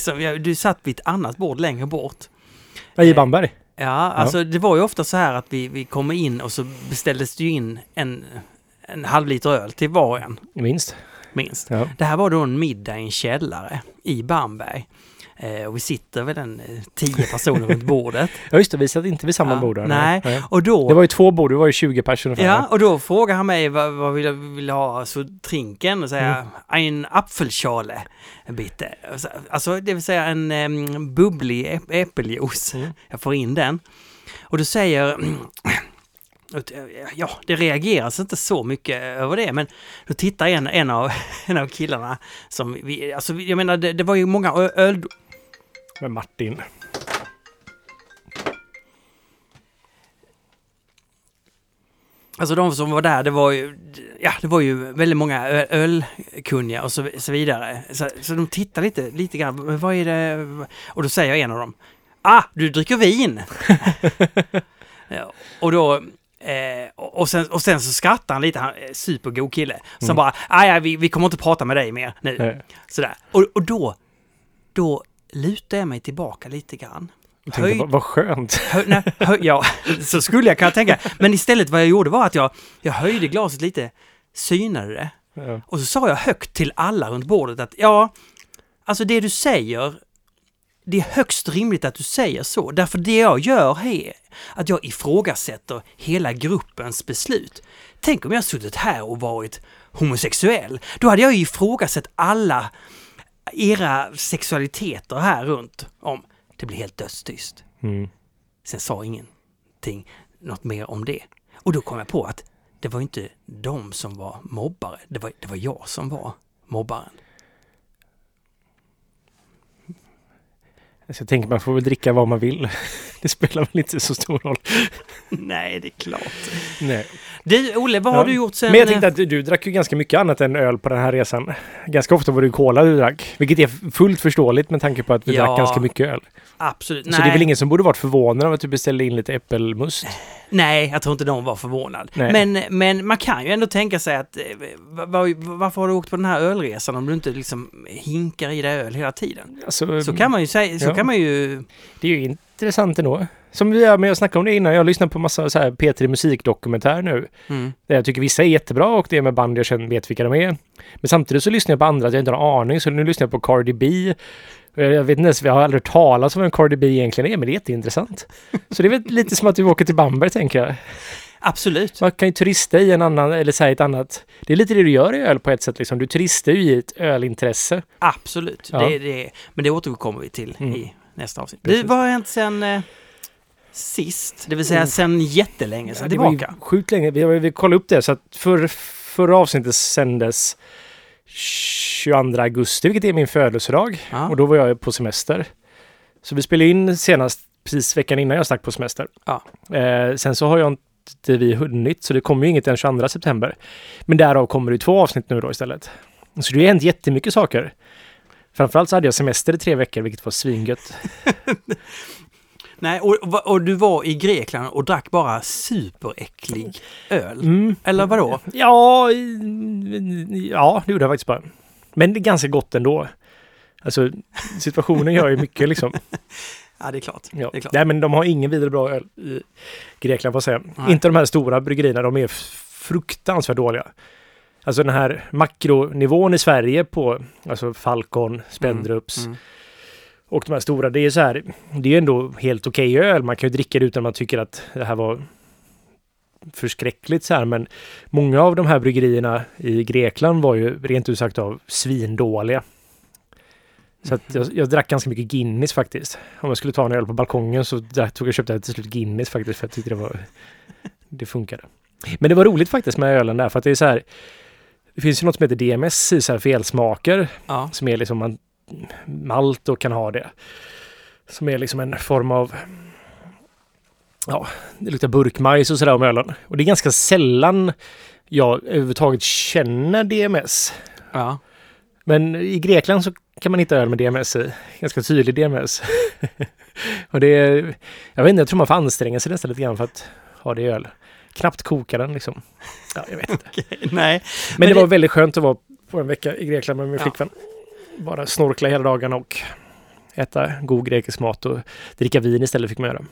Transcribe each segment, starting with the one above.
som, jag, du satt vid ett annat bord längre bort. Ja, I Bamberg? Ja, alltså det var ju ofta så här att vi, vi kommer in och så beställdes det ju in en, en halv liter öl till var och en, Minst. minst. Ja. Det här var då en middag i en källare i Bamberg. Eh, och vi sitter väl en eh, tio personer runt bordet. ja, just det. Vi satt inte vid samma Ja, bord. där. nej. Och då... Det var ju två bord, det var ju 20 personer. Ja, och då frågar han mig vad, vad vill jag vill ha, så trinken, och säger en Apfelschale, bitte. Alltså det vill säga en um, bubblig äpp- äppeljuice. Mm. Jag får in den. Och då säger Ja, det reageras inte så mycket över det, men då tittar en, en, av, en av killarna som vi, alltså jag menar det, det var ju många öl, Med Martin. Alltså de som var där, det var ju, ja, det var ju väldigt många ölkunniga och så, så vidare. Så, så de tittar lite, lite grann, "Men vad är det? Och då säger en av dem, ah, du dricker vin! ja, och då, eh, och, sen, och sen så skrattar han lite, han är supergod kille. Så Mm. bara, ah, ja, vi, vi kommer inte prata med dig mer nu. Nej. Sådär. Och, och då, då lutar jag mig tillbaka lite grann. Jag tänkte, Höj- vad, vad skönt. Hö, nej, hö, ja, så skulle jag kunna tänka. Men istället vad jag gjorde var att jag, jag höjde glaset lite, synade det Ja. och så sa jag högt till alla runt bordet att ja, alltså det du säger, det är högst rimligt att du säger så. Därför det jag gör är att jag ifrågasätter hela gruppens beslut. Tänk om jag suttit här och varit homosexuell. Då hade jag ifrågasatt alla era sexualiteter här runt om. Det blir helt dödstyst. Mm. Sen sa ingenting, något mer om det. Och då kom jag på att det var inte de som var mobbare, det var, det var jag som var mobbaren. Så jag tänker man får väl dricka vad man vill. Det spelar väl inte så stor roll. Nej, det är klart. Nej. Du, Olle, vad Ja, har du gjort sen... Men jag tänkte att du, du drack ju ganska mycket annat än öl på den här resan. Ganska ofta var det ju cola du drack. Vilket är fullt förståeligt med tanke på att vi Ja. drack ganska mycket öl. Absolut. Så Nej, det är väl ingen som borde varit förvånad av att du beställde in lite äppelmust? nej, jag tror inte någon var förvånad. Nej. Men, men man kan ju ändå tänka sig att eh, va- va- varför har du åkt på den här ölresan om du inte liksom hinkar i dig öl hela tiden? Alltså, Så kan man ju säga, så Ja. kan man ju... Det är ju intressant ändå. Som vi, men jag snackade om det innan, jag lyssnar på massa så här P3 Musikdokumentär nu. Mm. Där jag tycker vissa är jättebra och det är med band jag känner vet vilka de är. Men samtidigt så lyssnar jag på andra att jag inte har en aning, så nu lyssnar jag på Cardi B. Jag vet inte ens, jag har aldrig hört talas om vem Cardi B egentligen är, men det är jätteintressant. Så det är väl lite som att du åker till Bamberg, tänker jag. Absolut. Man kan ju turista i en annan, eller säga ett annat. Det är lite det du gör i öl på ett sätt, liksom. Du turistar ju i ett ölintresse. Absolut. Ja. Det, det, men det återkommer vi till Mm. i nästa avsnitt. Precis. Det var hänt sen eh, sist, det vill säga Mm. sen jättelänge sedan det var ju tillbaka. sjukt länge. Vi, vi kollade upp det, så att för, förra avsnittet sändes 22 augusti, vilket är min födelsedag. Ja. Och då var jag på semester. Så vi spelade in senast precis veckan innan jag stack på semester. Ja. Eh, sen så har jag inte vi hunnit, så det kommer ju inget den 22 september. Men därav kommer det två avsnitt nu då istället. Så det har hänt jättemycket saker. Framförallt så hade jag semester i tre veckor, vilket var svingött. Nej, och, och, du var i Grekland och drack bara superäcklig öl. Mm. Eller vadå? Ja, ja, det gjorde jag faktiskt bara. Men det är ganska gott ändå. Alltså, situationen gör ju mycket liksom. Ja, det är klart. Ja. Det är klart. Nej, men de har ingen vidare bra öl i Grekland, får jag säga. Nej. Inte de här stora bryggerierna, de är fruktansvärt dåliga. Alltså den här makronivån i Sverige på alltså Falcon, Spendrups Mm. Och de här stora, det är så här, det är ju ändå helt okej öl. Man kan ju dricka det utan man tycker att det här var förskräckligt så här, men många av de här bryggerierna i Grekland var ju rent ut sagt av svindåliga. Så att jag, jag drack ganska mycket Guinness faktiskt. Om jag skulle ta en öl på balkongen så drack, tog jag köpte jag till slut Guinness faktiskt för jag tyckte det var... Det funkade. Men det var roligt faktiskt med ölen där för att det är så här... Det finns ju något som heter DMS i så här felsmaker Ja. som är liksom man, malt och kan ha det. Som är liksom en form av Ja, det luktar burkmajs och sådär om ölen. Och det är ganska sällan jag överhuvudtaget känner DMS. ja. Men i Grekland så kan man hitta öl med DMS i. Ganska tydlig DMS. och det är, jag vet inte, jag tror man får anstränga sig nästan lite grann för att ha det i öl. Knappt koka den liksom. Ja, jag vet inte. Nej. Men, Men det, det- var väldigt skönt att vara på en vecka i Grekland med min Ja. flickvän. Bara snorkla hela dagarna och äta god grekisk mat och dricka vin istället fick man göra.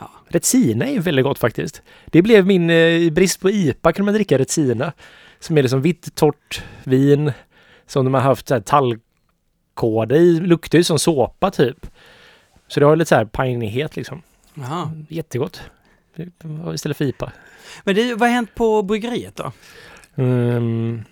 Ja. Retsina är väldigt gott faktiskt. Det blev min, eh, i brist på IPA kunde man dricka Retsina. Som är liksom vitt torrt vin som de har haft tallkåda i. Luktar ju som såpa typ. Så det har lite så här pinighet liksom. Jaha. Jättegott. Istället för IPA. Men det, vad har hänt på bryggeriet då? Mm.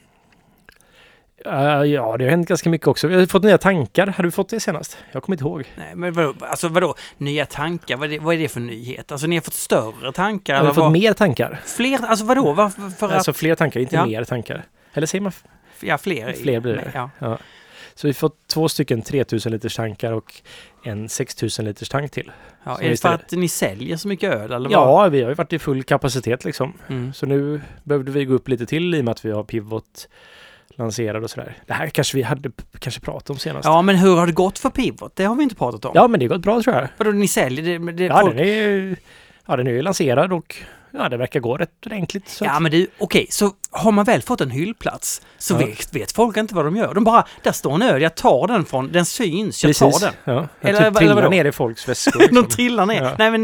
Uh, ja, det har hänt ganska mycket också. Vi har fått nya tankar. Har du fått det senast? Jag kommer inte ihåg. Nej, men vadå, alltså vadå, nya tankar, vad är, det, vad är det för nyhet? Alltså ni har fått större tankar? Jag har eller fått vad? mer tankar. Fler, alltså vadå? Varför, för Alltså att, fler tankar, inte Ja. mer tankar. Eller säger man? ja, fler. Fler blir det. Ja. Ja. Så vi har fått två stycken 3000 liters tankar och en 6000 liters tank till. Ja, är det för att ni säljer så mycket öl eller vad? Ja, vi har ju varit i full kapacitet liksom. Mm. Så nu behövde vi gå upp lite till i och med att vi har Pivot lanserad och sådär. Det här kanske vi hade kanske pratat om senast. Ja, men hur har det gått för Pivot? Det har vi inte pratat om. Ja, men det har gått bra tror jag. Vadå, ni säljer det? det Ja, folk... den är ja, den är ju lanserad och ja, det verkar gå rätt ordentligt. Så Ja men du, okej, så har man väl fått en hyllplats så Ja. vet, vet folk inte vad de gör. De bara, där står en öl, jag tar den från, den syns, jag tar den. Ja, Eller- eller, eller typ trillar vadå? ner i folks väskor. De Liksom. trillar ner. Ja. Nej men,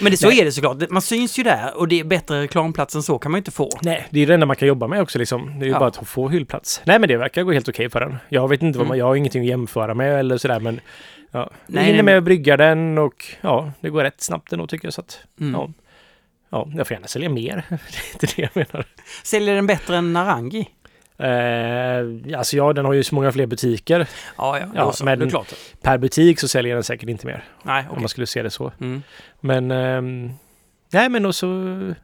men det, så Nej. är det såklart. Man syns ju där och det är bättre reklamplats än så kan man ju inte få. Nej, det är det enda man kan jobba med också liksom. Det är ju bara att få hyllplats. Nej, men det verkar gå helt okej för den. Jag vet inte vad Mm. man, jag har ingenting att jämföra med eller sådär, men ja. Nej, hinner med att brygga den och ja, det går rätt snabbt ändå tycker jag. Så att, Mm. ja. Ja, jag får gärna sälja mer. det är inte det jag menar. Säljer den bättre än Narangi? Eh, alltså ja, den har ju så många fler butiker. Ja, ja, Ja, så. men- det är klart. Per butik så säljer den säkert inte mer. Nej, Om okej. man skulle se det så. Mm. Men ehm, nej, men också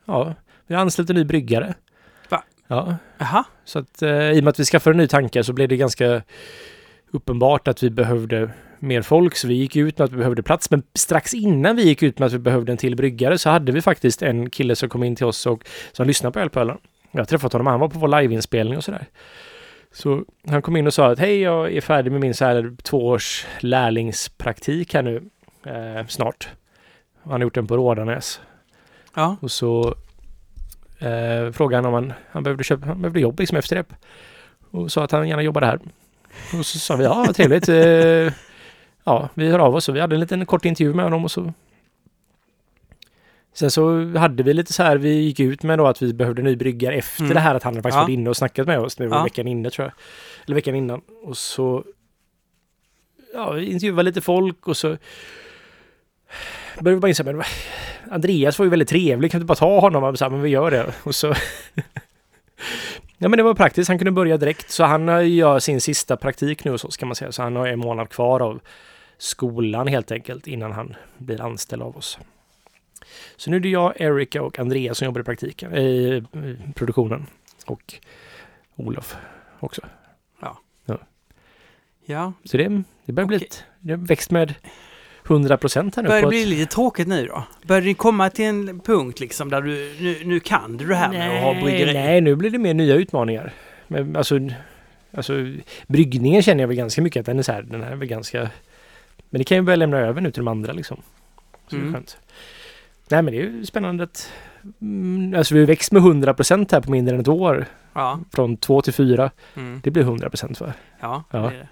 ja, vi har anslutit en ny bryggare. Va? Ja, Jaha, så att eh, i och med att vi skaffade en ny tanke så blev det ganska uppenbart att vi behövde mer folk. Så vi gick ut med att vi behövde plats. Men strax innan vi gick ut med att vi behövde en till bryggare så hade vi faktiskt en kille som kom in till oss och som lyssnade på Ölpölen. Jag har träffat honom, han var på vår liveinspelning och sådär. Så han kom in och sa att hej, jag är färdig med min så här tvåårs lärlingspraktik här nu eh, snart. Han har gjort den på Rådanäs. ja. Och så eh, frågade han om han, han, behövde köpa, han behövde jobb liksom efter det. Och sa att han gärna jobbade här. Och så sa vi, ja vad trevligt. Ja, vi hör av oss. Och vi hade en liten kort intervju med honom och så Sen så hade vi lite så här, vi gick ut med då att vi behövde ny bryggare efter Mm. det här att han hade faktiskt Ja. varit inne och snackat med oss. Det var Ja. veckan inne tror jag. Eller veckan innan. Och så ja, vi intervjuade lite folk och så började vi bara inse, men Andreas var ju väldigt trevlig, kan du bara ta honom? Och så här, men vi gör det. Och så... ja men det var praktiskt, han kunde börja direkt. Så han gör sin sista praktik nu och så ska man säga. Så han har en månad kvar av skolan helt enkelt innan han blir anställd av oss. Så nu är det jag, Erika och Andreas som jobbar i praktiken, i, i produktionen. Och Olof också. ja. Så det, det börjar bli ett, det har växt med 100 procent här nu. Börjar det bli ett- lite tråkigt nu då? Börjar det komma till en punkt liksom där du, nu, nu kan du det här med att ha bryggeri? Nej, nu blir det mer nya utmaningar. Men alltså, alltså, bryggningen känner jag väl ganska mycket att den är så här, den här är väl ganska... Men det kan jag börja lämna över nu till de andra liksom. Så det Mm. är skönt. Nej men det är ju spännande att... Mm, alltså vi har växt med 100% här på mindre än ett år. Ja. Från två till fyra. Mm. Det blir 100% va? Ja, Ja. det är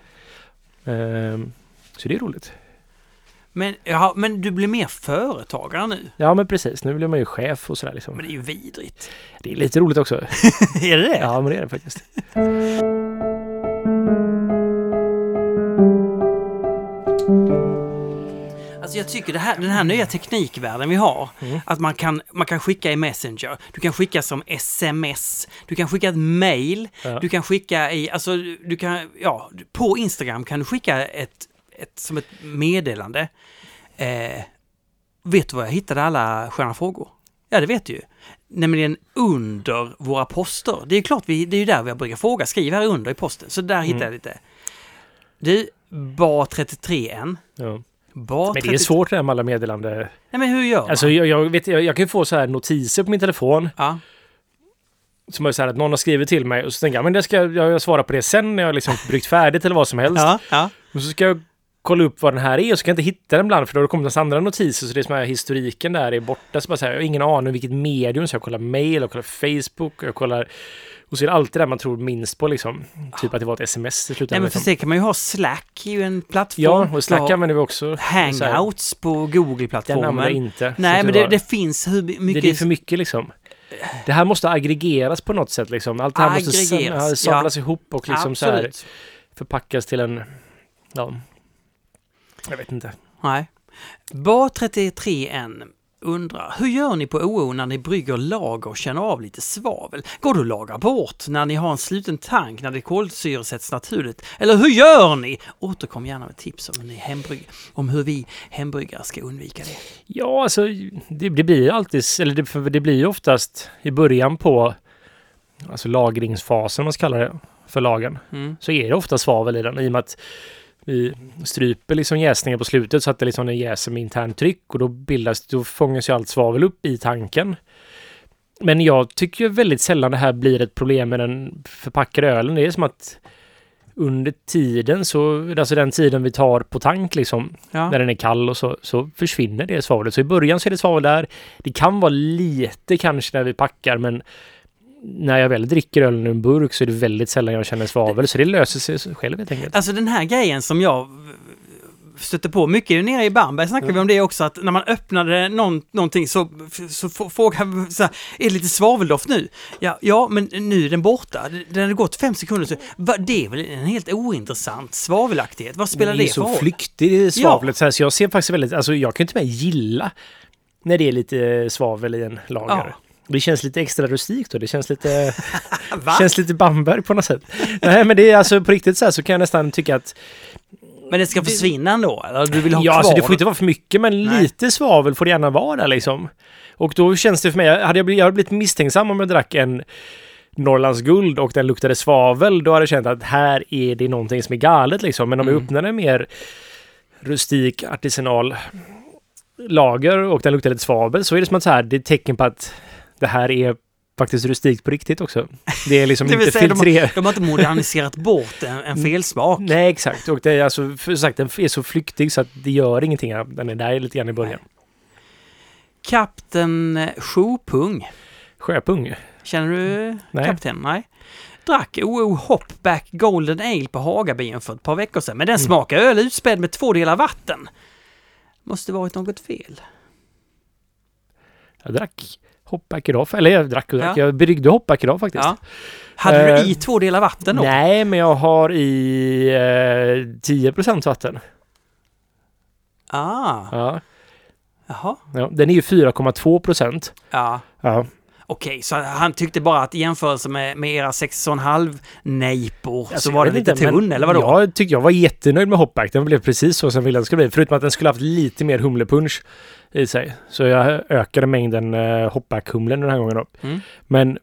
det. Ehm, så det är roligt. Men, ja, men du blir mer företagare nu? Ja men precis, nu blir man ju chef och sådär liksom. Men det är ju vidrigt. Det är lite roligt också. är det det? Ja men det är det faktiskt. Alltså jag tycker det här, den här nya teknikvärlden vi har, Mm. att man kan, man kan skicka i Messenger, du kan skicka som sms, du kan skicka ett mail, Ja. du kan skicka i, alltså du kan, ja, på Instagram kan du skicka ett, ett som ett meddelande. Eh, vet du var jag hittade alla sköna frågor? Ja, det vet du ju. Nämligen under våra poster. Det är klart, vi, det är ju där vi brukar fråga. Skriv här under i posten. Så där hittar Mm. jag lite. Du, BA33N. Ja. BA33... Men det är svårt det här med alla meddelanden. Nej, men hur gör man? Alltså jag, jag, vet, jag, jag kan ju få så här notiser på min telefon. Ja, Som är så här att någon har skrivit till mig och så tänker jag men det ska jag, jag svarar på det sen när jag liksom bryggt färdigt eller vad som helst. ja, ja. Och så ska jag kolla upp vad den här är och så kan jag inte hitta den ibland för då har det kommit en andra notiser så det är som här historiken där är borta. Så bara så här, jag har ingen aning om vilket medium så jag kollar mail och kollar Facebook och jag kollar Och så är det alltid det man tror minst på liksom. Typ att det var ett sms i Nej, slutändan. men för liksom. sig kan man ju ha Slack, är ju en plattform. Ja, och Slack använder vi också. Hangouts på Den använder jag Google-plattformen. inte. Nej, men det, det finns hur mycket... det är för mycket liksom. Det här måste aggregeras på något sätt liksom. Allt det här måste Aggregeras, ja, samlas ihop och liksom så här förpackas till en... Ja. Jag vet inte. Nej. Bar33N undrar, hur gör ni på OO när ni brygger lager och känner av lite svavel? Går det att lagra bort när ni har en sluten tank när det kolsyresätts naturligt? Eller hur gör ni? Återkom gärna med tips om, ni hembrygg, om hur vi hembryggare ska undvika det. Ja, alltså det, det blir alltid, eller det, det blir oftast i början på alltså lagringsfasen, om man ska kalla det, för lagen. Mm. Så är det ofta svavel i den i och med att vi stryper liksom jäsningen på slutet så att det liksom den jäser med internt tryck och då bildas, då fångas ju allt svavel upp i tanken. Men jag tycker ju väldigt sällan det här blir ett problem med den förpackade ölen. Det är som att under tiden så, alltså den tiden vi tar på tank liksom, Ja. när den är kall och så, så försvinner det svavlet. Så i början så är det svavel där. Det kan vara lite kanske när vi packar, men när jag väl dricker ölen ur en burk så är det väldigt sällan jag känner svavel. Så det löser sig själv helt enkelt. Alltså den här grejen som jag stötte på mycket nere i Bamberg snackade vi om det också att när man öppnade någon, någonting så, så frågade så här, är det lite svaveldoft nu? Ja, ja, men nu är den borta. Den hade gått fem sekunder så, va, det är väl en helt ointressant svavelaktighet. Vad spelar det det, är för så roll? flyktigt svavlet så, här, så jag ser faktiskt väldigt, alltså jag kan inte med gilla när det är lite svavel i en lager. Ja. Det känns lite extra rustikt då. Det känns lite, känns lite Bamberg på något sätt. Nej men det är alltså på riktigt så här så kan jag nästan tycka att Men det ska försvinna ändå? Eller du vill ha Ja, kvar alltså det får inte vara för mycket, men Nej. lite svavel får det gärna vara där liksom. Och då känns det för mig, hade jag blivit, jag hade blivit misstänksam om jag drack en Norrlands guld och den luktade svavel, då hade jag känt att här är det någonting som är galet liksom. Men om jag Mm. öppnar en mer rustik artisanal lager och den luktar lite svavel så är det som att så här, det är ett tecken på att det här är faktiskt rustikt på riktigt också. Det är liksom Det inte säga, de filtrerat. De har inte moderniserat bort en, en felsmak. Nej, exakt. Och det är alltså, för sagt, den är så flyktig så att det gör ingenting. Den är där lite grann i början. Kapten Sjopung. Sjöpung. Känner du Nej. kapten? Nej. Drack OO Hopback Golden Ale på Hagabyn för ett par veckor sedan. Men den Mm. smakar öl utspädd med två delar vatten. Måste varit något fel. Jag drack hopback idag, eller jag drack och drack. Ja. Jag bryggde hopback idag faktiskt. Ja. Hade Eh, du i två delar vatten då? Nej, men jag har i eh, 10% vatten. Ah, Ja. jaha. Ja, den är ju 4,2 procent. Ja. Ja. Okej, så han tyckte bara att i jämförelse med, med era 6,5 nejpor Alltså, så jag var det lite inte, tunn, eller vadå? Jag tyckte jag var jättenöjd med hopback. Den blev precis så som viljan skulle bli. Förutom att den skulle haft lite mer humlepunch i sig. Så jag ökade mängden uh, hopback-humlen den här gången då. Mm. Men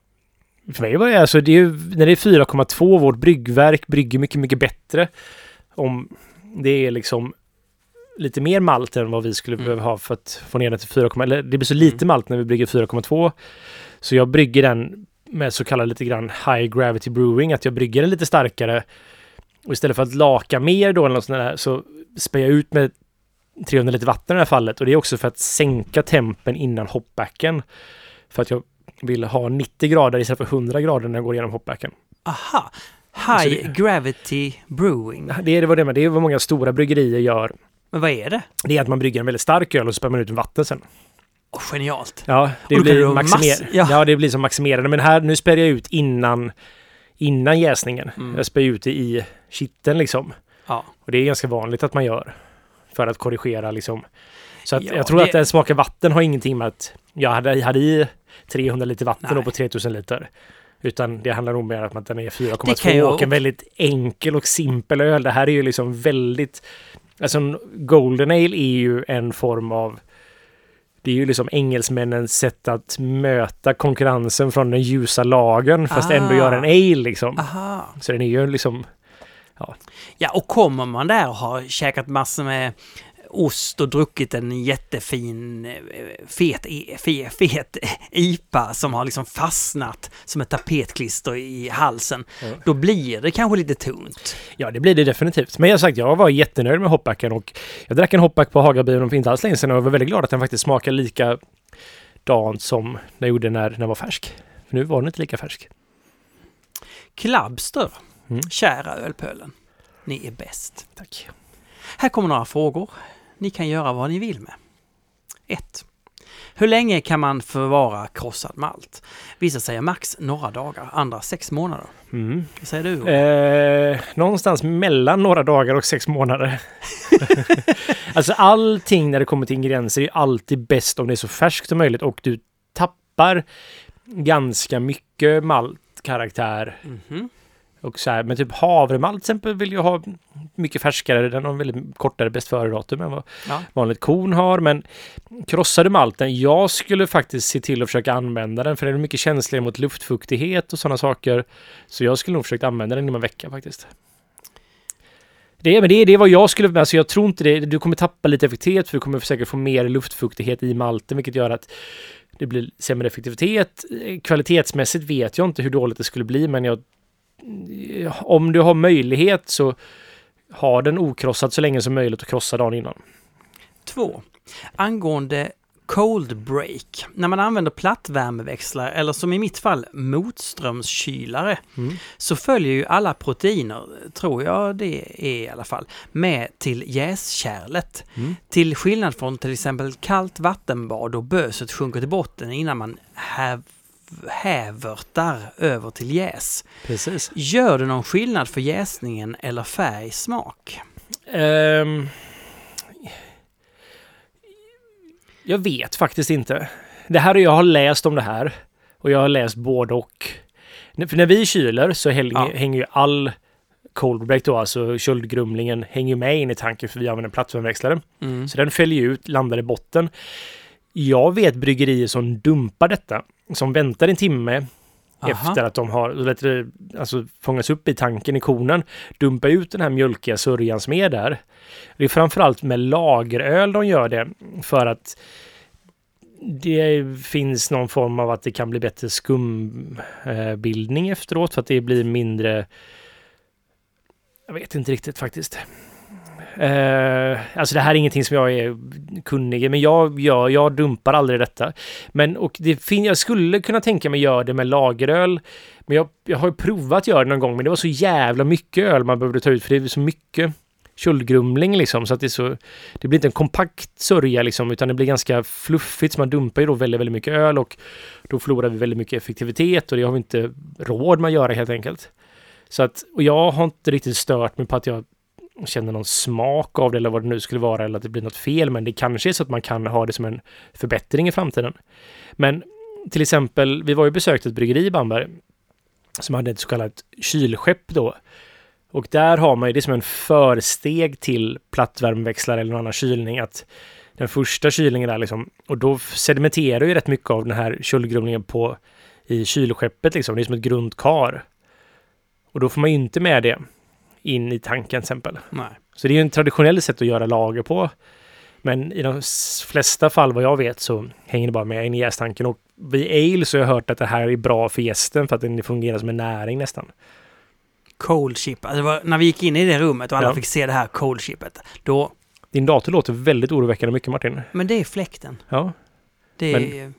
för mig var det alltså, det är ju, när det är 4,2, vårt bryggverk brygger mycket, mycket bättre. Om det är liksom lite mer malt än vad vi skulle Mm. behöva ha för att få ner den till 4, eller det blir så lite Mm. malt när vi brygger 4,2. Så jag brygger den med så kallad lite grann high gravity brewing, att jag brygger den lite starkare. Och istället för att laka mer då eller något sånt där så spär jag ut med 300 liter vatten i det här fallet. Och det är också för att sänka tempen innan hopbacken. För att jag vill ha 90 grader istället för 100 grader när jag går igenom hopbacken. Aha! High det- Gravity Brewing. Det är vad det, med. det är vad många stora bryggerier gör. Men vad är det? Det är att man brygger en väldigt stark öl och så spär man ut vatten sen. Åh, genialt! Ja, det Och blir maximer ja. ja. det blir som maximerande. Men här, nu spär jag ut innan, innan jäsningen. Mm. Jag spär ut det i kitteln liksom. Ja. Och det är ganska vanligt att man gör. För att korrigera liksom. Så att Ja, jag tror det- att den smakar vatten har ingenting med att jag hade, hade i 300 liter vatten Nej. då på 3000 liter. Utan det handlar nog mer om att den är Det 4,2 kan jag och en väldigt enkel och simpel öl. Det här är ju liksom väldigt... Alltså en Golden Ale är ju en form av... Det är ju liksom engelsmännens sätt att möta konkurrensen från den ljusa lagen fast Ah. ändå göra en ale liksom. Aha! Så den är ju liksom... Ja, och kommer man där och har käkat massor med ost och druckit en jättefin eh, fet, i- fe, fet IPA som har liksom fastnat som ett tapetklister i halsen. Ja. Då blir det kanske lite tunt. Ja, det blir det definitivt. Men jag har sagt, jag var jättenöjd med hopbacken och jag drack en hopback på Hagabion för inte alls länge sedan och jag var väldigt glad att den faktiskt smakar likadant som den gjorde när den var färsk. För nu var den inte lika färsk. Klabster, Mm. kära ölpölen. Ni är bäst. Tack. Här kommer några frågor. Ni kan göra vad ni vill med. 1. Hur länge kan man förvara krossad malt? Vissa säger max några dagar, andra sex månader. Mm. Vad säger du? Eh, någonstans mellan några dagar och sex månader. alltså allting när det kommer till ingredienser är alltid bäst om det är så färskt som möjligt och du tappar ganska mycket maltkaraktär. Mhm. Och så här, men typ havremalt till exempel vill jag ha mycket färskare. Den har väldigt kortare bäst före-datum än vad Ja. vanligt korn har. Men krossade malten, jag skulle faktiskt se till att försöka använda den för den är mycket känsligare mot luftfuktighet och sådana saker. Så jag skulle nog försöka använda den inom en vecka faktiskt. Det, men det, det är vad jag skulle... Alltså jag tror inte det. Du kommer tappa lite effektivitet för du kommer säkert få mer luftfuktighet i malten vilket gör att det blir sämre effektivitet. Eh, Kvalitetsmässigt vet jag inte hur dåligt det skulle bli men jag... Om du har möjlighet så ha den okrossad så länge som möjligt och krossa dagen innan. 2. Angående cold break. När man använder plattvärmeväxlare eller som i mitt fall motströmskylare Mm. så följer ju alla proteiner, tror jag det är i alla fall, med till jäskärlet. Mm. Till skillnad från till exempel kallt vattenbad och böset sjunker till botten innan man häv, hävertar över till jäs. Precis. Gör det någon skillnad för jäsningen eller färg, smak? Ehm, jag vet faktiskt inte. Det här jag har läst om det här och jag har läst både och. För när vi kyler så hänger, Ja. hänger ju all cold break då, alltså köldgrumlingen, hänger med in i tanken för vi använder plattvärmeväxlare. Mm. Så den följer ut, landar i botten. Jag vet bryggerier som dumpar detta, som väntar en timme Aha. efter att de har du, alltså, fångats upp i tanken i konen, dumpa ut den här mjölkiga sörjan som är där. Det är framförallt med lageröl de gör det för att det finns någon form av att det kan bli bättre skumbildning efteråt för att det blir mindre jag vet inte riktigt faktiskt. Eh, alltså det här är ingenting som jag är kunnig i, men jag, jag, jag dumpar aldrig detta. Men och det fin- jag skulle kunna tänka mig göra det med lageröl. Men jag, jag har ju provat göra det någon gång, men det var så jävla mycket öl man behövde ta ut, för det är så mycket köldgrumling liksom, så att det är så... Det blir inte en kompakt sörja liksom, utan det blir ganska fluffigt, så man dumpar ju då väldigt, väldigt mycket öl och då förlorar vi väldigt mycket effektivitet och det har vi inte råd med att göra helt enkelt. Så att, och jag har inte riktigt stört mig på att jag känner någon smak av det eller vad det nu skulle vara eller att det blir något fel. Men det kanske är så att man kan ha det som en förbättring i framtiden. Men till exempel, vi var ju besökt ett bryggeri i Bamberg som hade ett så kallat kylskepp då. Och där har man ju det som en försteg till plattvärmeväxlare eller någon annan kylning. Att den första kylningen där liksom, och då sedimenterar ju rätt mycket av den här kylgrumlingen på i kylskeppet liksom. Det är som ett grundkar. Och då får man ju inte med det in i tanken till exempel. Nej. Så det är ju en traditionell sätt att göra lager på. Men i de flesta fall vad jag vet så hänger det bara med in i jästanken. Och vid ale så har jag hört att det här är bra för gästen för att den fungerar som en näring nästan. Cold chip. Alltså, var, när vi gick in i det rummet och alla Ja. fick se det här cold chipet, då... Din dator låter väldigt oroväckande mycket Martin. Men det är fläkten. Ja, Det är...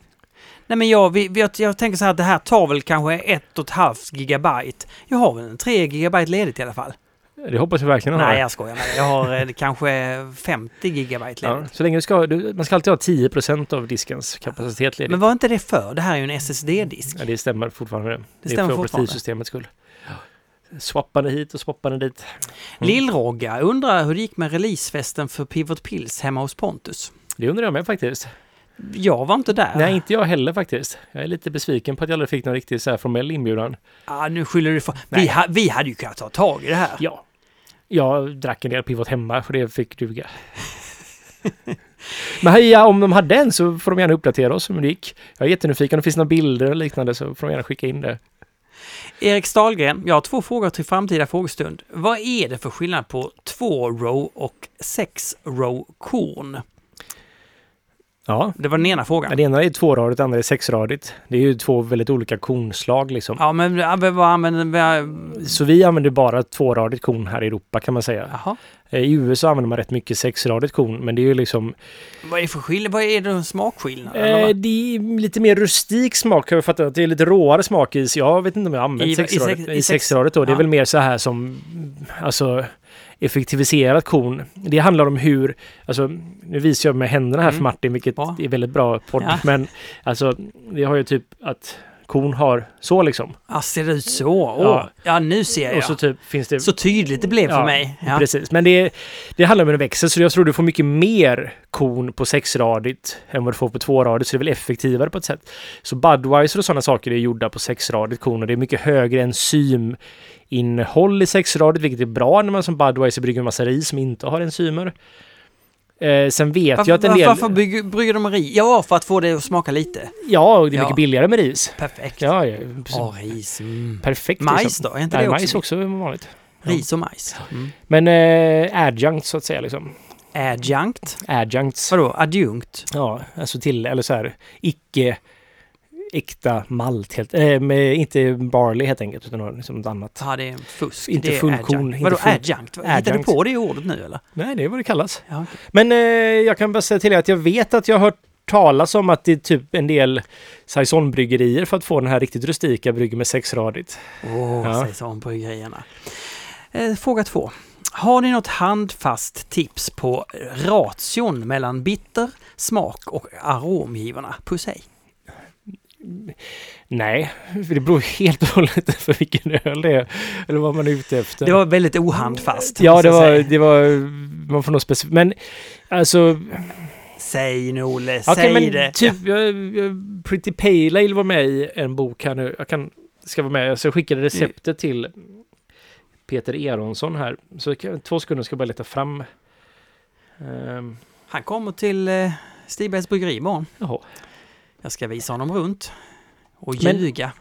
Nej men jag, vi, jag, jag tänker så här, det här tar väl kanske ett och ett halvt gigabyte. Jag har väl en tre gigabyte ledigt i alla fall. Det hoppas jag verkligen. att ha. Nej, jag skojar med dig. Jag har eh, kanske 50 gigabyte ja, ledigt. så länge du ska, du, man ska alltid ha 10% av diskens kapacitet ledig. Men var inte det för? Det här är ju en SSD-disk. Ja, det stämmer fortfarande. Det, Det stämmer är för operativsystemets skull. Swappande hit och swappande dit. Mm. Lillrogga undrar hur det gick med releasefesten för Pivot Pills hemma hos Pontus. Det undrar jag med faktiskt. Jag var inte där. Nej, inte jag heller faktiskt. Jag är lite besviken på att jag aldrig fick någon riktigt så här formell inbjudan. Ah, nu skyller du för... Vi, Nej. ha, vi hade ju kunnat ta tag i det här. Ja. Jag drack en del pivot hemma för det fick duga. Men heja, om de hade en så får de gärna uppdatera oss om hur det gick. Jag är jättenyfiken. Om det finns några bilder och liknande så får de gärna skicka in det. Erik Stahlgren, jag har två frågor till framtida frågestund. Vad är det för skillnad på två row och sex row korn? Ja. Det var den ena frågan. Det ena är tvåradigt, det andra är sexradigt. Det är ju två väldigt olika kornslag liksom. Ja, men ja, vad använder vi? Så vi använder bara tvåradigt korn här i Europa kan man säga. Jaha. Eh, I USA använder man rätt mycket sexradigt korn, men det är ju liksom... Vad är det för skillnad? Vad är det för smakskillnad? Eh, det är lite mer rustik smak, har jag fattat. Att det är lite råare smak i. Jag vet inte om jag använt I- i sexradigt. sex- I, i sex- sexradigt då. Det är ja. väl mer så här som... Alltså effektiviserat korn. Det handlar om hur, alltså nu visar jag med händerna här för Mm. Martin, vilket Bra. är väldigt bra podd. Ja. Men alltså, det har ju typ att korn har så liksom. Ja, ser det ut så? Åh, Ja. ja. nu ser jag. Och så typ finns det... Så tydligt det blev för Ja, mig. Ja. Precis, men det, det handlar om en växel så jag tror du får mycket mer korn på sexradigt än vad du får på tvåradigt så det är väl effektivare på ett sätt. Så Budweiser och sådana saker är gjorda på sexradigt korn och det är mycket högre enzyminnehåll i sexradigt vilket är bra när man som Budweiser brygger en massa ris som inte har enzymer. Eh, sen vet Varför, jag att en del... varför bygger, brygger de ris? Ja, för att få det att smaka lite. Ja, och det är mycket Ja. billigare med ris. Perfekt. Ja, ja Åh, ris. Mm. perfekt. Majs liksom. då? Är inte Nej, det majs också? också är vanligt. Ris och majs. Mm. Men eh, adjunct så att säga liksom. Adjunct? Adjuncts. Vadå? Adjunkt? Ja, alltså till, eller så här, icke äkta malt helt, eh, med, inte barley helt enkelt, utan liksom något annat. Ja, det är en fusk. Inte det är fullkorn, adjunct. inte Vadå full- adjunct? Hittar du på det ordet nu eller? Nej, det är vad det kallas. Ja, okej. Men eh, jag kan bara säga till er att jag vet att jag har hört talas om att det är typ en del saisonbryggerier för att få den här riktigt rustika bryggen med sexradigt. Åh, Ja. säg så om bryggerierna. Eh, fråga två. Har ni något handfast tips på ration mellan bitter, smak och aromgivarna? Puss hej! Nej, för det beror helt och hållet för vilken öl det är, eller vad man är ute efter. Det var väldigt ohandfast. ja, det var, det var, man får nog specifikt, men alltså Säg nu Olle, Okej, säg men det! typ jag, jag, Pretty Pale Ale var med i en bok här nu. Jag kan, ska vara med. Så jag skickade receptet till Peter Eronsson här. Så två sekunder ska jag bara leta fram. Um, Han kommer till eh, Stigbergs bryggeri imorgon. jaha. Jag ska visa honom runt. Och Men- ljuga.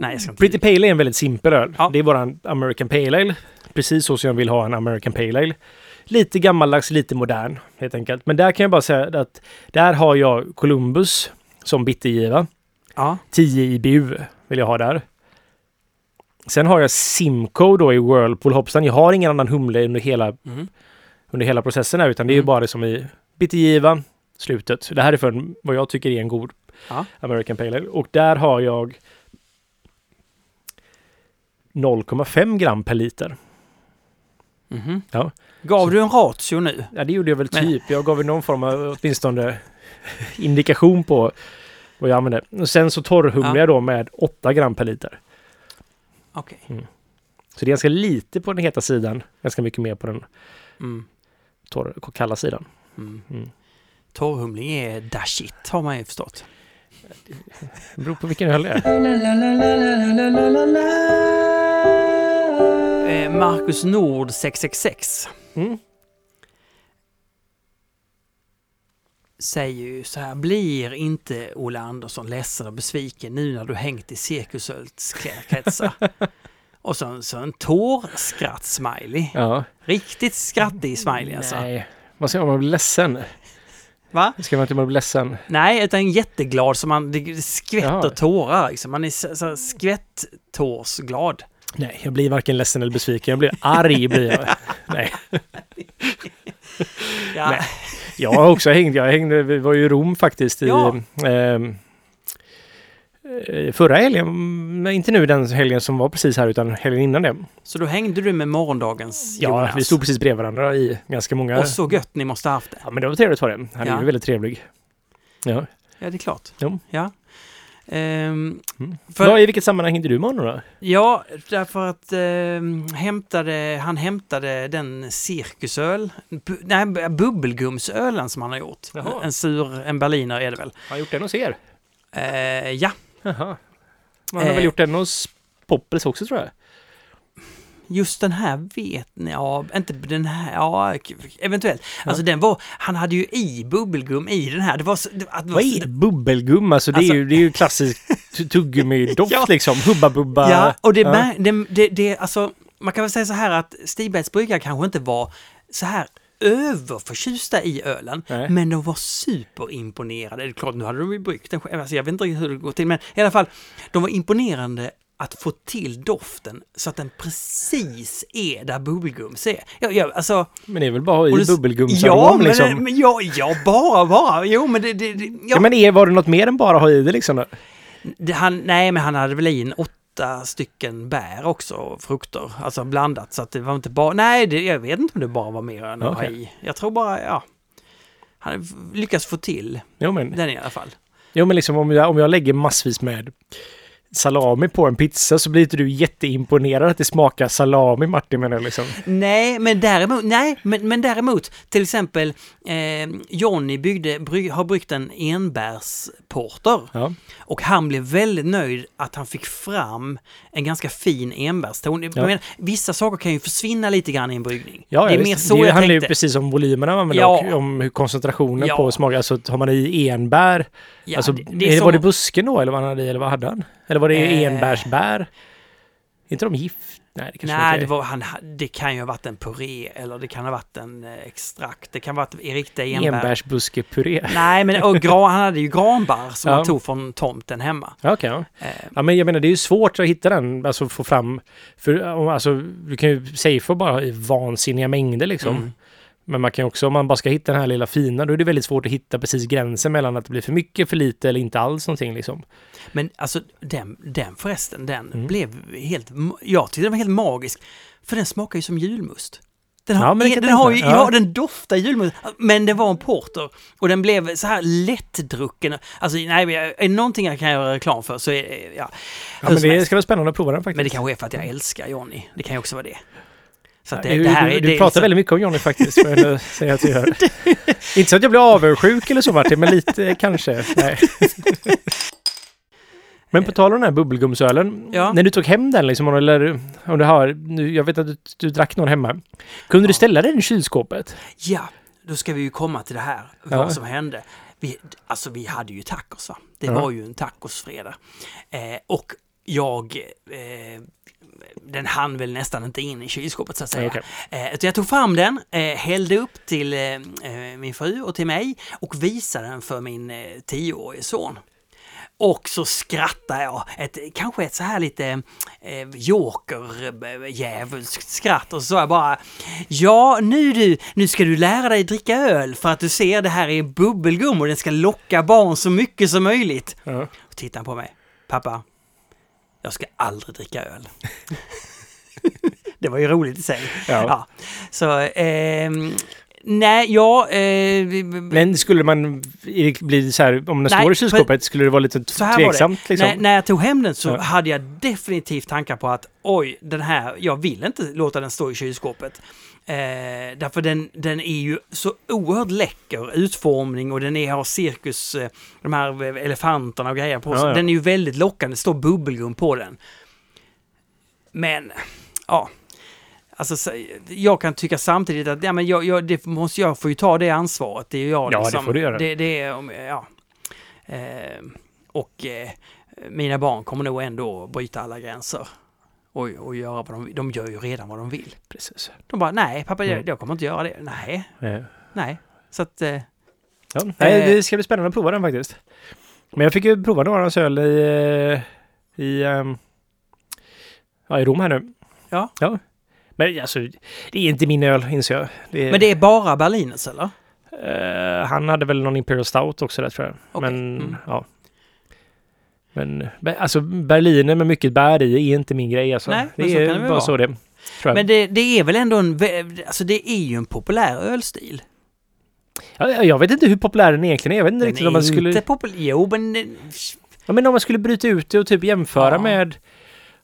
Nej, jag ska inte Pretty Pale Ale är en väldigt simpel öl. Ja. Det är bara en American Pale Ale. Precis så som jag vill ha en American Pale Ale. Lite gammaldags, lite modern helt enkelt. Men där kan jag bara säga att där har jag Columbus som bittergiva. Ja, 10 IBU vill jag ha där. Sen har jag Simcoe då i Whirlpool Hopstan. Jag har ingen annan humle under hela, mm. under hela processen här, utan det är ju Mm. bara som i bittergiva, slutet. Det här är för en, vad jag tycker är en god Ja. American Pale Ale. Och där har jag 0,5 gram per liter. Mhm. Ja. Gav Så- du en ratio nu? Ja, det gjorde jag väl Men- typ. Jag gav någon form av åtminstone indikation på vad jag använde. Och sen så torrhumlar Ja. jag då med 8 gram per liter. Okej. Så det är ganska lite på den heta sidan, ganska mycket mer på den Mm. torr, kalla sidan. Mm. Torrhumling är da shit, har man ju förstått. Det beror på vilken öl det är. Eh, Marcus Nord 666 Mm. säger ju så här, blir inte Olle Andersson ledsen och besviken nu när du hängt i cirkusölskretsar? och så, så en tårskratt-smiley. Ja. Riktigt skrattig smiley alltså. Nej. Vad ska man man bli ledsen? Va? Ska man inte bli ledsen? Nej, utan jätteglad så man det skvätter Jaha. tårar. Liksom. Man är så, så skvätt-tårsglad. Nej, jag blir varken ledsen eller besviken. Jag blir arg. Blir jag. Nej. Ja. Nej. Jag har också hängt. Jag hängde, vi var ju i Rom faktiskt i Ja. eh, förra helgen. Nej, inte nu den helgen som var precis här utan helgen innan det. Så då hängde du med morgondagens Ja, Jonas. vi stod precis bredvid varandra i ganska många... Och så gött ni måste ha haft det. Ja, men det var trevligt var det. Han är Ja. ju väldigt trevlig. Ja. Ja, det är klart. Jo. Ja. Ehm, Mm. För- Vad, I vilket sammanhang hängde du med honom då? ja, därför att ehm, hämtade, han hämtade den cirkusöl, bu, nej, bu- bubbelgumsölen som han har gjort. Jaha. En sur, en berliner är det väl. Har han gjort den hos er? Eh, ja, Jaha. Han har Eh. väl gjort den hos Poppels också tror jag? just den här vet ni, ja, inte den här, ja, eventuellt. Alltså den var, han hade ju i bubbelgum i den här. Det var så, det, att det Vad är bubbelgum? Alltså det är Alltså- ju, det är ju klassisk tu- tuggummi-doft Ja. liksom. Hubba bubba. Ja, och det, Ja. ja. det, det, det, alltså, man kan väl säga så här att Stigbergs bryggare kanske inte var så här överförtjusta i ölen, Nej. men de var superimponerade. Det är klart, nu hade de ju bryggt den själv, alltså, jag vet inte riktigt hur det går till, men i alla fall, de var imponerande att få till doften så att den precis är där bubbelgums är. Jag, jag, alltså, Men det är väl bara i det- bubbelgumsarom ja, liksom? men ja, ja, bara, bara. Jo, men det... det, det ja. Ja. men är, var det något mer än bara ha i det liksom? Det han, nej, men han hade väl i en åtta stycken bär också, frukter, alltså blandat. Så att det var inte bara... Nej, det, jag vet inte om det bara var mer än att ha i. Jag tror bara, ja... Han lyckas få till Jo men, den i alla fall. jo, men liksom om jag, om jag lägger massvis med salami på en pizza så blir inte du jätteimponerad att det smakar salami Martin menar jag liksom. Nej, men däremot, nej, men, men däremot till exempel eh, Johnny byggde, bry, har bryggt en enbärsporter Ja. och han blev väldigt nöjd att han fick fram en ganska fin enbärston. Ja. menar, vissa saker kan ju försvinna lite grann i en bryggning. Ja, det är mer så det jag handlar ju precis om volymerna man använder Ja. och om hur koncentrationen på smak. Alltså har man i enbär, alltså, det, det är som, var det busken då eller vad han hade i eller vad hade han? Eller var det Eh. enbärsbär? inte de gift? Nej, det Nej, det, är. var, han, det kan ju ha varit en puré eller det kan ha varit en eh, extrakt. Det kan ha varit riktiga enbär. Enbärsbuskepuré. Nej, men och gran, han hade ju granbar som Ja. han tog från tomten hemma. Okej, ja. Eh, ja, men jag menar det är ju svårt att hitta den, alltså få fram, för alltså du kan ju safea bara i vansinniga mängder liksom. mm. Men man kan också, om man bara ska hitta den här lilla fina, då är det väldigt svårt att hitta precis gränsen mellan att det blir för mycket, för lite eller inte alls någonting liksom. Men alltså den, den förresten, den Mm. blev helt... Jag tyckte den var helt magisk. För den smakar ju som julmust. Den har, Ja, men den, har ju, ja. Ja. den doftar julmust. Men det var en porter. Och den blev så här lättdrucken. Alltså nej, är det någonting jag kan göra reklam för så är. Ja, Ja, men det ska vara spännande att prova den faktiskt. men det kanske är för att jag älskar Johnny. Det kan ju också vara det. Så det, du, det här du, du det pratar liksom- väldigt mycket om Johnny faktiskt, får jag säga att du gör. inte så att jag blir avundsjuk eller så Martin, men lite kanske. Men på tal om den här bubbelgumsölen, Ja. när du tog hem den liksom, eller om du har, nu, jag vet att du, du drack någon hemma. Kunde du Ja. ställa den i kylskåpet? Ja, då ska vi ju komma till det här, Ja. vad som hände. Vi, alltså vi hade ju tacos va? Det Ja. var ju en tacosfredag. Eh, och jag, eh, den hann väl nästan inte in i kylskåpet så att säga. Okej. Eh, jag tog fram den, eh, hällde upp till eh, eh, min fru och till mig och visade den för min eh, tioårige son. Och så skrattar jag, ett, kanske ett så här lite eh, joker-djävulskt skratt och så sa jag bara Ja, nu du, nu ska du lära dig dricka öl för att du ser det här är bubbelgum och den ska locka barn så mycket som möjligt. Ja. Och tittar på mig. Pappa, jag ska aldrig dricka öl. det var ju roligt i sig. Ja. Så, ehm, nej, ja... Eh, Men skulle man bli så här, om den Nej, står i kylskåpet, skulle det vara lite tveksamt liksom? När, när jag tog hem den så Ja. hade jag definitivt tankar på att oj, den här, jag vill inte låta den stå i kylskåpet. Eh, därför den, den är ju så oerhört läcker utformning och den är, har cirkus, eh, de här elefanterna och grejer på sig. Ja, ja. Den är ju väldigt lockande, det står bubbelgum på den. Men, ja. Alltså, så- jag kan tycka samtidigt att ja, men jag, jag, det måste, jag får ju ta det ansvaret. Det är jag Ja, det liksom, får du göra. Det, det är, ja. Eh, och eh, mina barn kommer nog ändå bryta alla gränser. Och, och göra vad de vill. De gör ju redan vad de vill. Precis. De bara, nej pappa, Mm. jag, jag kommer inte göra det. Nej, Eh, nej. Så att, eh, Ja, nej, Eh. det ska bli spännande att prova den faktiskt. Men jag fick ju prova några öl i, eh, i, ehm, ja, i Rom här nu. Ja. ja. Men alltså, det är inte min öl inser jag. Det är, men det är bara Berliners eller? eh, han hade väl någon Imperial Stout också där tror jag. Okej, Men mm. ja. Men alltså Berliner med mycket bär i är inte min grej alltså. Nej, det är det bara vara. så det jag. Men det, det är väl ändå en, alltså det är ju en populär ölstil. Ja, jag vet inte hur populär den egentligen är. Jag vet inte Den riktigt om man skulle... inte populär, jo men Ja, men om man skulle bryta ut det och typ jämföra Ja. med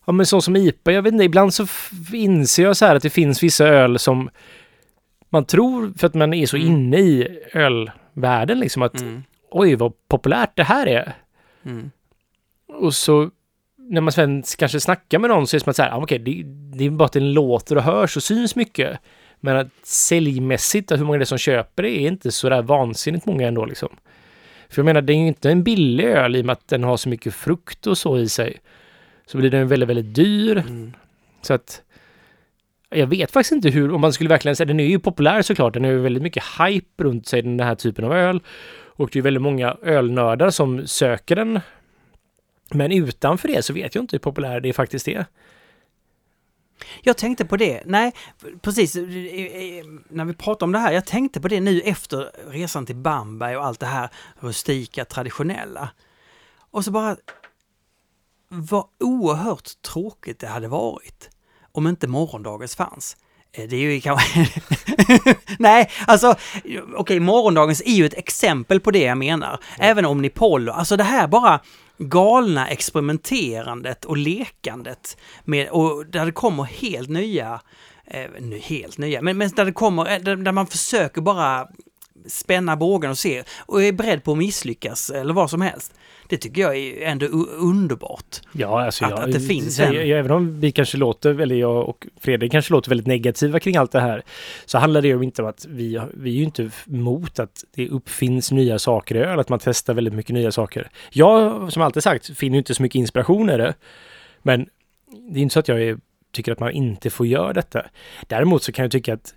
Ja men så som IPA, jag vet inte, ibland så inser jag så här att det finns vissa öl som man tror, för att man är så Mm. inne i ölvärlden liksom att mm, oj vad populärt det här är. mm. Och så när man sen kanske snackar med någon så är det som att så här, ja, okej, det, det är bara att den låter och hörs och syns mycket. Men att säljmässigt, att hur många det är som köper det är inte så där vansinnigt många ändå liksom. För jag menar, det är ju inte en billig öl i och med att den har så mycket frukt och så i sig. Så blir den väldigt, väldigt dyr. Mm. Så att jag vet faktiskt inte hur, om man skulle verkligen säga, den är ju populär såklart, den har ju väldigt mycket hype runt sig, den här typen av öl. Och det är väldigt många ölnördar som söker den Men utanför det så vet jag inte hur populär det faktiskt är. Jag tänkte på det, nej, precis, eh, eh, när vi pratar om det här, jag tänkte på det nu efter resan till Bamberg och allt det här rustika, traditionella. Och så bara, vad oerhört tråkigt det hade varit om inte morgondagens fanns. Eh, Det är ju kanske... Nej, alltså okej, okay, morgondagens är ju ett exempel på det jag menar. Även Omnipollo, alltså det här bara galna experimenterandet och lekandet med, och där det kommer helt nya, eh, helt nya, men, men där det kommer, eh, där, där man försöker bara spänna bågen och se och är beredd på att misslyckas eller vad som helst. Det tycker jag är ändå underbart. Ja, alltså Att- jag, att det finns jag, en- jag, Även om vi kanske låter, eller jag och Fredrik kanske låter väldigt negativa kring allt det här, så handlar det ju inte om att vi, vi är ju inte emot att det uppfinns nya saker i öl, att man testar väldigt mycket nya saker. Jag, som alltid sagt, finner ju inte så mycket inspiration i det. Men det är inte så att jag är, tycker att man inte får göra detta. Däremot så kan jag tycka att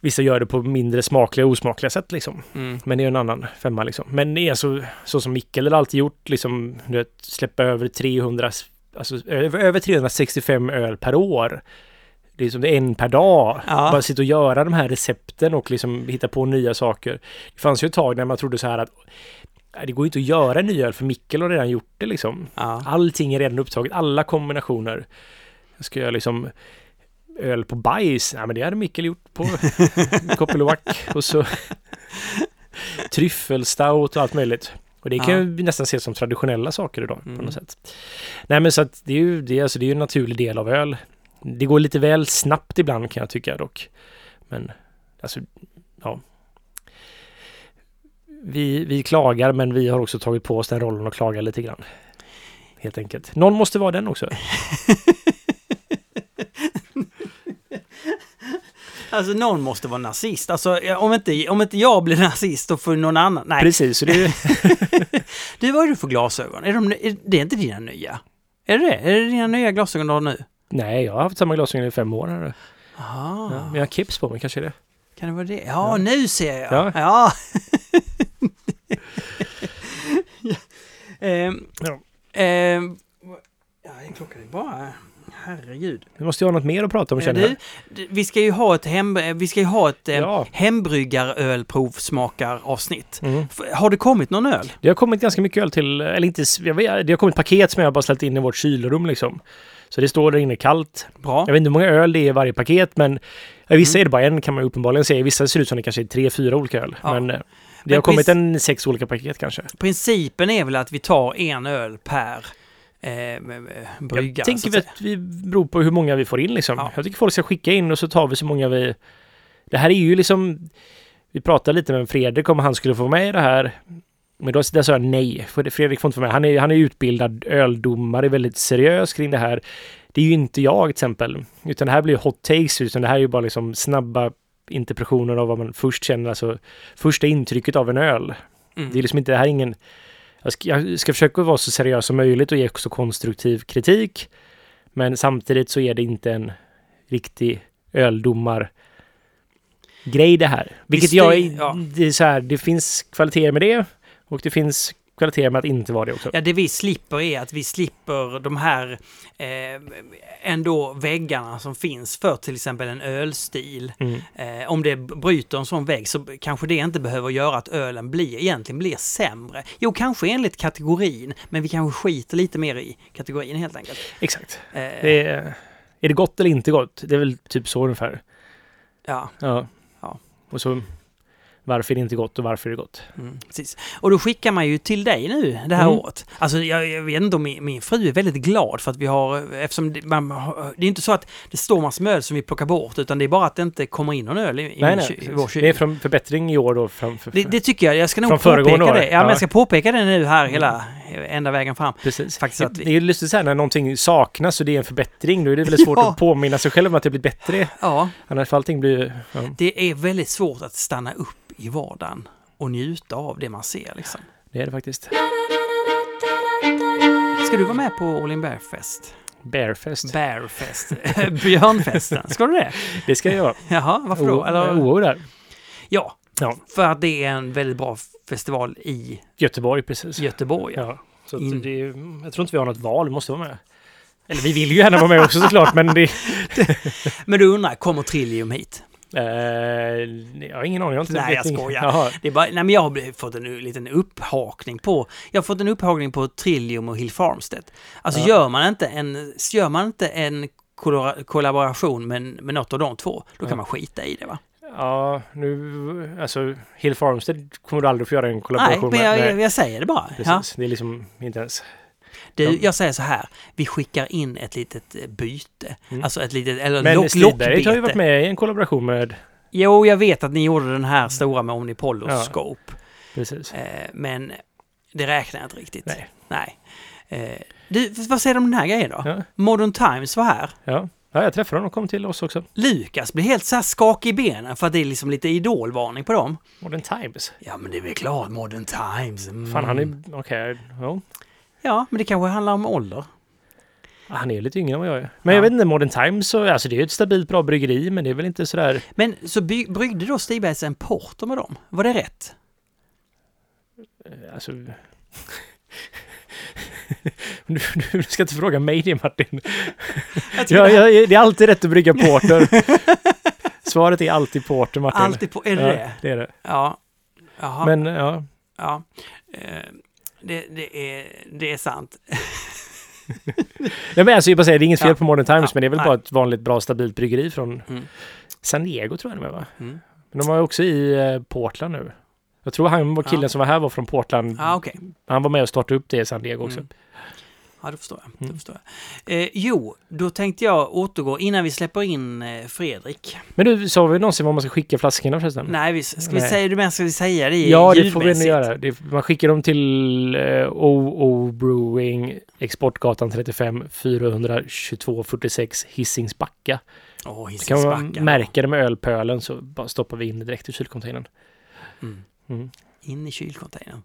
vissa gör det på mindre smakliga och osmakliga sätt liksom. Men det är en annan femma liksom. Men det är så, så som Mikkel har alltid gjort, liksom, du vet, släppa över 300, alltså över, över 365 öl per år. Det är som det är en per dag. Ja. Bara sitta och göra de här recepten och liksom hitta på nya saker. Det fanns ju ett tag när man trodde så här att "Nej, det går ju inte att göra ny öl för Mikkel har redan gjort det liksom. Ja. Allting är redan upptaget, alla kombinationer. Jag ska göra liksom öl på bajs. Ja, men det hade Mikkel gjort på Koppelovac. Och så tryffelstout och allt möjligt. Och det kan Ja. vi nästan se som traditionella saker idag Mm. på något sätt. Nej men så att det är ju det, alltså, det är en naturlig del av öl. Det går lite väl snabbt ibland kan jag tycka dock. Men alltså, ja. Vi, vi klagar men vi har också tagit på oss den rollen och klagar lite grann. Helt enkelt. Någon måste vara den också. Alltså någon måste vara nazist. Alltså ja, om inte, om inte jag blir nazist då får någon annan. Nej. Precis, det är, Du, vad är det för glasögon? Är de, är, det är inte dina nya? Är det? Är det dina nya glasögon du har nu? Nej, jag har haft samma glasögon i fem år. Här. Aha. Ja, men jag har keps på mig, kanske det. Kan det vara det? Ja, Ja. nu ser jag. Ja. Ja. Ehm, Ja. ehm, ja, klockan är bara... Herregud. Vi måste ju ha något mer att prata om känner jag. vi ska ju ha ett, hem, vi ska ju ha ett eh, Ja. hembryggarölprovsmakaravsnitt. Mm. Har det kommit någon öl? Det har kommit ganska mycket öl till, eller inte, jag vet, det har kommit paket som jag bara ställt in i vårt kylrum liksom. Så det står där inne kallt. Bra. Jag vet inte hur många öl det är i varje paket, men vissa Mm. är det bara en kan man uppenbarligen se. I vissa ser ut som det kanske är tre, fyra olika öl. Ja. Men eh, det har kommit en sex olika paket kanske. Principen är väl att vi tar en öl per eh, bryggare. Jag tänker att att vi beror på hur många vi får in liksom. Ja. Jag tycker folk ska skicka in och så tar vi så många vi... Det här är ju liksom... Vi pratade lite med Fredrik om han skulle få med i det här. Men då där sa jag nej. För Fredrik får inte vara med. Han är, han är utbildad öldomare, väldigt seriös kring det här. Det är ju inte jag till exempel. Utan det här blir hot takes. Utan det här är ju bara liksom snabba interpretationer av vad man först känner. Alltså första intrycket av en öl. Mm. Det är liksom inte, det här är ingen... Jag ska, jag ska försöka vara så seriös som möjligt och ge också konstruktiv kritik. Men samtidigt så är det inte en riktig öldomar grej det här. Vilket Visst, jag... ja. Det, är så här, det finns kvaliteter med det och det finns kvaliteter med att inte vara det också. Ja, det vi slipper är att vi slipper de här eh, ändå väggarna som finns för till exempel en ölstil. Mm. Eh, om det bryter en sån vägg så kanske det inte behöver göra att ölen blir, egentligen blir sämre. Jo, kanske enligt kategorin, men vi kanske skiter lite mer i kategorin helt enkelt. Exakt. Eh, Det är, är det gott eller inte gott? Det är väl typ så ungefär. ja, Ja. Ja. Och så varför det inte gott och varför det gott? mm, precis. Och då skickar man ju till dig nu det här Mm. året. Alltså jag, jag vet inte om min, min fru är väldigt glad för att vi har, eftersom det, man, det är inte så att det står massor med öl som vi plockar bort, utan det är bara att det inte kommer in någon öl i, nej, min nej. i vår kyl. Det är från förbättring i år då. Fram, för, Det, det tycker jag. Jag ska nog Från påpeka år. det. Ja, men Ja. jag ska påpeka det nu här hela, ända vägen fram. Precis. Faktiskt att vi- Det är ju lustigt så här när någonting saknas och det är en förbättring. Då är det väldigt svårt Ja. att påminna sig själv om att det blir bättre. Ja, Annars får allting bli... Ja. det är väldigt svårt att stanna upp i vardagen och njuta av det man ser liksom. Det är det faktiskt. Ska du vara med på All In Bear Fest? Bearfest. Bearfest? Björnfesten? Ska du det? Det ska jag göra. Jaha, varför då? Eller, OO där. ja, Ja. för att det är en väldigt bra festival i Göteborg precis. Göteborg. Ja. Så In. det, jag tror inte vi har något val, vi måste vara med. Eller vi vill ju gärna vara med också såklart, men det... Men du undrar, kommer Trillium hit? Eh, jag har ingen aning. Jag har inte Nej, jag skojar. Jaha. Det är bara, nej men jag har fått en liten upphakning på, jag har fått en upphakning på Trillium och Hill Farmstead. Alltså Ja. gör man inte en, gör man inte en kollaboration med, med något av de två, då kan Ja. man skita i det va? Ja, nu... Alltså, Hill Farmstead kommer du aldrig få göra en Nej, kollaboration men jag, med. jag, jag säger det bara. Precis. Ja. Det är liksom inte ens... Du, Ja. jag säger så här, vi skickar in ett litet eh, byte. Mm. Alltså ett litet, eller Men lock, Stigberg har ju varit lockbete. med i en kollaboration med... Jo, jag vet att ni gjorde den här stora med Omnipoloscope. Precis. Eh, men det räknar jag inte riktigt. Nej. Nej. Eh, du, vad säger du om den här grejen då? Ja, Modern Times var här. ja. ja, jag träffade dem och kom till oss också. Lukas blir helt så här skakig i benen för att det är liksom lite idolvarning på dem. Modern Times. Ja, men det är väl klart Modern Times. Mm. Fan, han är... Okej, ja. Ja, men det kanske handlar om ålder. Han är lite yngre än vad jag är. Men Ja. jag vet inte, Modern Times, så, alltså det är ju ett stabilt bra bryggeri, men det är väl inte sådär... Men så by- bryggde då Stigbergs en porter med dem? Var det rätt? eh, Alltså... du, du ska inte fråga mig det Martin. Jag tycker Ja, det är alltid rätt att brygga porter. Svaret är alltid porter Martin. Alltid på... Är det ja, det är det. Ja. Jaha. Men ja, Ja. Eh, det, det, är, det är sant. Nej, men alltså, jag bara säger, det är inget fel Ja. på Modern Times, Ja, men det är väl nej. bara ett vanligt bra stabilt bryggeri från Mm. San Diego tror jag det var va? Mm. Men de var också i eh, Portland nu. Jag tror han var killen Ja. som var här var från Portland. Ja, okej. Han var med och startade upp det i San Diego också. Mm. Ja, det förstår jag. Det Mm. förstår jag. Eh, jo, då tänkte jag återgå innan vi släpper in eh, Fredrik. Men du, sa vi någonsin vad man ska skicka flaskorna förresten? Nej, vi, ska vi Nej. säga det men ska vi säga det Ja, det får vi ändå göra. Det, man skickar dem till eh, OO Brewing, Exportgatan 35, 422 46 Hisingsbacka. Åh, Så kan man Hisingsbacka. märka det med ölpölen så bara stoppar vi in det direkt i kylcontainern. Mm. Mm. In i kylcontainern.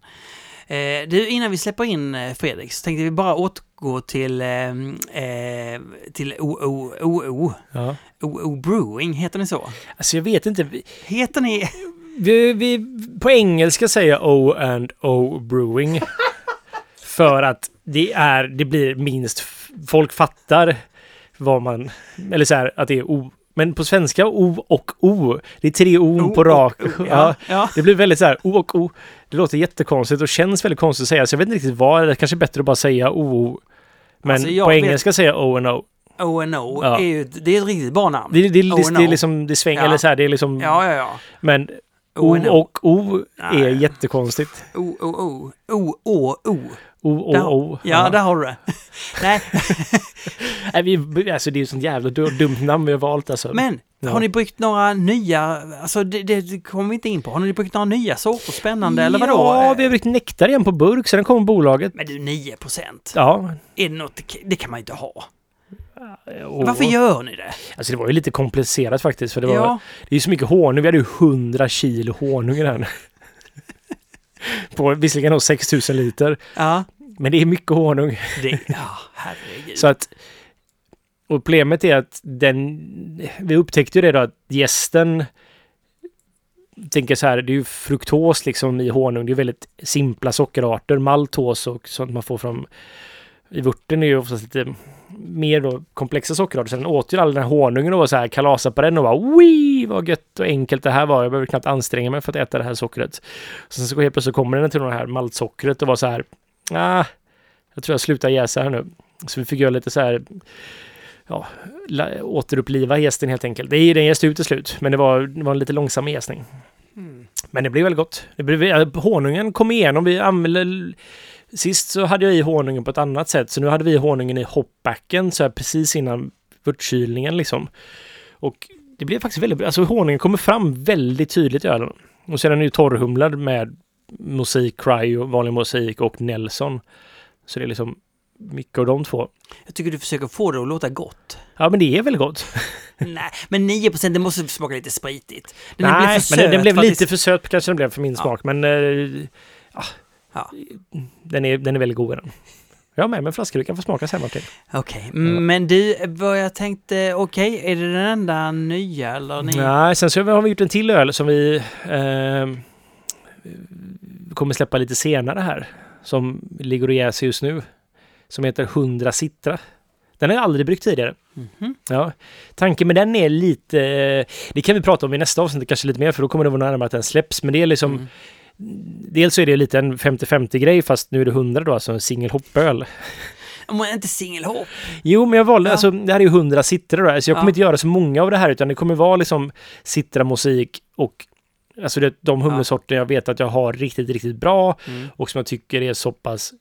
Eh, du, innan vi släpper in eh, Fredrik så tänkte vi bara återgå till, eh, eh, till OO, OO, Ja. OO Brewing, heter ni så? Alltså jag vet inte. Heter ni... vi, vi, på engelska säger O and O Brewing. för att det är, det blir minst, folk fattar vad man, eller så här att det är O. Men på svenska O och O. Det är tre O, O på rak. O, ja. ja, ja. Det blir väldigt så här O och O. Det låter jättekonstigt och känns väldigt konstigt att säga. Så jag vet inte riktigt vad. Det kanske är bättre att bara säga O. Men Alltså, på vet- engelska säger jag O and O. O&O Ja. är ju det är ett riktigt bra namn. Det, det, det, O det, and är O. liksom, det svänger, eller så här, det är liksom... Ja, ja, ja. Men O O&O. och O är jättekonstigt. O, O, O. O, Å, O. O, O, Där- O. Ja, där har du det. Nej, Nej, vi, alltså det är ju sånt jävla du- dumt namn vi har valt alltså. men Ja. har ni bryggt några nya, alltså det, det kommer vi inte in på. Har ni bryggt några nya sorter spännande eller vadå? Ja, vi har bryggt nektar igen på burk, sen kommer bolaget. Men du, 9 procent. Ja. Är det något, det kan man ju inte ha. Och, Varför gör ni det? Alltså det var ju lite komplicerat faktiskt, för det var... Ja, Det är ju så mycket honung. Vi hade ju 100 kilo honung i den. på visserligen då 6000 liter. ja, Men det är mycket honung. det, ja, herregud. Så att... Och problemet är att den... Vi upptäckte ju det då att gästen tänker så här, det är ju fruktos liksom i honung. Det är väldigt simpla sockerarter. Maltos och sånt man får från... I vörten är ju oftast lite mer då komplexa sockerarter. Sen åt ju all den här honungen och var så här kalasa på den och bara Wii, vad gött och enkelt det här var. Jag behöver knappt anstränga mig för att äta det här sockret. Sen så helt plötsligt kommer den till det här maltsockret och var så här, ah, jag tror jag slutar jäsa här nu. Så vi fick göra lite så här, ja, återuppliva gästen helt enkelt. Det är den jäste ut till slut, men det var, det var en lite långsam jäsning. Mm. Men det blev väldigt gott. Det blev, honungen kom igenom. Vi använde... Sist så hade jag i honungen på ett annat sätt, så nu hade vi honungen i hopbacken så här precis innan vörtkylningen liksom. Och det blev faktiskt väldigt bra. Alltså honungen kommer fram väldigt tydligt i ölen. Och sen är den ju torrhumlad med mosaik, cryo, vanlig mosaik och Nelson. Så det är liksom mycket av de två. Jag tycker du försöker få det att låta gott. Ja, men det är väldigt gott. Nej, men 9 procent, det måste smaka lite spritigt. Den Nej, för men den, den blev lite det- för söt kanske den blev för min Ja. smak. Men eh, ja, Ja. Den, är, den är väldigt god. Den. Jag med, men flaskor du kan få smaka sen Martin. Okej, men du, vad jag tänkte, okej, är det den enda nya eller? Ni? Nej, sen så har vi gjort en till öl som vi eh, kommer släppa lite senare här. som ligger och jäser just nu. Som heter 100 Citra. Den har jag aldrig bryggt tidigare. Mhm. Ja. Tanken med den är lite... Det kan vi prata om i nästa avsnitt kanske lite mer för då kommer det vara närmare att den släpps. Men det är liksom... Mm. Dels så är det lite en 50-50 grej fast nu är det 100 då, alltså en single hoppöl. Om man inte singelhopp. Jo, men jag valde, Ja. alltså det här är ju 100 Citra då, så jag kommer Ja. inte göra så många av det här utan det kommer vara liksom Citra musik och alltså det, de humlesorter jag vet att jag har riktigt, riktigt bra Mm. och som jag tycker är så pass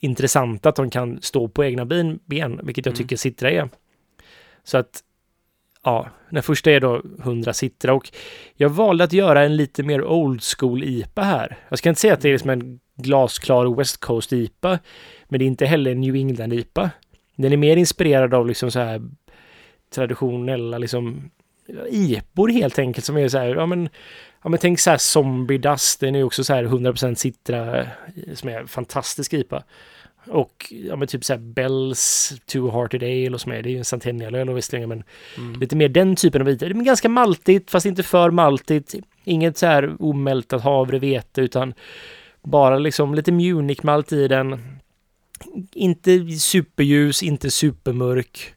intressanta att de kan stå på egna ben, ben vilket jag Mm. tycker Citra är. Så att, ja, den första är då 100 Citra och jag valde att göra en lite mer old school IPA här. Jag ska inte säga att det är som en glasklar West Coast IPA, men det är inte heller en New England IPA. Den är mer inspirerad av liksom så här traditionella liksom IPOR helt enkelt som är så här, ja men, ja men tänk så här Zombie Dust, den är ju också så här 100% Citra som är fantastisk IPA. Och ja men typ så här Bells Two Hearted Ale och som är, det är ju en Centennial-öl och visserligen men Mm. lite mer den typen av. Det är ganska maltigt fast inte för maltigt. Inget så här omältat havre, vete utan bara liksom lite Munich-malt i den. Inte superljus, inte supermörk.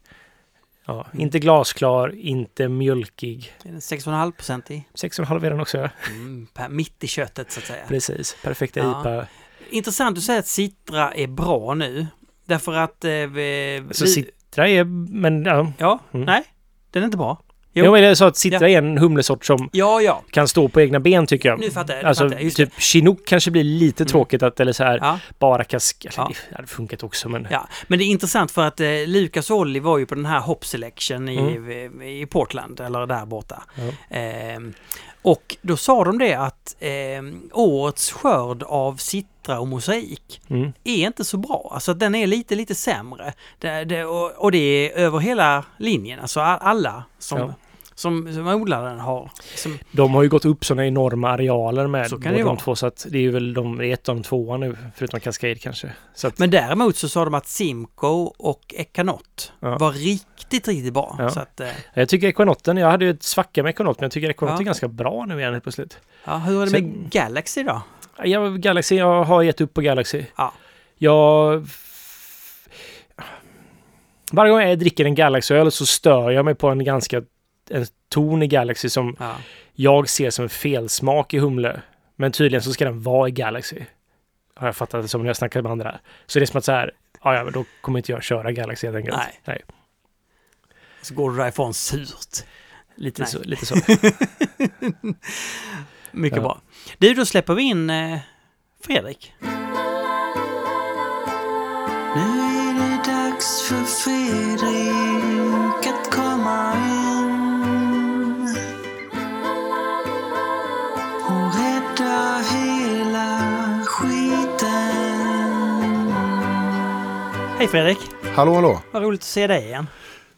Ja, Mm. inte glasklar, inte mjölkig. Är den 6,5 procent i? 6,5 är den också. Mm, per- mitt i köttet så att säga. Precis, perfekta Ja. IPA. Intressant att säga att Citra är bra nu. Därför att... Eh, vi, Så vi- Citra är, men ja. Ja, Mm. nej. Den är inte bra. Jo. Jo. men jag sa att Citra är en humlesort som Ja, ja. kan stå på egna ben tycker jag. Nu fattar jag. Nu Alltså fattar jag. Just det. typ Chinook kanske blir lite Mm. tråkigt att, eller så här, Ja, bara kask... Eller, Ja. Det hade funkat också men... ja, men det är intressant för att eh, Lucas Olli var ju på den här Hop Selection i, Mm. i Portland, eller där borta. Ja. Ehm, och då sa de det att ehm, årets skörd av Citra och mosaik Mm. är inte så bra. Alltså den är lite, lite sämre. Det, det, och, och det är över hela linjen. Alltså alla som, Ja. Som, som odlar den har. Som, De har ju gått upp sådana enorma arealer med Så kan det de vara. två så att det är väl de ett av de tvåa nu förutom Cascade kanske. Så att, men däremot så sa de att Simcoe och Ekanot Ja. var riktigt, riktigt bra. Ja. Så att, eh, jag tycker Equinotten, jag hade ju ett svacka med Equinot men jag tycker Equinot Ja. är ganska bra nu igen helt plötsligt. ja, hur är det Sen- med Galaxy då? Jag, Galaxy, jag har gett upp på Galaxy. Ja. Jag... Varje gång jag dricker en Galaxy-öl så stör jag mig på en ganska en ton i Galaxy som Ja. jag ser som en felsmak i humle. Men tydligen så ska den vara i Galaxy. Har jag fattat det som när jag snackar med andra. Så det är som att så här, ja, ja men då kommer inte jag köra Galaxy helt enkelt. Nej. Nej. Så går du därifrån surt. Lite Nej. så. Lite så. Mycket Ja. bra. Du, då släpper vi in eh, Fredrik. Nu är det dags för Fredrik Hej Fredrik! Hallå, hallå. Vad roligt att se dig igen.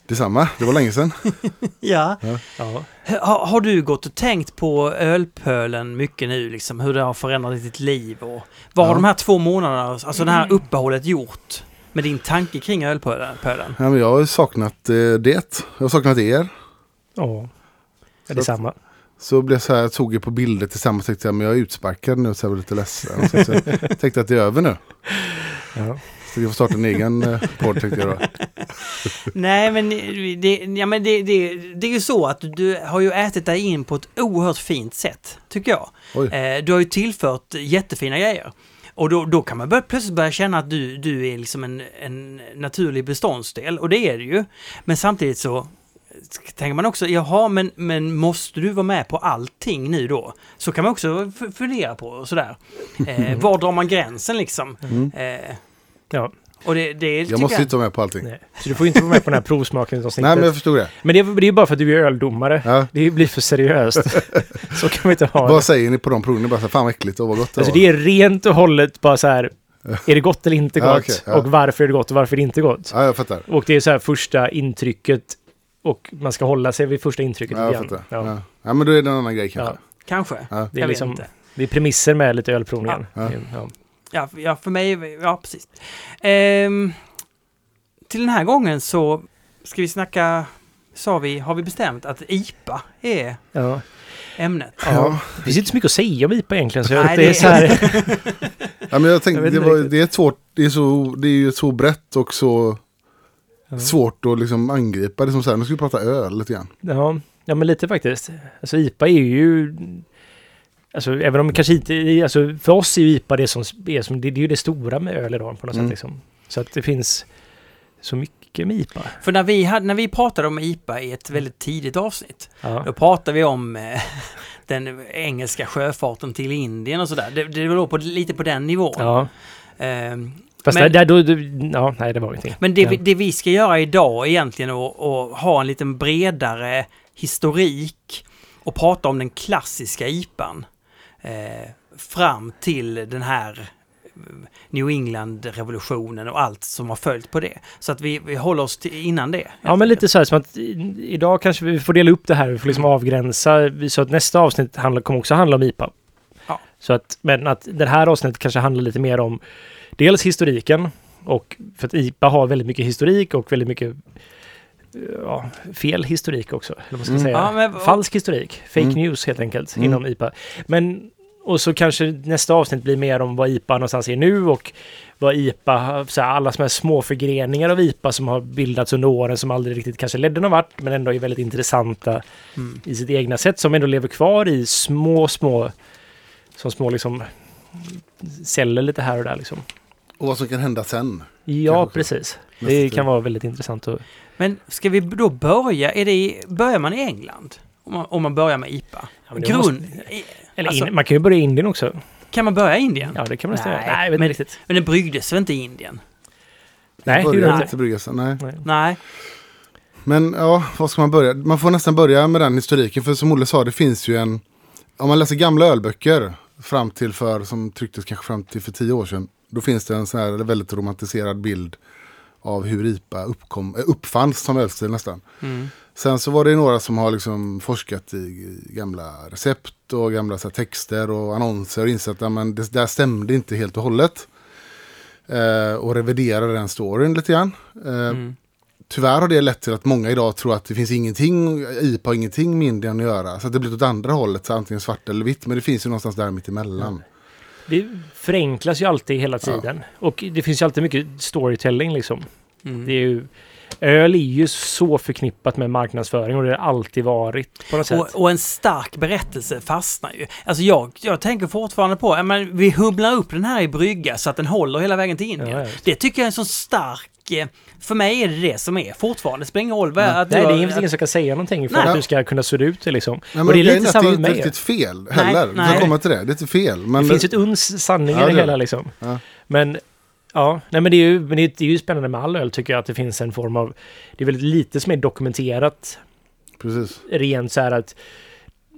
Detsamma, det var länge sedan. Ja. Ja. Har, har du gått och tänkt på ölpölen mycket nu, liksom hur det har förändrat ditt liv och vad har Ja. de här två månaderna, alltså det här uppehållet gjort med din tanke kring ölpölen? pölen? Ja, men jag har saknat eh, det. Jag har saknat er. Ja. Det är Så- samma. Så blev jag så här, jag tog er på bilder tillsammans och tänkte jag, men jag är utsparkad nu så jag var lite ledsen. Så jag tänkte att det är över nu. Ja. Jag får starta en egen eh, podd tänkte jag då. Nej, men, det, ja, men det, det, det är ju så att du har ju ätit dig in på ett oerhört fint sätt, tycker jag. Oj. Eh, du har ju tillfört jättefina grejer. Och då, då kan man börja, plötsligt börja känna att du, du är liksom en, en naturlig beståndsdel, och det är det ju. Men samtidigt så tänker man också, jaha, men, men måste du vara med på allting nu då? Så kan man också fundera på och sådär. Eh, var drar man gränsen liksom? Mm. Eh, ja. och det, det Jag måste inte vara med på allting. Nej. Så du får inte vara med på den här provsmakningsavsnittet. Nej, men jag förstod det. Men det, är- det är bara för att du är öldomare. Ja. Det blir för seriöst. så kan vi inte ha det. Vad säger ni på de proverna? Bara så här, fan vad äckligt och vad gott det Alltså var. det är rent och hållet bara så här. Är det gott eller inte gott? Ja, okej, ja. Och varför är det gott och varför är det inte gott? Ja, jag fattar. Och det är så här första intrycket. Och man ska hålla sig vid första intrycket Ja, jag igen. fattar. Ja. Ja. Ja. men då är det en annan grej kanske. Ja. Kanske. Ja. Det Jag är vet liksom inte. det är premisser med lite ölprovningen. Ja. Ja. Ja, för- ja, mig, ja precis. Ehm, till den här gången så ska vi snacka, sa vi, har vi bestämt att IPA är Ja. ämnet. Ja. Det finns inte så mycket att säga om IPA egentligen. Så Nej, det är så här, Ja, Ja, men jag tänkte, Jag det, var, det, är svårt, det, är så, det är ju så brett och så svårt att liksom angripa. Det är som så här, nu ska vi prata öl lite grann. Ja, ja men lite faktiskt. Alltså IPA är ju... Alltså även om kanske inte... Alltså för oss är ju IPA det som är som... Det, det är ju det stora med öl idag på något Mm. sätt liksom. Så att det finns så mycket med IPA. För när vi, hade, när vi pratade om IPA i ett väldigt tidigt avsnitt, Ja. då pratade vi om eh, den engelska sjöfarten till Indien och sådär. Det, det var på, lite på den nivån. ja. Ehm, Fast Men- där, då, då... Ja, nej det var ingenting. Men det, ja. vi, det vi ska göra idag egentligen är att ha en liten bredare historik och prata om den klassiska IPan. Eh, fram till den här eh, New England-revolutionen och allt som har följt på det. Så att vi, vi håller oss till innan det. Ja, men lite så här som att i- idag kanske vi får dela upp det här. Vi får liksom avgränsa. Så att nästa avsnitt handlar, kommer också handla om IPA. Ja. Så att, men att det här avsnittet kanske handlar lite mer om dels historiken och för att IPA har väldigt mycket historik och väldigt mycket ja, fel historik också. Eller vad man ska Mm. säga. Ja, men- Falsk historik. Fake Mm. news helt enkelt Mm. inom IPA. Men och så kanske nästa avsnitt blir mer om vad IPA någonstans är nu och vad IPA, så här, alla sådana här små förgreningar av IPA som har bildats under åren som aldrig riktigt kanske ledde någon vart men ändå är väldigt intressanta Mm. i sitt egna sätt som ändå lever kvar i små, små, som små liksom celler lite här och där liksom. Och vad som kan hända sen. Ja, precis. Nästa Det tid. kan vara väldigt intressant att... Men ska vi då börja? Är det i, börjar man i England? Om man, om man börjar med IPA? Ja, Grund... Eller Alltså- in, man kan ju börja i Indien också. Kan man börja i Indien? Ja, det kan man nästan Nej, göra. Nej, men- inte riktigt. Men det bryggdes väl inte i Indien? Nej, det gjorde det inte nej. Nej. Nej. Men ja, vad ska man börja? Man får nästan börja med den historiken. För som Olle sa, det finns ju en... Om man läser gamla ölböcker fram till för, som trycktes kanske fram till för tio år sedan. Då finns det en sån här väldigt romantiserad bild av hur IPA uppkom, uppfanns som ölstil nästan. Mm. Sen så var det några som har liksom forskat i, gamla recept och gamla så här, texter och annonser och insett att men det där stämde inte helt och hållet. Eh, och reviderade den storyn lite grann. Eh, Mm. Tyvärr har det lett till att många idag tror att det finns ingenting, IPA har ingenting med Indien att göra. Så att det blir åt andra hållet, så antingen svart eller vitt. Men det finns ju någonstans där mitt emellan. Det förenklas ju alltid hela tiden. Och det finns ju alltid mycket storytelling liksom. Mm. Det är ju, öl är ju så förknippat med marknadsföring och det har alltid varit på något sätt. Och, och en stark berättelse fastnar ju. Alltså jag, jag tänker fortfarande på, ja, men vi humlar upp den här i brygga så att den håller hela vägen till Indien. Ja, ja, det tycker jag är en så stark, eh, för mig är det det som är fortfarande. Det spelar ingen roll Nej. att Nej, du det finns ingen som kan säga någonting för Nej. att du ska kunna sudda ut det liksom. Nej, men och det är lite att samma det med är mig. inte riktigt fel Nej, heller. Vi nej. ska komma till det. Det är inte fel. Men Det finns ju ett uns sanning Ja, i det det hela det. liksom. Ja. Men ja, nej men det är ju, men det är, det är ju spännande med all öl tycker jag att det finns en form av, det är väldigt lite som är dokumenterat Precis. rent så här att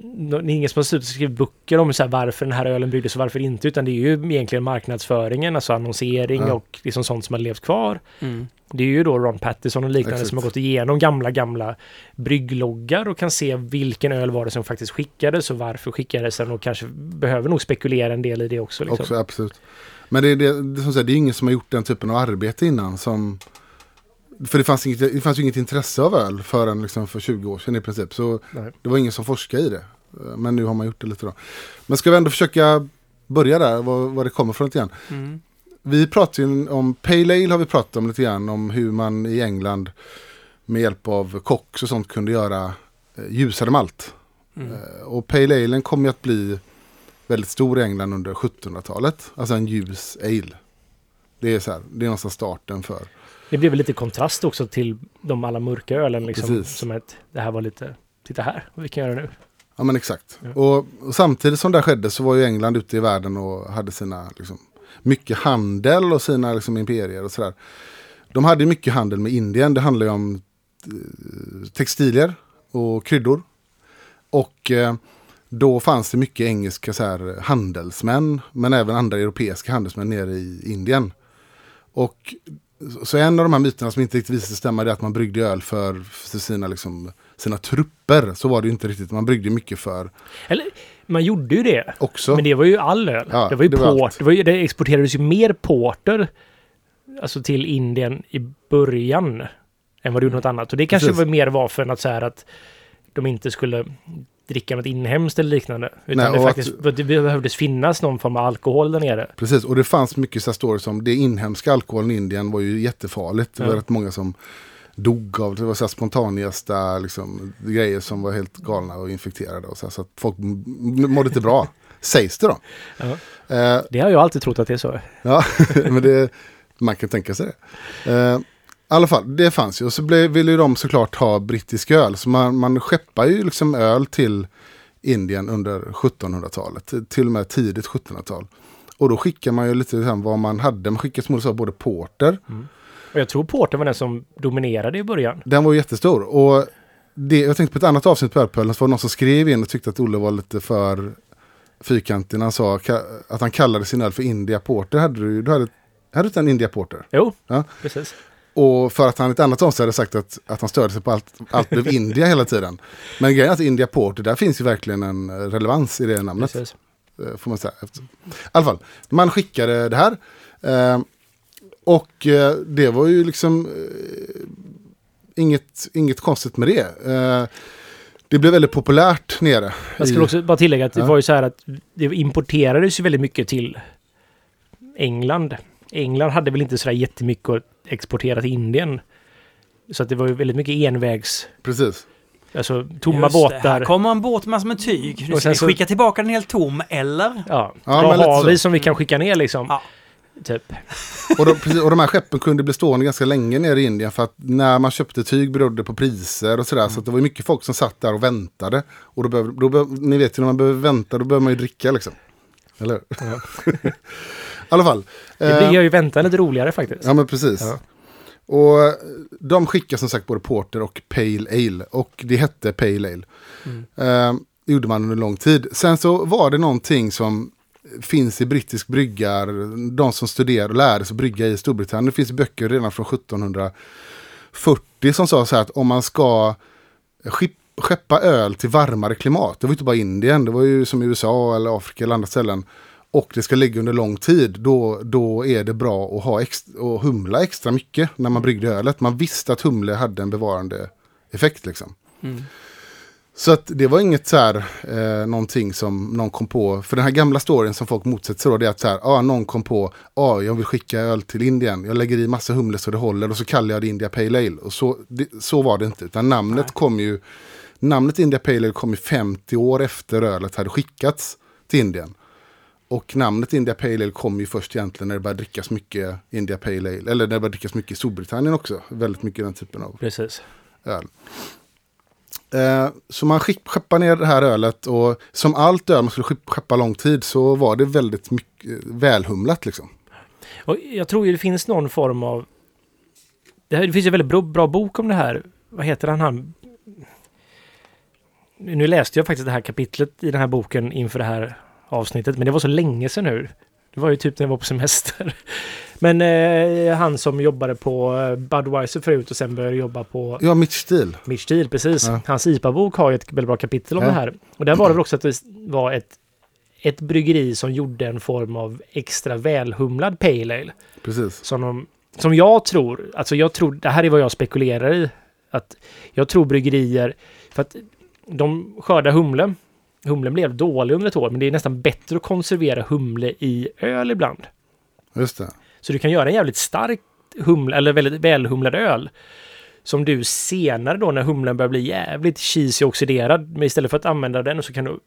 det är ingen som har suttit och skrivit böcker om så här varför den här ölen bryggdes och varför inte, utan det är ju egentligen marknadsföringen, alltså annonsering Ja. och liksom sånt som har levt kvar. Mm. Det är ju då Ron Pattison och liknande Exakt. som har gått igenom gamla, gamla bryggloggar och kan se vilken öl var det som faktiskt skickades och varför skickades den och kanske behöver nog spekulera en del i det också. Liksom. Också, absolut. Men det, är det, det, som säger, det är ingen som har gjort den typen av arbete innan. Som, för det fanns, inget, det fanns ju inget intresse av öl förrän liksom för 20 år sedan i princip. Så Nej. det var ingen som forskade i det. Men nu har man gjort det lite då. Men ska vi ändå försöka börja där, vad, vad det kommer från grann. Mm. Vi pratar ju om, Pale Ale har vi pratat om lite grann, om hur man i England med hjälp av koks och sånt kunde göra eh, ljusare malt. Mm. Eh, Och Pale Ale kommer ju att bli väldigt stor i England under 1700-talet. Alltså en ljus ale. Det är så här, det är någonstans starten för. Det blev lite kontrast också till de alla mörka ölen liksom. Precis. Som ett, det här var lite, titta här, vad vi kan göra nu. Ja men exakt. Ja. Och, och samtidigt som det skedde så var ju England ute i världen och hade sina, liksom, mycket handel och sina liksom, imperier och sådär. De hade mycket handel med Indien. Det handlar ju om eh, textilier och kryddor. Och eh, då fanns det mycket engelska så här, handelsmän, men även andra europeiska handelsmän nere i Indien. Och så en av de här myterna som inte riktigt visade sig stämma är att man bryggde öl för, för sina, liksom, sina trupper. Så var det ju inte riktigt. Man bryggde mycket för Eller, man gjorde ju det. också. Men det var ju all öl. Ja, det var ju det var port. allt. Det, var ju, det exporterades ju mer porter alltså till Indien i början än vad det gjorde något annat. Och det kanske Precis. var mer var för att så här att de inte skulle dricka något inhemskt eller liknande. Utan Nej, det, faktiskt, det behövdes finnas någon form av alkohol där nere. Precis, och det fanns mycket så här stories om det inhemska alkoholen i Indien var ju jättefarligt. Det var Ja. rätt många som dog av det. var så här liksom, grejer som var helt galna och infekterade. Och så, här, så att folk mådde inte bra. Sägs det då. Ja. Eh, Det har jag alltid trott att det är så. Ja, men det, man kan tänka sig det. Eh, I alla fall, det fanns ju. Och så blev, ville ju de såklart ha brittisk öl. Så man, man skeppar ju liksom öl till Indien under 1700-talet. Till och med tidigt 1700-tal. Och då skickar man ju lite vad man hade. Man skickar som du sa både porter. Och jag tror Porter var den som dominerade i början. Den var jättestor. Och det, jag tänkte på ett annat avsnitt på Ölpölen. Så var det någon som skrev in och tyckte att Olle var lite för fyrkantig. när Han sa att han kallade sin öl för India Porter. Hade du, du hade, hade du en India Porter? Jo, Ja. precis. Och för att han i ett annat avsnitt hade sagt att, att han störde sig på allt, allt blev India hela tiden. Men grejen är att India Porter, där finns ju verkligen en relevans i det namnet. precis. eh, Får man säga. I alla fall, man skickade det här. Eh, och eh, det var ju liksom eh, inget, inget konstigt med det. Eh, det blev väldigt populärt nere. Jag i- skulle också bara tillägga att det Ja. var ju så här att det importerades ju väldigt mycket till England. England hade väl inte sådär jättemycket att exportera till Indien. Så att det var ju väldigt mycket envägs, Precis. alltså tomma Just det, båtar. Här kommer en båt massor med tyg. Nu Och ska vi så- skicka tillbaka den helt tom, eller? Ja, Ja, då har så. vi som vi kan skicka ner liksom. Ja. Typ. Och de, precis, och de här skeppen kunde bli stående ganska länge nere i Indien för att när man köpte tyg berodde det på priser och sådär. Så att det var ju mycket folk som satt där och väntade. Och då behöver, då behöver, ni vet ju när man behöver vänta då behöver man ju dricka liksom. Eller hur? I alla fall. Det eh, blir gör ju väntan lite roligare faktiskt. Ja men precis. Ja. Och eh, de skickar som sagt både Porter och Pale Ale. Och det hette Pale Ale. Mm. Eh, det gjorde man under lång tid. Sen så var det någonting som finns i brittisk bryggar. De som studerar och lärde sig brygga i Storbritannien. Det finns böcker redan från 1740 som sa så här att om man ska skeppa öl till varmare klimat. Det var ju inte bara Indien. Det var ju som USA eller Afrika eller andra ställen. Och det ska ligga under lång tid. Då, då är det bra att ha extra, och humla extra mycket när man bryggde ölet. Man visste att humle hade en bevarande effekt liksom. Mm. Så att det var inget så här, eh, någonting som någon kom på. För den här gamla storyn som folk motsätter sig då, det är att så här, ah, någon kom på, ah, jag vill skicka öl till Indien. Jag lägger i massa humle så det håller och så kallar jag det India Pale Ale. Och så, det, så var det inte, utan namnet Nej. kom ju, namnet India Pale Ale kom ju 50 år efter ölet hade skickats till Indien. Och namnet India Pale Ale kom ju först egentligen när det började drickas mycket India Pale Ale. Eller när det började drickas mycket i Storbritannien också. Väldigt mycket den typen av Precis. öl. Eh, så man skick, skeppar ner det här ölet och som allt öl man skulle skeppa lång tid så var det väldigt mycket eh, välhumlat liksom. Och jag tror ju det finns någon form av... Det, här, det finns ju en väldigt bra, bra bok om det här. Vad heter han? han? Nu läste jag faktiskt det här kapitlet i den här boken inför det här avsnittet, men det var så länge sedan nu. Det var ju typ när jag var på semester. Men eh, han som jobbade på eh, Budweiser förut och sen började jobba på Ja, mitt stil. Mitch Steele, precis. Ja. Hans IPA-bok har ju ett väldigt bra kapitel om Ja. det här. Och där var det väl också att det var ett, ett bryggeri som gjorde en form av extra välhumlad pale ale. Precis. Som, de, som jag tror, alltså jag tror, det här är vad jag spekulerar i. Att jag tror bryggerier, för att de skördar humle. Humlen blev dålig under ett år, men det är nästan bättre att konservera humle i öl ibland. Just det. Så du kan göra en jävligt stark humle, eller väldigt välhumlad öl. Som du senare då när humlen börjar bli jävligt cheesy och oxiderad. Men istället för att använda den så kan du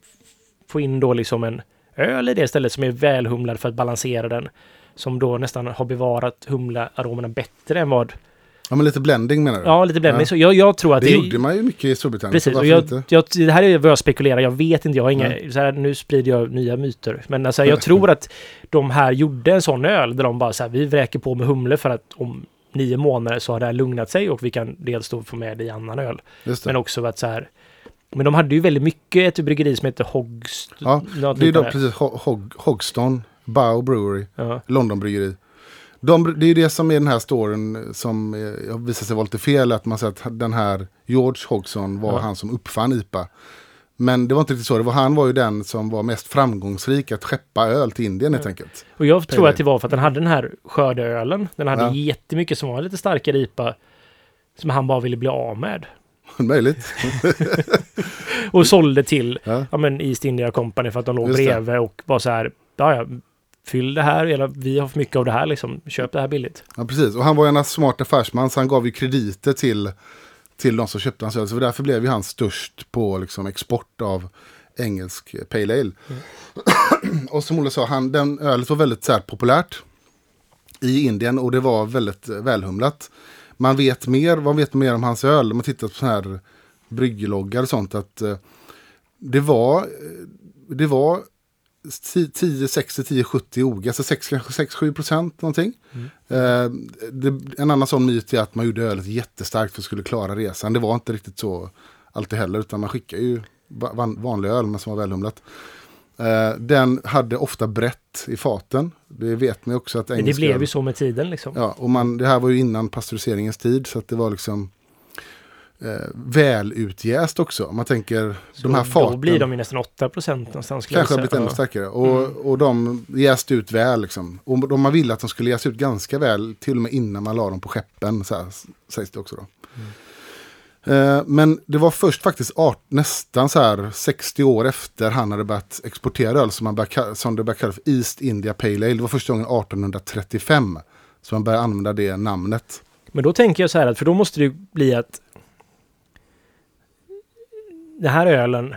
få in då liksom en öl i det istället som är välhumlad för att balansera den. Som då nästan har bevarat humlearomerna bättre än vad... Ja, men lite blending menar du? Ja, lite bländning. Ja. Så jag, jag tror att det gjorde man ju mycket i Storbritannien. Precis, och jag, jag, det här är vad jag spekulerar. Jag vet inte, jag har inga... Nej. Så här, nu sprider jag nya myter. Men alltså, jag tror att de här gjorde en sån öl där de bara så här, vi vräker på med humle för att om nio månader så har det här lugnat sig och vi kan dels då få med det i annan öl. Det. Men också att så här... Men de hade ju väldigt mycket ett bryggeri som heter Hogst... Ja, det är då precis Ho- Hog, Hogston, Bow Brewery, Ja, Londonbryggeri. De, det är det som är den här storyn som eh, visar sig vara lite fel. Att man säger att den här George Hogson var Ja. han som uppfann IPA. Men det var inte riktigt så. Det var, han var ju den som var mest framgångsrik att skeppa öl till Indien helt enkelt. och jag tror att det var för att den hade den här skördeölen. Den hade Ja. jättemycket som var lite starkare IPA. Som han bara ville bli av med. Möjligt. Och sålde till Ja. ja, men East India Company för att de låg Just det. bredvid och var så här, ja, fyll det här, eller vi har för mycket av det här liksom, köp det här billigt. Ja, precis. Och han var ju en smart affärsman så han gav ju krediter till, till de som köpte hans öl. Så därför blev ju han störst på liksom, export av engelsk Pale Ale. och som Olle sa, han, den ölet var väldigt så här, populärt i Indien och det var väldigt eh, välhumlat. Man vet mer, vad vet mer om hans öl? Om man tittar på sådana här bryggloggar och sånt. att eh, Det var, eh, det var 10, 60, 10, 70 OG, alltså 6, kanske 6, 7 procent någonting. Eh, det, en annan sån myt är att man gjorde ölet jättestarkt för att skulle klara resan. Det var inte riktigt så alltid heller, utan man skickar ju va- van, vanlig öl men som var välhumlat. Eh, den hade ofta brett i faten. Det vet man ju också att Men det blev ju så med tiden liksom. Ja, och man, det här var ju innan pastöriseringens tid så att det var liksom eh, välutjäst också. Om man tänker de här Så faten. Då blir de ju nästan 8 procent någonstans. Kanske har blivit ännu starkare. Och, och de jäste ut väl. Liksom. Och de man ville att de skulle jäsa ut ganska väl. Till och med innan man la dem på skeppen. Så här, sägs det också då. Eh, men det var först faktiskt art, nästan så här 60 år efter han hade börjat exportera öl som, man började, som det började kallas för East India Pale Ale. Det var första gången 1835 som man började använda det namnet. Men då tänker jag så här att, för då måste det bli att den här ölen,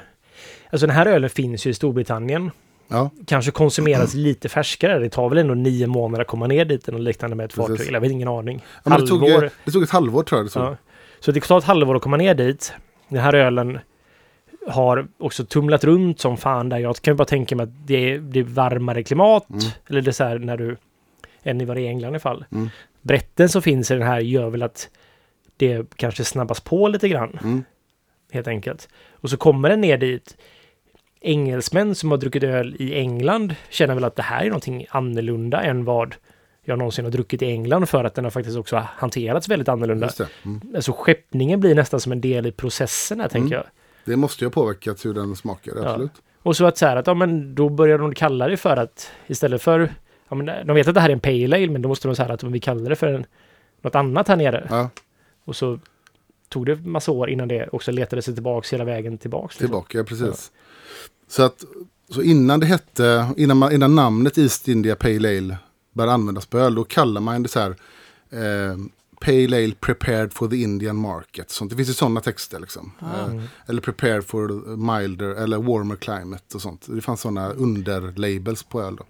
alltså den här ölen finns ju i Storbritannien. Ja, Kanske konsumeras lite färskare. Det tar väl ändå nio månader att komma ner dit eller liknande med ett Precis. fartyg. Jag vet ingen aning. ja det, tog, det tog ett halvår tror jag det. Ja. Så det tar ett halvår att komma ner dit. Den här ölen har också tumlat runt som fan där. Jag kan ju bara tänka mig att det är, det är varmare klimat. Mm. Eller det är så här när du... Än i vad det är i England i alla fall. Mm. Brätten som finns i den här gör väl att det kanske snabbas på lite grann. Mm. Helt enkelt. Och så kommer den ner dit. Engelsmän som har druckit öl i England känner väl att det här är någonting annorlunda än vad jag någonsin har druckit i England för att den har faktiskt också hanterats väldigt annorlunda. Mm. Alltså skeppningen blir nästan som en del i processen här, tänker jag. det måste ju ha påverkat hur den smakar, Ja. absolut. Och så att så här att, ja men då börjar de kalla det för att istället för, ja men de vet att det här är en pale ale, men då måste de säga att vi kallar det för en, något annat här nere. Ja, Och så tog det massa år innan det också letade sig tillbaks hela vägen tillbaks. liksom. tillbaka, ja, precis. Så att så innan det hette, innan, man, innan namnet East India Pale Ale började användas på öl, då kallar man det så här eh, Pale Ale prepared for the Indian market. Sånt. Det finns ju sådana texter liksom. Eh, eller prepared for milder eller warmer climate och sånt. Det fanns sådana underlabels på öl då.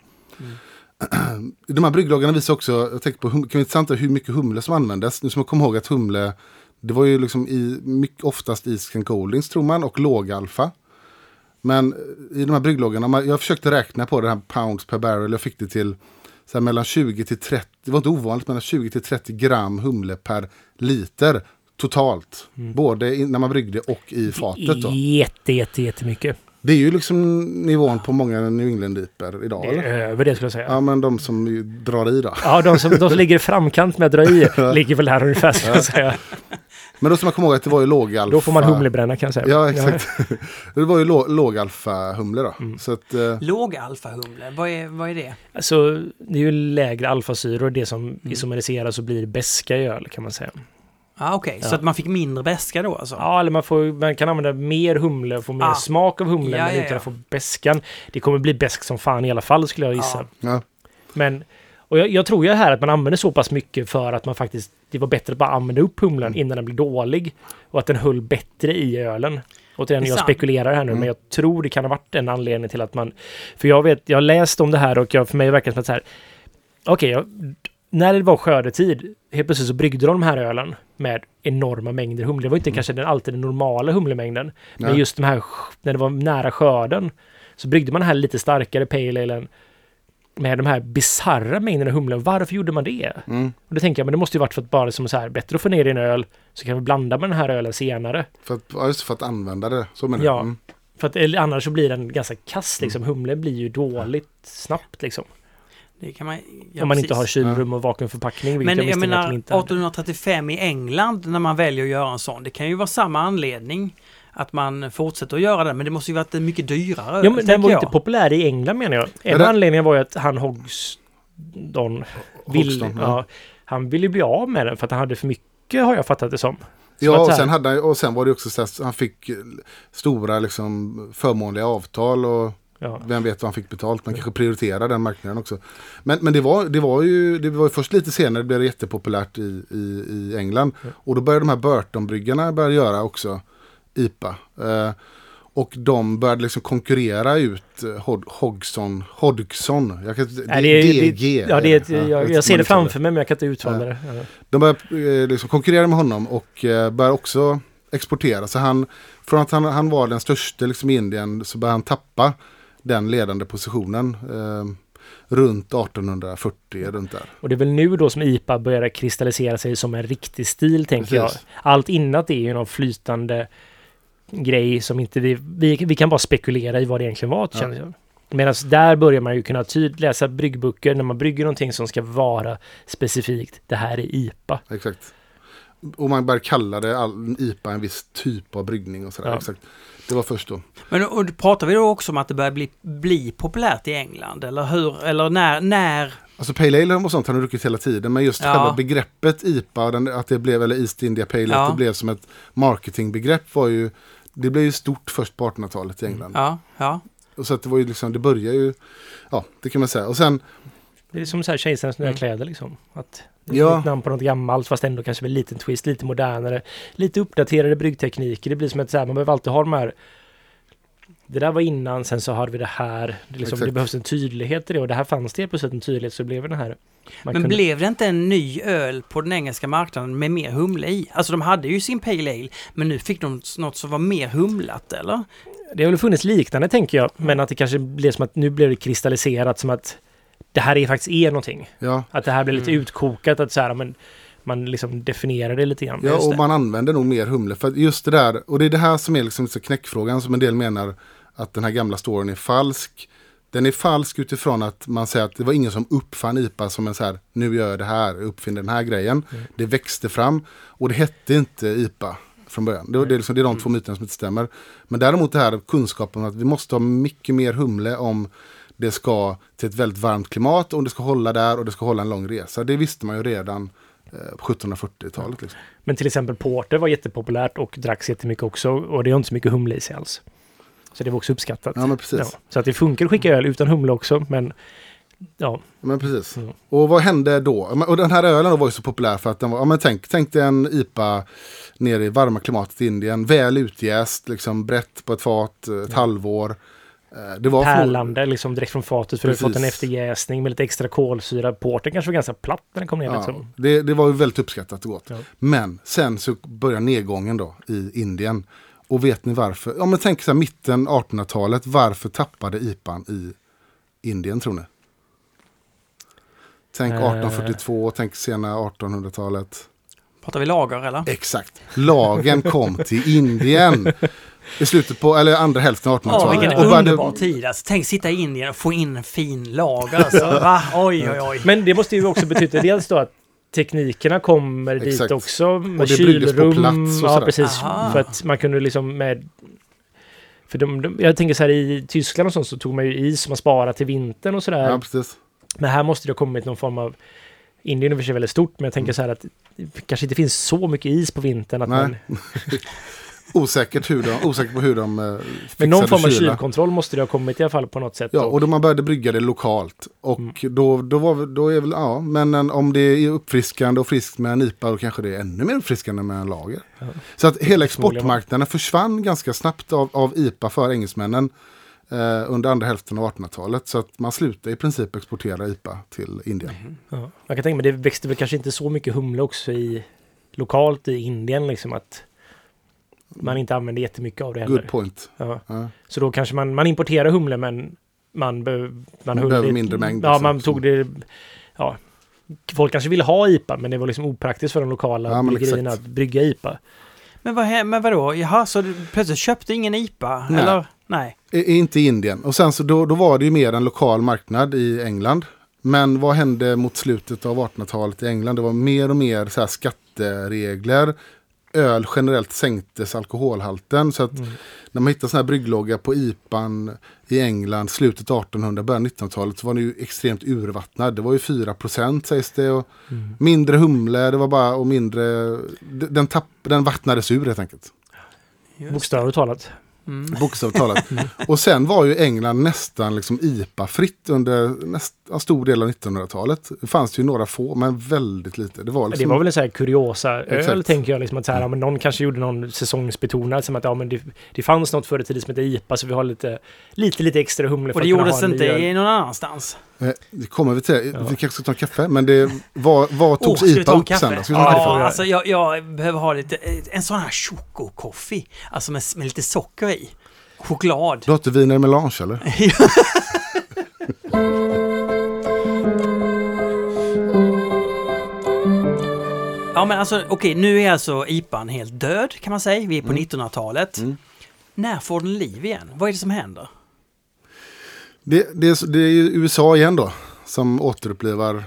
De här bryggloggarna visar också, jag tänkte på, kan vara intressant hur mycket humle som användes. Nu ska man komma ihåg att humle, det var ju liksom i, mycket, oftast i St. Goldings tror man och lågalfa. Men i de här bryggloggarna, jag försökte räkna på det här pounds per barrel, jag fick det till så här, mellan 20 till 30, det var inte ovanligt, mellan 20 till 30 gram humle per liter totalt. Både i, när man bryggde och i fatet då. Jätte, jätte, jättemycket. Det är ju liksom nivån på många New England-diper idag. Det är över det skulle jag säga. Ja, men de som ju drar i då. Ja, de som, de som ligger i framkant med att dra i ligger väl här ungefär, ska jag säga. Men då ska man komma ihåg att det var ju lågalfa. Då får man humlebränna kan jag säga. Ja, exakt. det var ju lå, lågalfa-humle då. Mm. Så att, eh, Låg alfahumle, vad är, vad är det? Alltså, det är ju lägre alfasyror, det som isomeriseras och blir beska i öl kan man säga. Ah, Okej, Ja. så att man fick mindre beska då alltså? Ja, eller man, får, man kan använda mer humle och få mer Ah. smak av humlen Ja, men ja, utan ja. att få beskan. Det kommer bli besk som fan i alla fall skulle jag gissa. Men, och jag, jag tror ju här att man använder så pass mycket för att man faktiskt, det var bättre att bara använda upp humlen Mm. innan den blev dålig. Och att den höll bättre i ölen. Återigen, jag spekulerar här nu, Mm. men jag tror det kan ha varit en anledning till att man... För jag vet, jag har läst om det här och jag, för mig verkar det som att så här... Okej, jag- när det var skördetid, helt plötsligt så bryggde de de här ölen med enorma mängder humle. Det var inte kanske den, alltid den normala humlemängden. Men Nej. just de här, när det var nära skörden, så bryggde man den här lite starkare pale alen med de här bisarra mängderna humle. Varför gjorde man det? Mm. Och då tänker jag, men det måste ju varit för att bara som så här, bättre att få ner i en öl, så kan vi blanda med den här ölen senare. För, att, ja, just för att använda det. Så menar Ja. jag. Mm. För att annars så blir den ganska kass liksom. Humlen blir ju dåligt snabbt liksom. Det kan man... ja, Om man inte precis. har kylrum och vakuumförpackning. Men jag att menar de inte hade. 1835 i England när man väljer att göra en sån. Det kan ju vara samma anledning att man fortsätter att göra det. Men det måste ju varit mycket dyrare. Ja, men den var ju jag. inte populär i England menar jag. En det- anledningarna var ju att han Hogston vill, Hogston, ja. ja. han ville ju bli av med den för att han hade för mycket har jag fattat det som. Ja, och sen, hade han, och sen var det också så att han fick stora liksom, förmånliga avtal och Ja. vem vet vad han fick betalt. Man kanske prioriterar den marknaden också. Men, men det, var, det, var ju, det var ju först lite senare blev det jättepopulärt i, i, i England. Och då började de här Burton-bryggarna börja göra också IPA. Eh, och de började liksom konkurrera ut eh, Hod, Hodgson. Hodgson. Jag kan, Nej, det är, DG. det, ja, det är Ja, jag, jag ser det framför mig men jag kan inte uttala Ja. det. Ja. De började eh, liksom konkurrera med honom och eh, började också exportera. Så han, från att han, han var den största liksom, i Indien så började han tappa den ledande positionen. Eh, runt 1840, runt där. Och det är väl nu då som IPA börjar kristallisera sig som en riktig stil, tänker Precis. jag. Allt innan det är ju någon flytande grej som inte vi... Vi, vi kan bara spekulera i vad det egentligen var, känner jag. Medan där börjar man ju kunna tydligt läsa bryggböcker när man brygger någonting som ska vara specifikt. Det här är IPA. Exakt. Och man började kalla det all, IPA en viss typ av bryggning och sådär. Ja. Exakt. Det var först då. Men och, pratar vi då också om att det börjar bli, bli populärt i England? Eller hur? Eller när? när Alltså Pale Ale och sånt har de druckit hela tiden. Men just Ja. själva begreppet IPA, den, att det blev, eller East India Pale Ale, Ja. att det blev som ett marketingbegrepp var ju, det blev ju stort först på 1800-talet i England. ja, ja. Och så att det var ju liksom, det började ju, ja det kan man säga. Och sen, Det är som så här kejsarens nya Mm. kläder liksom. Att Ja. ett namn på något gammalt fast ändå kanske med en liten twist, lite modernare. Lite uppdaterade bryggtekniker. Det blir som ett så här, man behöver alltid ha de här det där var innan, sen så hade vi det här. Det, liksom, det behövs en tydlighet i det och det här fanns det helt plötsligt en tydlighet så blev det den här. Man Men kunde- blev det inte en ny öl på den engelska marknaden med mer humle i? Alltså de hade ju sin Pale Ale, men nu fick de något som var mer humlat, eller? Det har väl funnits liknande tänker jag, men att det kanske blev som att nu blev det kristalliserat som att det här är faktiskt är någonting. ja. Att det här blir lite Mm. utkokat, att så här, men man liksom definierar det lite grann. Ja, och det. man använder nog mer humle. För just det där, och det är det här som är liksom så knäckfrågan som en del menar att den här gamla storyn är falsk. Den är falsk utifrån att man säger att det var ingen som uppfann IPA som en så här, nu gör jag det här, uppfinner den här grejen. Mm. Det växte fram och det hette inte IPA från början. Det, det, är liksom, det är de två myterna som inte stämmer. Men däremot det här kunskapen att vi måste ha mycket mer humle om det ska till ett väldigt varmt klimat och det ska hålla där och det ska hålla en lång resa. Det visste man ju redan eh, på 1740-talet. Liksom. Men till exempel porter var jättepopulärt och dracks jättemycket också och det har inte så mycket humle i sig alls. Så det var också uppskattat. Ja, men precis. Ja, så att det funkar att skicka öl utan humle också, men ja, Men precis. Mm. Och vad hände då? Och den här ölen då var ju så populär för att den var, ja men tänk, tänk dig en IPA nere i varma klimatet i Indien. Väl utjäst, liksom brett på ett fat, ett halvår. Eh, Det var pärlande liksom direkt från fatet för du har fått en Precis. efterjäsning med lite extra kolsyra. Porter kanske var ganska platt när den kom ner. Ja, Liksom. det, det var ju väldigt uppskattat och gott. Ja. Men sen så börjar nedgången då i Indien. Och vet ni varför? Ja men tänk så här mitten 1800-talet. Varför tappade IPAn i Indien tror ni? Tänk Eh. 1842, tänk sena 1800-talet. Pratar vi lager, eller? Exakt. Lagen kom till Indien. I slutet på, eller andra hälften av Åh, 1800-talet. vilken Och underbar tid alltså. Tänk sitta i Indien och få in en fin lager alltså. Va? Oj, oj, oj. Men det måste ju också betyda dels då att teknikerna kommer dit Exakt. också med Och det bryggdes på kylrum. plats och ja, sådär. precis. Aha. För att man kunde liksom med... För de, de, jag tänker så här i Tyskland och sånt så tog man ju is som man sparade till vintern och sådär. Ja, precis. Men här måste det ha kommit någon form av... Indien är för sig väldigt stort, men jag tänker så här att det kanske inte finns så mycket is på vintern att Nej. man... Osäkert, hur de, osäkert på hur de eh, Men någon fixade form av kylkontroll måste det ha kommit i alla fall på något sätt. Ja, Och- och då man började brygga det lokalt. Och Mm. då, då, var, då är väl, ja, men en, om det är uppfriskande och friskt med en IPA, då kanske det är ännu mer uppfriskande med en lager. Ja. Så att hela exportmarknaden försvann ganska snabbt av, av IPA för engelsmännen eh, under andra hälften av 1800-talet. Så att man slutade i princip exportera IPA till Indien. Ja. Jag kan tänka mig, det växte väl kanske inte så mycket humle också i lokalt i Indien liksom att man inte använde jättemycket av det heller. Good point. Ja. Ja. Så då kanske man, man importerar humle men man, be, man, Man behöver mindre mängd, Ja, man tog det... Ja. Folk kanske ville ha IPA men det var liksom opraktiskt för de lokala Ja, bryggerierna att brygga IPA. Men, vad, men vadå? Jaha, så du plötsligt köpte ingen IPA? Nej. Eller? Nej. I- inte i Indien. Och sen så då, då var det ju mer en lokal marknad i England. Men vad hände mot slutet av 1800-talet i England? Det var mer och mer så här skatteregler. Öl generellt sänktes alkoholhalten. Så att Mm. när man hittar sån här brygglogga på IPAn i England slutet 1800, början 1900-talet så var den ju extremt urvattnad. Det var ju 4% sägs det. Och Mm. Mindre humle, det var bara och mindre... Den, tapp, den vattnades ur helt enkelt. Bokstavligt talat. Mm. Bokstavligt talat. Och sen var ju England nästan liksom IPA-fritt under näst, en stor del av 1900-talet. Det fanns ju några få, men väldigt lite. Det var, liksom, Det var väl en sån här kuriosa öl Exakt. tänker jag. Liksom att så här, ja, men någon kanske gjorde någon säsongsbetonad som att ja, men det, det fanns något förr i tiden som hette IPA så vi har lite, lite, lite extra humle för Och det gjordes inte någon annanstans. Eh, Det kommer vi till. Ja. Vi kanske ska ta en kaffe. Men det var, vad togs vi IPA upp sen? då? Ska vi ta en Ja, kaffe? alltså jag, jag behöver ha lite, en sån här chokokoffe. Alltså med, med lite socker i. Choklad. Du har inte viner melange eller? Ja men alltså okej, nu är alltså IPAn helt död kan man säga. Vi är på 1900-talet. Mm. När får den liv igen? Vad är det som händer? Det, det, är, det är ju USA igen då. Som återupplivar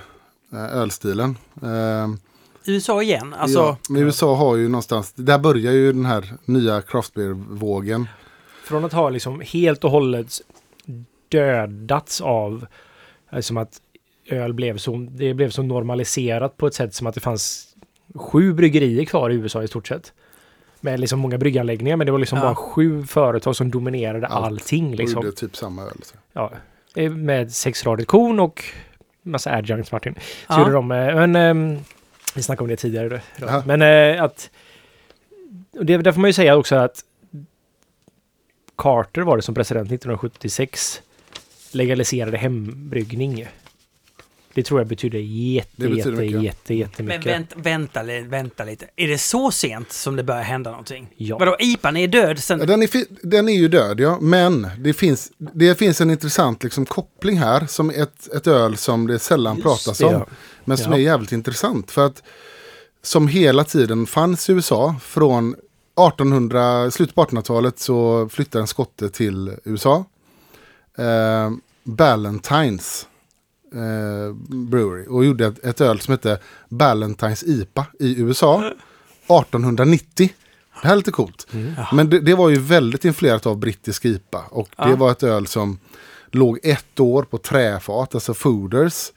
eh, ölstilen. Eh, USA igen? Alltså, ja, men USA har ju någonstans, där börjar ju den här nya craft beer-vågen. Från att ha liksom helt och hållet dödats av eh, som att öl blev så, det blev så normaliserat på ett sätt som att det fanns sju bryggerier kvar i USA i stort sett. Med liksom många brygganläggningar men det var liksom Ja. bara sju företag som dominerade Allt. allting. Och Liksom. gjorde typ samma öl. Så. Ja, med sexradigt korn och massa adjuncts Martin. Så Ja. gjorde de, eh, men ehm, vi snackade om det tidigare. Då. Ja. Men eh, att, och det, där får man ju säga också att Carter var det som president 1976 legaliserade hembryggning. Det tror jag betyder jätte, Det betyder jätte, mycket. jätte, men jättemycket. vänt, vänta, vänta lite. Är det så sent som det börjar hända någonting? Ja. Vadå, IPAn är död sen... Ja, Den är, den är ju död ja, men det finns, det finns en intressant liksom, koppling här. Som ett, ett öl som det sällan pratas det, om. ja. Men som Ja. är jävligt intressant. För att som hela tiden fanns i USA från 1800, slutet på 1800-talet så flyttade en skotte till USA. Eh, Ballantines eh, Brewery och gjorde ett, ett öl som hette Ballantines IPA i USA 1890. Det här är lite coolt. Men det, det var ju väldigt influerat av brittisk IPA och det Ja. var ett öl som låg ett år på träfat, alltså fooders.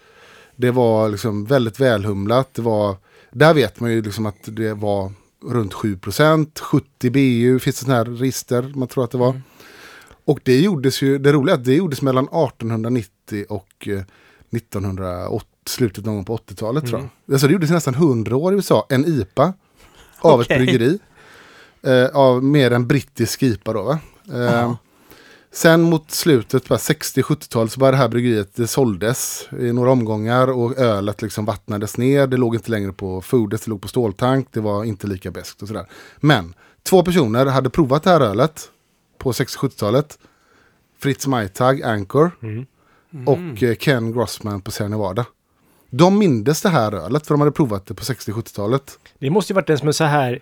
Det var liksom väldigt välhumlat. Det var, där vet man ju liksom att det var runt 7% 70 BU finns det sådana här register man tror att det var. Och det gjordes ju, det roliga är att det gjordes mellan 1890 och eh, 1980, slutet någon gång på 80-talet tror jag. Alltså det gjordes nästan 100 år i USA, en IPA av Okej. ett bryggeri. Eh, av mer en brittisk IPA då va. Eh. Sen mot slutet på 60-70-talet så började det här bryggeriet, det såldes i några omgångar och ölet liksom vattnades ner. Det låg inte längre på fooders, det låg på ståltank. Det var inte lika beskt och sådär. Men två personer hade provat det här ölet på 60-70-talet. Fritz Maytag, Anchor Mm. Och eh, Ken Grossman på Sierra Nevada. De mindes det här ölet för de hade provat det på 60-70-talet. Det måste ju varit en som en så här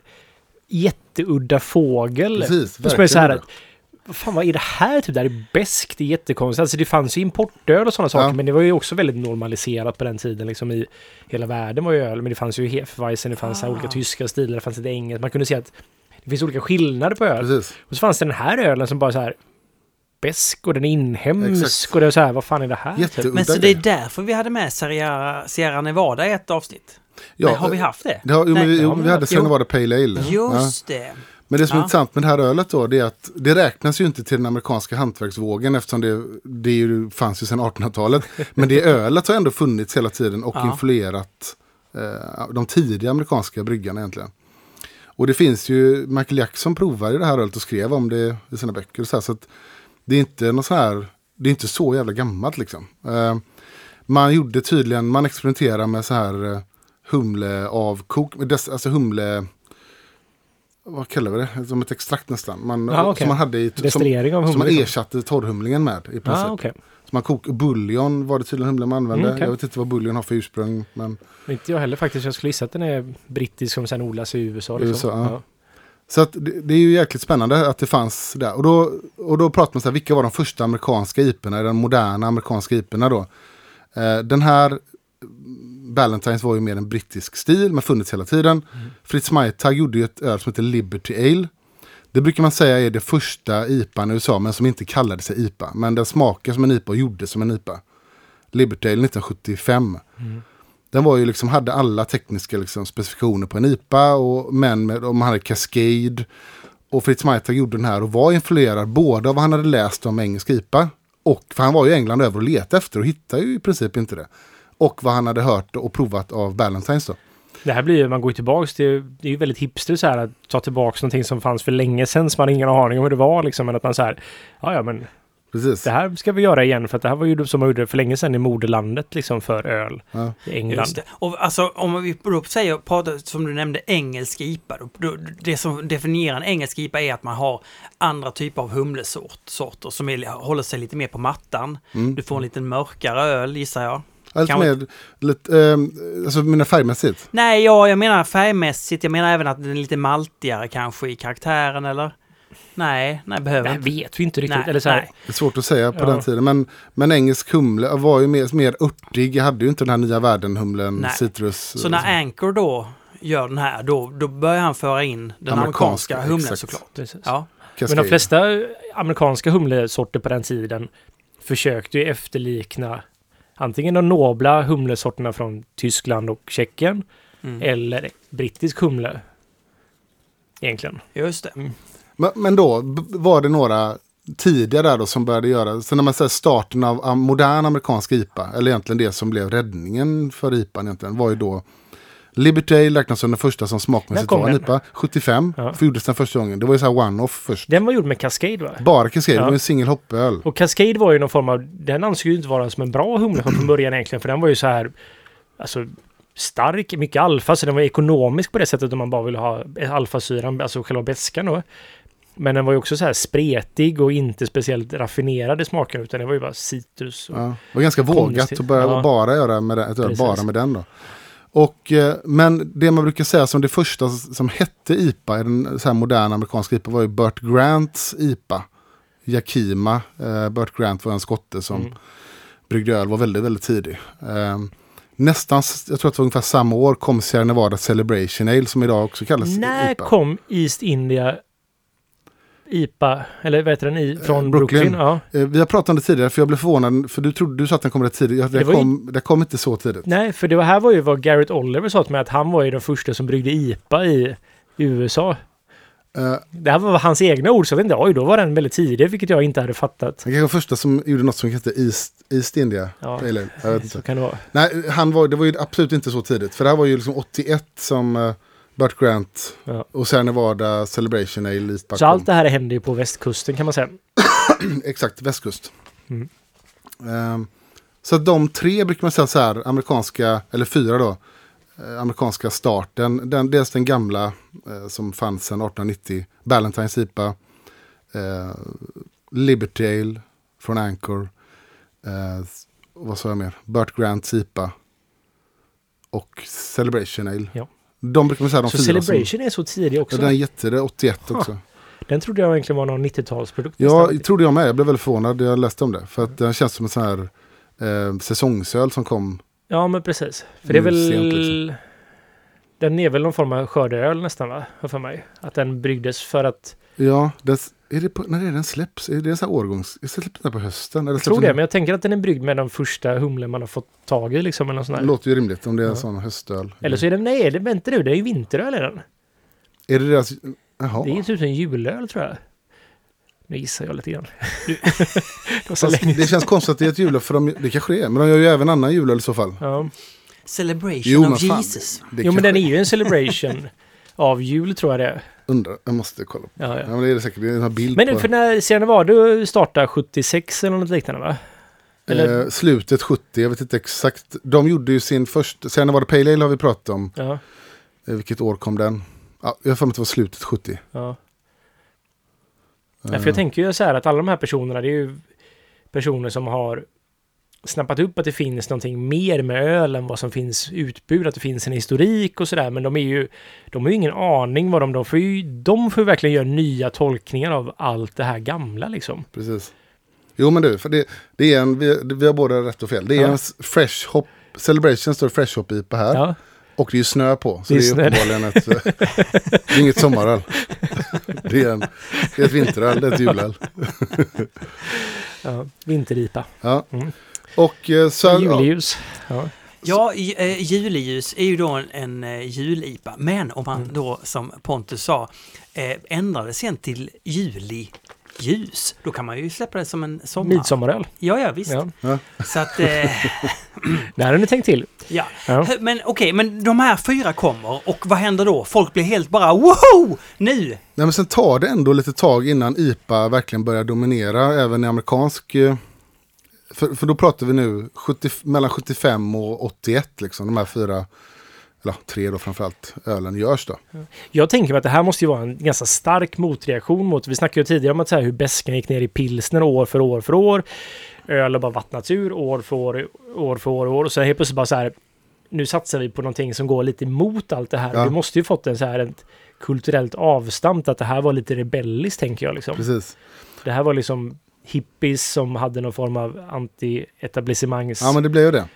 jätteudda fågel. Precis, Som är så här verkligen. att, vad fan vad är det här? Typ, det här är bäst, det är jättekonstigt. Alltså det fanns ju importöl och sådana saker, Ja. men det var ju också väldigt normaliserat på den tiden. Liksom i hela världen var ju öl, men det fanns ju Hefeweizen, det fanns Ah. olika tyska stilar, det fanns lite engelskt. Man kunde se att det finns olika skillnader på öl. Precis. Och så fanns det den här ölen som bara så här besk och den är inhemsk Exakt. och det är så här, vad fan är det här? Typ. Jätteudda Men så det är därför vi hade med Sierra, Sierra Nevada i ett avsnitt? Ja, Men har vi haft det? Det har, jo, men, Nej. jo, vi hade Sierra. Nevada Pale Ale. Ja. Just det. Men det som är Ja. intressant med det här ölet då, det är att det räknas ju inte till den amerikanska hantverksvågen eftersom det, det ju, fanns ju sedan 1800-talet. Men det ölet har ändå funnits hela tiden och Ja. influerat eh, de tidiga amerikanska bryggarna egentligen. Och det finns ju, Michael Jackson provade ju det här ölet och skrev om det i sina böcker. Så här, så att det är inte något så här, det är inte så jävla gammalt liksom. Eh, man gjorde tydligen, man experimenterade med så här eh, humle av kok, dess- alltså humle vad kallar vi det? Som ett extrakt nästan. Man, Ja, okej. Som man hade i... Som, av som man liksom. ersatte torrhumlingen med i princip. ah, okej. Så man kok, buljon var det tydligen humlen man använde. Mm, okej. Jag vet inte vad buljon har för ursprung. Men, Inte jag heller faktiskt. Jag skulle gissa att den är brittisk som sen odlas i USA. Liksom. USA, ja. Så att det, det är ju jäkligt spännande att det fanns där. Och då, och då pratar man så här, vilka var de första amerikanska iporna, den moderna amerikanska iporna då? Eh, den här Ballantines var ju mer en brittisk stil, men funnits hela tiden. Fritz Maytag gjorde ju ett öl som heter Liberty Ale. Det brukar man säga är det första IPAn i USA, men som inte kallade sig IPA. Men den smakar som en IPA och gjorde som en IPA. Liberty Ale 1975. Den var ju liksom, hade alla tekniska liksom, specifikationer på en IPA, och, men med, och man hade Cascade. Och Fritz Meitag gjorde den här och var influerad både av vad han hade läst om engelsk IPA, och för han var ju i England över och letade efter och hittade ju i princip inte det. Och vad han hade hört och provat av Ballantines då. Det här blir ju, man går ju tillbaks till, det är ju väldigt hipster så här att ta tillbaks någonting som fanns för länge sedan som man har ingen aning om hur det var liksom. Men att man så här, ja ja men Precis. det här ska vi göra igen för att det här var ju som man gjorde för länge sedan i moderlandet liksom för öl Ja. i England. Just det. Och alltså om vi då säger, pratar, som du nämnde, engelsk IPA. Då, då, det som definierar en engelsk IPA är att man har andra typer av humlesorter som är, håller sig lite mer på mattan. Mm. Du får en lite mörkare öl gissar jag. Lite Kan man- mer, lite, ehm, alltså mina färgmässigt. Nej, ja, jag menar färgmässigt. Jag menar även att den är lite maltigare kanske i karaktären eller? Nej, nej behöver Det inte. vet vi inte riktigt. Nej, Eller så här, nej. Det är svårt att säga på Ja. den tiden. Men, men engelsk humle var ju mer, mer örtig. Jag hade ju inte den här nya världen-humlen, Nej. citrus. Så när Anchor då gör den här, då, då börjar han föra in den Amerikanska, amerikanska humlen exakt. såklart. precis. Ja, Cascade. Men de flesta amerikanska humlesorter på den tiden försökte ju efterlikna antingen de nobla humlesorterna från Tyskland och Tjeckien mm. eller brittisk humle. Egentligen. just det. Men, men då var det några tidigare där då som började göra, så när man säger starten av modern amerikansk IPA, eller egentligen det som blev räddningen för IPA egentligen, var ju då Liberty Ale räknas som den första som smakmässigt var en? IPA. 75 Ja. gjordes den första gången. Det var ju så här one-off först. Den var gjord med Cascade va? Bara Cascade, det Ja. var ju en single hoppöl. Och Cascade var ju någon form av, den ansågs ju inte vara som en bra humle från början egentligen, för den var ju så här, alltså stark, mycket alfa, så den var ekonomisk på det sättet om man bara ville ha alfasyran, alltså själva beskan då. Men den var ju också så här spretig och inte speciellt raffinerad i smaken, utan det var ju bara citrus. Och, Ja. Var ganska vågat att börja Ja. bara göra med den, Precis. bara med den då. Och, eh, men det man brukar säga som det första som hette IPA, i den så här moderna amerikanska IPA, var ju Burt Grants IPA. Yakima. Eh, Burt Grant var en skotte som Mm. bryggde öl, var väldigt, väldigt tidig. Eh, nästan, jag tror att det var ungefär samma år, kom Sierra Nevada Celebration Ale som idag också kallas När IPA. kom East India IPA, eller vad heter den, i, från Eh, Brooklyn? Brooklyn. Ja. Eh, vi har pratat om det tidigare, för jag blev förvånad, för du trodde du sa att den kom rätt tidigt. Det Det, var ju- kom, det kom inte så tidigt. Nej, för det här var ju vad Garrett Oliver sa till mig, att han var ju den första som bryggde IPA i USA. Eh, Det här var hans egna ord, så jag tänkte oj, då var den väldigt tidig, vilket jag inte hade fattat. Han kanske var första som gjorde något som hette East, East India. Ja. Eller, jag vet Så inte. kan det vara. Nej, han var, det var ju absolut inte så tidigt. För det här var ju liksom 81 som uh, Burt Grant Ja. och sen Nevada Celebration East Buck Så allt det här hände ju på västkusten kan man säga. Exakt, västkust. Mm. Ehm, så de tre brukar man säga så här, amerikanska, eller fyra då, eh, amerikanska starten. Den, dels den gamla eh, som fanns sedan 1890, Ballantines IPA, eh, Liberty Ale från Anchor, eh, vad sa jag mer, Burt Grants IPA och Celebration Ale. Ja. De brukar man säga de Så fyra Celebration är så tidig som... också. Ja, den är jättetidig, 81 Ha. också. Den trodde jag egentligen var någon 90-talsprodukt. Ja, nästan. trodde jag med. Jag blev väldigt förvånad. Jag läste om det. För att den känns som en sån här eh, säsongsöl som kom. ja, men precis. För det är väl... sent, liksom. Den är väl någon form av skördeöl nästan, va? För mig. Att den bryggdes för att... Ja, den, är det på, när är den släpps? Är det sån här årgångs... Släpps den på hösten? Eller Jag tror det, den- men jag tänker att den är bryggd med den första humlen man har fått tag i liksom. Eller, sån låter ju rimligt om det är en Ja. sån höstöl. eller så är det... Nej, det, vänta nu. Det är ju vinteröl i den. Är det deras... Jaha. Det är ju typ en julöl tror jag. Nu gissar jag lite grann. det så det känns konstigt att det är ett julöl för de, det kanske är. Men de gör ju även annan julöl i så fall. Ja. Celebration Jo, of fan. Jesus. Det Jo, men den är ju en celebration av jul tror jag det är. Undrar, jag måste kolla. på. Ja, Ja, ja. men det är det säkert. Det är en bild Men på... för när Sierra Nevada startade 76 eller något liknande va? eller- eh, slutet 70, jag vet inte exakt. De gjorde ju sin första... Sen var det Pale Ale har vi pratat om. Ja, Eh, vilket år kom den? Ja, jag har för mig att det var slutet 70. ja. Eh, för jag tänker ju så här att alla de här personerna, det är ju personer som har snappat upp att det finns någonting mer med öl än vad som finns utbud, att det finns en historik och sådär. Men de är ju, de har ju ingen aning vad de, de får ju, de får ju verkligen göra nya tolkningar av allt det här gamla liksom. Precis. Jo men du, för det, det är en, vi, vi har båda rätt och fel. Det är Ja. en fresh hop Celebration står Fresh Hop IPA här. Ja. Och det är ju snö på. Så Det det är är, snö. uppenbarligen ett... det är inget sommaröl. Det är, en, det är ett vinteröl, det är ett julöl. Ja. Vinteripa. Ja. Mm. Och eh, så... Ja, Juleljus. Ja. Ja, eh, juleljus är ju då en, en eh, julipa. Men om man då, som Pontus sa, eh, ändrar det sen till juliljus, då kan man ju släppa det som en sommar. Midsommaröl. Ja, ja, visst. Ja. Så att, eh, Det här har ni tänkt till. ja. Ja. Men okej, men de här fyra kommer och vad händer då? Folk blir helt bara wow! Nu! Nej, men sen tar det ändå lite tag innan IPA verkligen börjar dominera även i amerikansk... För, för då pratar vi nu 70, mellan 75 och 81, liksom, de här fyra, eller tre då framförallt, ölen görs då. Jag tänker mig att det här måste ju vara en ganska stark motreaktion mot, vi snackade ju tidigare om att så här, hur bäskan gick ner i pilsner år för år för år. Öl har bara vattnats ur år för år, år för år, år. Och så helt plötsligt bara så här, nu satsar vi på någonting som går lite emot allt det här. Ja. Vi måste ju fått en så här ett kulturellt avstamp att det här var lite rebelliskt tänker jag liksom. Precis. Det här var liksom hippies som hade någon form av anti-etablissemangs... Ja, men det blev ju det.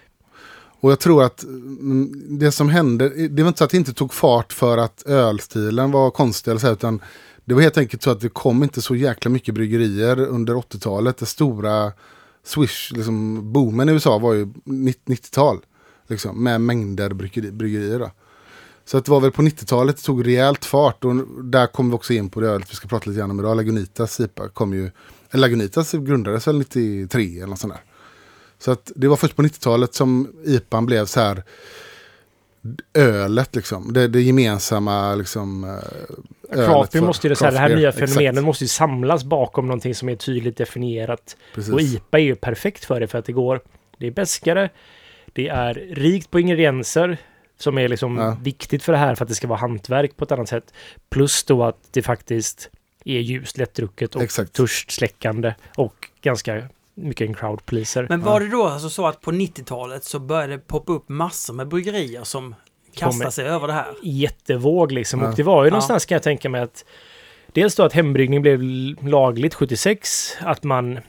Och jag tror att mm, det som hände, det var inte så att det inte tog fart för att ölstilen var konstig eller så, här, utan det var helt enkelt så att det kom inte så jäkla mycket bryggerier under 80-talet. Det stora swish, liksom boomen i USA var ju 90-tal. Liksom, med mängder bryggerier. Då. Så att det var väl på 90-talet det tog rejält fart och där kom vi också in på det ölet vi ska prata lite grann om idag. Lagunitas IPA kom ju, Lagunitas grundades väl 93 eller något sånt där. Så att det var först på 90-talet som IPAn blev så här ölet liksom. Det, det gemensamma liksom. eh, Craft beer måste ju det, här, det här nya exakt. måste ju samlas bakom någonting som är tydligt definierat. Precis. Och IPA är ju perfekt för det för att det går, det är bäskare, det är rikt på ingredienser som är liksom Ja. viktigt för det här för att det ska vara hantverk på ett annat sätt. Plus då att det faktiskt är ljust, lättdrucket och Exakt. törstsläckande och ganska mycket en crowd pleaser. Men var det då alltså så att på 90-talet så började det poppa upp massor med bryggerier som kastar Kommer- sig över det här? jättevåg liksom. Ja. Och det var ju Ja. någonstans kan jag tänka mig att dels då att hembryggning blev lagligt 76, att man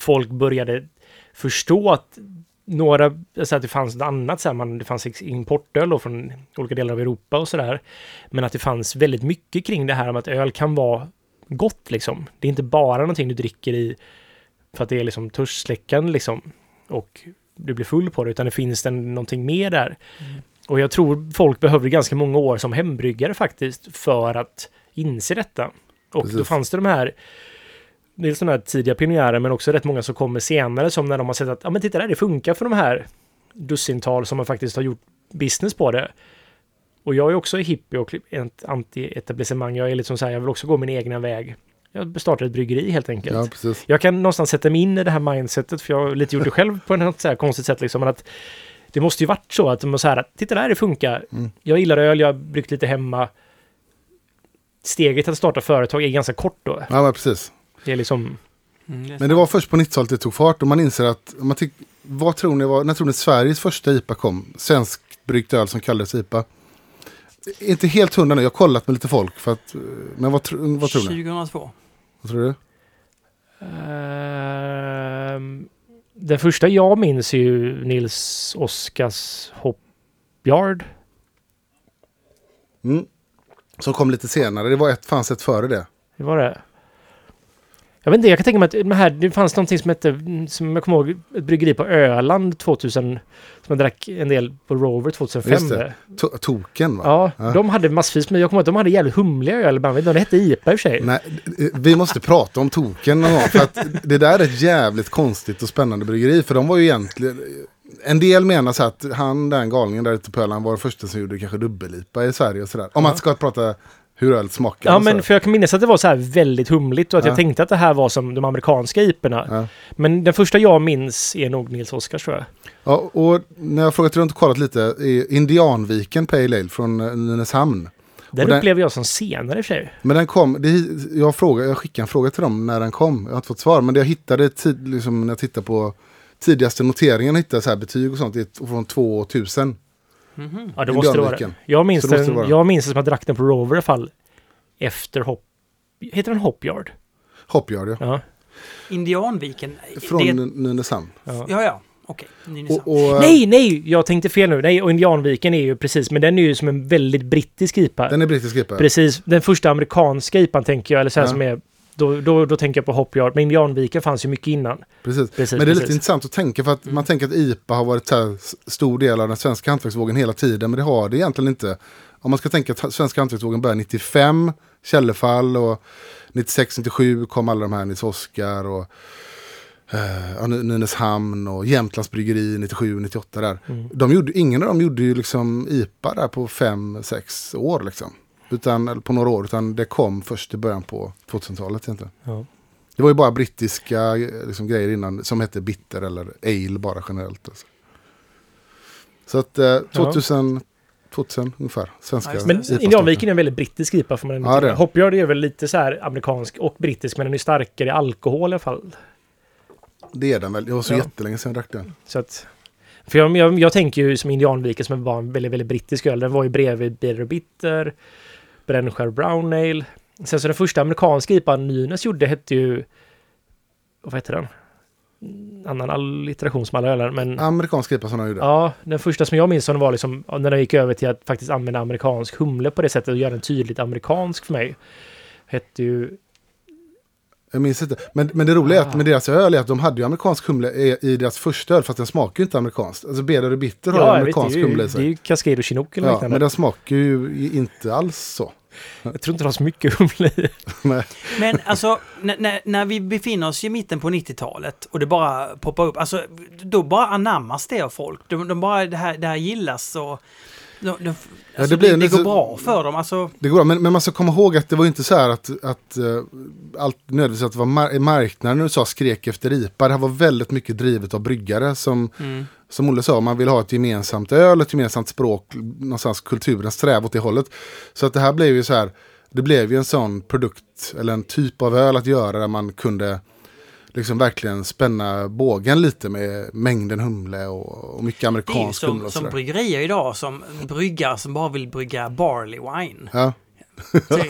folk började förstå att några, alltså att det fanns något annat, så här, man, det fanns importöl från olika delar av Europa och sådär. Men att det fanns väldigt mycket kring det här om att öl kan vara gott liksom. Det är inte bara någonting du dricker i för att det är liksom törstsläckande liksom. Och du blir full på det, utan det finns det någonting mer där. Och jag tror folk behövde ganska många år som hembryggare faktiskt för att inse detta. Och då Precis. fanns det de här Dels de här tidiga pionjärer men också rätt många som kommer senare som när de har sett att ja men titta där, det funkar för de här dussintal som har faktiskt har gjort business på det. Och jag är också hippie och anti-etablissemang. Jag är liksom så här, jag vill också gå min egna väg. Jag startar ett bryggeri helt enkelt. Ja, precis. Jag kan någonstans sätta mig in i det här mindsetet, för jag har lite gjort det själv på något så här konstigt sätt. Liksom, men att det måste ju varit så att de så här, att, titta där, det funkar. Mm. Jag gillar öl, jag har bryggt lite hemma. Steget att starta företag är ganska kort då. Ja, men precis. Det är liksom, Mm, det är Men det var först på 90-talet det tog fart och man inser att, man tyck, vad tror ni var, när tror ni Sveriges första IPA kom? Svensk bryggt öl som kallades IPA. Inte helt hundra nu, jag har kollat med lite folk för att, men vad, vad tror ni? 2002. Vad tror du? Ehm, den första jag minns är ju Nils Oskars Hopyard. Mm. Som kom lite senare, det var ett, fanns ett före det. Det var det. Jag vet inte, jag kan tänka mig att det, här, det fanns någonting som hette, som jag kommer ihåg, ett bryggeri på Öland 2000, som jag drack en del på Rover 2005. Just det. To- token va? Ja, Ja. de hade massvis, men jag kommer ihåg att de hade jävligt humliga öl ibland. Jag vet inte om det hette IPA i och för sig. Nej, vi måste prata om token någon gång. För att det där är ett jävligt konstigt och spännande bryggeri. För de var ju egentligen... En del menar så att han, den galningen där ute på Öland, var den första som gjorde kanske dubbellipa i Sverige och sådär. Om man ska prata hur öl smakar. Ja, men sådär. för jag kan minnas att det var så här väldigt humligt och att Ja. jag tänkte att det här var som de amerikanska IPorna. Ja. Men den första jag minns är nog Nils Oskars tror jag. Ja, och när jag frågat runt och kollat lite, Indianviken Pale Ale från eh, Nynäshamn. Den den- upplevde jag som senare i och för sig. Men den kom, det, jag, frågade, jag skickade en fråga till dem när den kom. Jag har inte fått svar, men det jag hittade tid, liksom, när jag tittade på tidigaste noteringen, hittade så här betyg och sånt från 2000. Mhm. Ja, det måste det vara det. Jag minns, Så det måste den, det vara. jag minns det som att jag drack den på Rover i alla fall. Efter Hop... Heter den Hopyard? Hopyard ja. Ja. Indianviken. Från det, Nynäshamn. ja. ja, ja. Okej. Och, och, Nej, nej! Jag tänkte fel nu. Nej, och Indianviken är ju precis, men den är ju som en väldigt brittisk IPA. Den är brittisk IPA. Precis. Den första amerikanska IPan tänker jag, eller så här Ja. som är... Då, då, då tänker jag på Hop Yard. Men Indianviken fanns ju mycket innan. Precis. Precis, Men det är lite precis. intressant att tänka för att man tänker att IPA har varit här stor del av den svenska hantverksvågen hela tiden. Men det har det egentligen inte. Om man ska tänka att svenska hantverksvågen började 95, Källefall och 96-97 kom alla de här Nils Oskar och eh, Nynäshamn och Jämtlands bryggeri 97-98 där. Mm. De gjorde, ingen av dem gjorde ju liksom IPA där på 5-6 år liksom. Utan, på några år, utan det kom först i början på 2000-talet egentligen. Ja. Det var ju bara brittiska eh, liksom, grejer innan som hette bitter eller ale bara generellt. Alltså. Så att eh, 2000, 2000 ungefär, svenska Ja. Men. Indianviken är en väldigt brittisk IPA får man ändå Ja, ja, det är väl lite så här amerikansk och brittisk, men den är starkare i alkohol i alla fall. Det är den väl, det var så Ja. jättelänge sedan jag drack den. Så att, för jag, jag, jag tänker ju som Indianviken som var en väldigt, väldigt brittisk öl. Den var ju bredvid Bitter och Bitter, Brännskär Brown Ale. Sen så den första amerikanska IPAn Nynäs gjorde hette ju... Vad heter den? Mm, Annan allitteration som alla ölar, men... Amerikansk IPA som de gjorde. Ja, den första som jag minns som var liksom när de gick över till att faktiskt använda amerikansk humle på det sättet och göra den tydligt amerikansk för mig. Hette ju... Jag minns inte. Men, men det roliga är Ah. att med deras öl är att de hade ju amerikansk humle i, i deras första öl fast den smakar ju inte amerikanskt. Alltså och Bitter har ju Ja, jag vet, amerikansk det, är ju, humle i det är sig. ju Cascade och Chinook eller Ja, liknande. men den smakar ju inte alls så. Jag tror inte de har så mycket humle i. Men alltså, när, när, när vi befinner oss i mitten på 90-talet och det bara poppar upp, alltså då bara anammas det av folk. De, de bara, det här, det här gillas och... De, de, alltså, det blir det, det går lite- bra för dem. Alltså, Det går bra, men, men man ska komma ihåg att det var inte så här att, att uh, allt nödvändigtvis att det var mar- marknaden USA skrek efter IPA. Det här var väldigt mycket drivet av bryggare som, mm. som Olle sa, man vill ha ett gemensamt öl, ett gemensamt språk, någonstans kulturen sträva åt det hållet. Så att det här blev ju så här, det blev ju en sån produkt eller en typ av öl att göra där man kunde liksom verkligen spänna bågen lite med mängden humle och, och mycket Det är ju amerikansk humle som, som bryggerier idag som bryggar som bara vill brygga barley wine. Ja.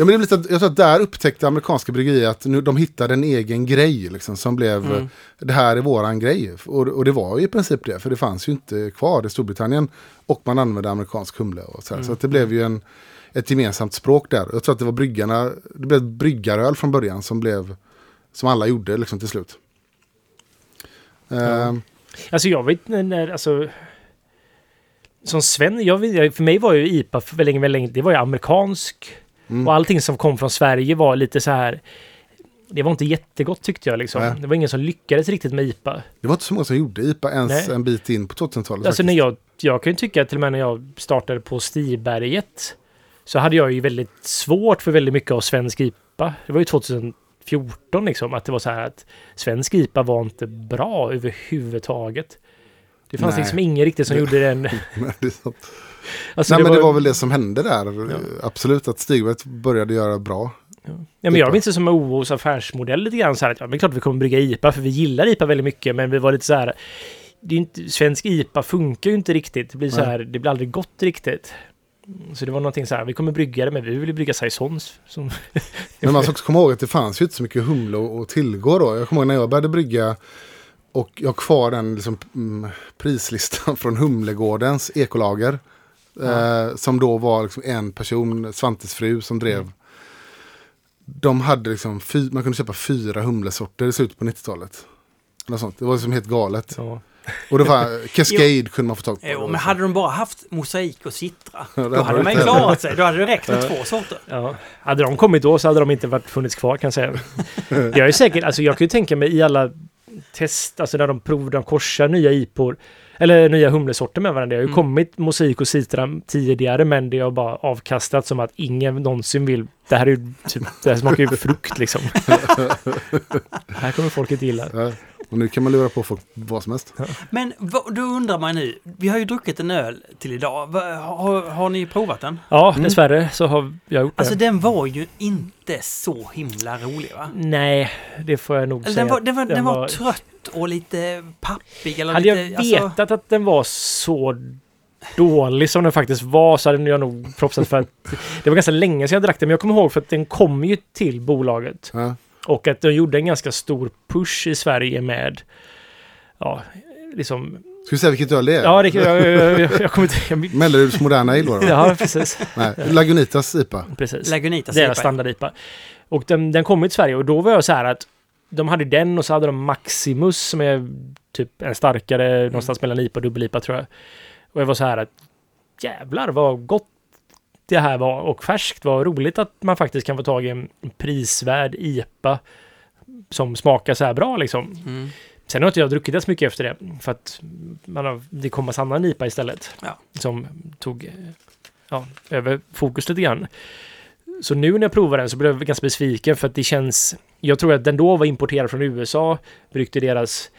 Ja, men det är lite, jag tror att där upptäckte amerikanska bryggerier att nu, de hittade en egen grej liksom, som blev, Mm. eh, det här är våran grej. Och, och det var ju i princip det, för det fanns ju inte kvar i Storbritannien. Och man använde amerikansk humle och så, här. så det blev ju en, ett gemensamt språk där. Jag tror att det var bryggarna, det blev bryggaröl från början som blev, som alla gjorde liksom till slut. Ehm, Alltså jag vet när- alltså... Som Sven, jag vet, för mig var ju IPA för länge, väldigt länge, det var ju amerikansk. Mm. Och allting som kom från Sverige var lite så här... Det var inte jättegott tyckte jag liksom. Nej. Det var ingen som lyckades riktigt med IPA. det var inte så många som gjorde IPA ens Nej. en bit in på 2000-talet. Alltså när jag, jag kan ju tycka till och med när jag startade på Stiberget så hade jag ju väldigt svårt för väldigt mycket av svensk IPA. Det var ju 2014 liksom, att det var så här att svensk IPA var inte bra överhuvudtaget. Det fanns Nej. liksom ingen riktigt som Det- gjorde den. Nej, det är sant. Alltså, Nej, men det var väl det som hände där. Absolut att Stigberget började göra bra. Ja, men jag minns det som OOs affärsmodell lite grann så här att ja, men det klart vi kommer brygga IPA för vi gillar IPA väldigt mycket men vi var lite så här det är inte, svensk IPA funkar ju inte riktigt. Det blir så Nej. här, det blir aldrig gott riktigt. Så det var någonting så här, vi kommer brygga det men vi vill brygga saisons. Som, Men man ska också komma ihåg att det fanns ju inte så mycket humle att tillgå då. Jag kommer ihåg när jag började brygga och jag har kvar den liksom, mm, prislistan från Humlegårdens ekolager. Eh, som då var liksom en person, Svantes fru, som drev. De hade liksom, fy, man kunde köpa fyra humlesorter i slutet på 90-talet. Något sånt. Det var liksom helt galet. ja. Och det var Cascade kunde man få tag på. jo, men hade de bara haft mosaik och citra, Ja, då hade man ju klarat sig. Då hade det räckt med två sorter. Ja. Hade de kommit då så hade de inte varit funnits kvar kan jag säga. jag är säker, alltså jag kan ju tänka mig i alla test, alltså när de provar, de korsar nya IPor eller nya humlesorter med varandra. Det har ju Mm. kommit mosaik och citra tidigare men det har bara avkastat som att ingen någonsin vill. Det här är ju typ, det här smakar ju frukt liksom. det här kommer folk inte gilla. Och nu kan man lura på folk vad som helst. Men då undrar man nu, vi har ju druckit en öl till idag. Har, har ni provat den? Ja, Mm. dessvärre så har jag gjort Alltså det. den var ju inte så himla rolig va? Nej, det får jag nog Eller säga. den var, den var, den Den var, var- trött och lite pappig. Eller Hade jag lite, alltså- vetat att den var så dålig som den faktiskt var så hade jag nog propsat för att det var ganska länge sedan jag drack den. Men jag kommer ihåg för att den kom ju till bolaget. Ja. Och att de gjorde en ganska stor push i Sverige med ja, liksom... Ska vi säga vilket öl det är? Ja, det, jag, jag, jag, jag kommer inte... Jag, Melleruds Moderna Ale då? ja, precis. Nej, Lagunitas IPA. precis. Lagunitas Deras IPA. standard-IPA. Och den, den kom till Sverige och då var jag så här att de hade den och så hade de Maximus som är typ en starkare någonstans mellan IPA och dubbel-IPA tror jag. Och jag var så här att jävlar vad gott det här var och färskt. Vad roligt att man faktiskt kan få tag i en prisvärd IPA som smakar så här bra liksom. Mm. Sen har inte jag druckit det så mycket efter det för att man har, det kom massa annan IPA istället Ja. som tog ja, över fokus lite grann. Så nu när jag provar den så blev jag ganska besviken för att det känns... Jag tror att den då var importerad från USA, brukte deras...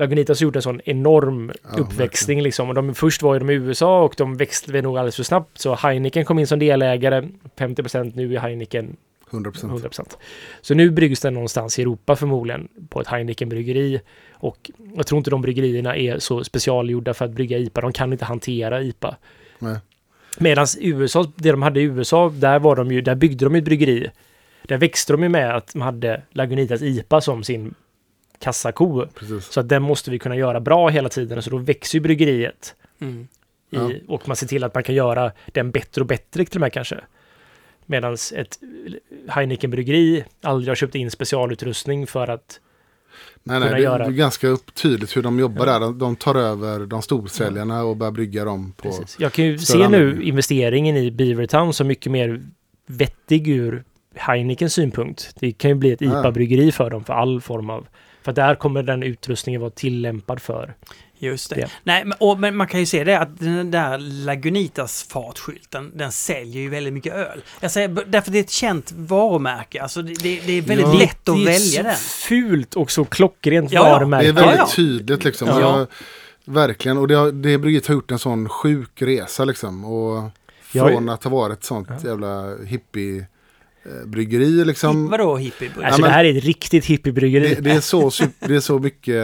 Lagunitas har gjort en sån enorm Ja, uppväxling liksom. Och de, först var ju de i USA och de växte nog alldeles för snabbt. Så Heineken kom in som delägare, 50% nu är Heineken 100 procent. 100%. Så nu bryggs den någonstans i Europa förmodligen på ett Heineken-bryggeri. Och jag tror inte de bryggerierna är så specialgjorda för att brygga IPA. De kan inte hantera IPA. Medan USA, det de hade i USA, där var de ju, där byggde de ett bryggeri. Där växte de ju med att de hade Lagunitas IPA som sin kassako. Precis. Så att den måste vi kunna göra bra hela tiden. Så då växer ju bryggeriet. Mm. I, Ja. Och man ser till att man kan göra den bättre och bättre till och med kanske. Medan ett Heineken-bryggeri aldrig har köpt in specialutrustning för att... Nej, kunna nej, det göra- är ganska tydligt hur de jobbar Ja. där. De, tar över de storsäljarna och börjar brygga dem på... Precis. Jag kan ju se nu anläggning. investeringen i Beavertown som mycket mer vettig ur Heinekens synpunkt. Det kan ju bli ett Ja. IPA-bryggeri för dem för all form av... För där kommer den utrustningen vara tillämpad för. Just det. Det. Nej, men, och, men man kan ju se det att den där Lagunitas fartskylten, den säljer ju väldigt mycket öl. Jag säger därför det är ett känt varumärke. Alltså det, det, det är väldigt Ja. lätt att det är välja så den. fult och så klockrent Ja, ja. varumärke. Det är väldigt Ja, ja. tydligt liksom. Ja. Jag, verkligen. Och det, har- det bryggeriet har gjort en sån sjuk resa liksom. Och Ja, från att ha varit ett sånt Ja. jävla hippie bryggeri liksom. Vadå hippie? Alltså Ja, men- det här är ett riktigt hippiebryggeri. Det, det, är så, det är så mycket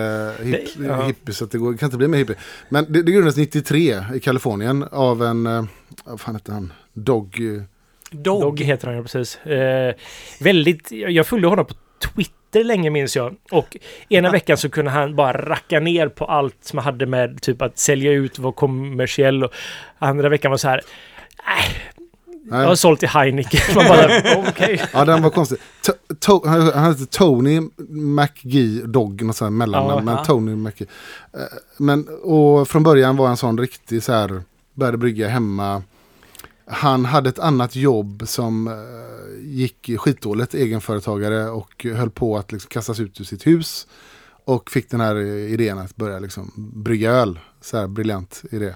hip, ja. hippie så att det, går, det kan inte bli mer hippie. Men det, det grundades 93 i Kalifornien av en, eh, vad fan hette han? Dog. eh, Dog. Dog heter han ju precis. Eh, väldigt, jag följde honom på Twitter länge minns jag. Och ena Ja. veckan så kunde han bara racka ner på allt som hade med typ att sälja ut, vara kommersiell. Och andra veckan var så här, nej, jag har sålt till Heineken. Man bara, okej. ja, den var konstig. To, to, han han hette Tony McGee Dog, något sånt mellannamn. Ja, men ja. Tony McGee. Eh, Men, och från början var han sån riktig så här, började brygga hemma. Han hade ett annat jobb som eh, gick skitdåligt, egenföretagare och höll på att liksom kastas ut ur sitt hus. Och fick den här eh, idén att börja liksom brygga öl. Så här briljant idé.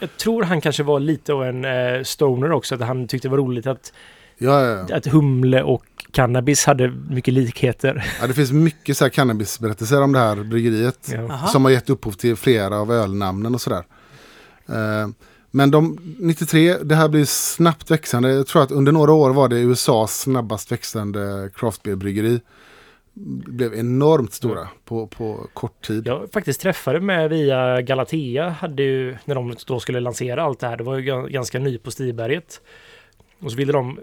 Jag tror han kanske var lite av en eh, stoner också. Att han tyckte det var roligt att, Ja, ja, ja. att humle och cannabis hade mycket likheter. ja, det finns mycket så här cannabisberättelser om det här bryggeriet. Ja. Som har gett upphov till flera av ölnamnen och sådär. Eh, men de 93, det här blir snabbt växande. Jag tror att under några år var det USAs snabbast växande craftbeerbryggeri. Blev enormt stora på, på kort tid. Jag faktiskt träffade med via Galatea, hade ju, när de då skulle lansera allt det här, det var ju ga- ganska ny på Stiberget. Och så ville de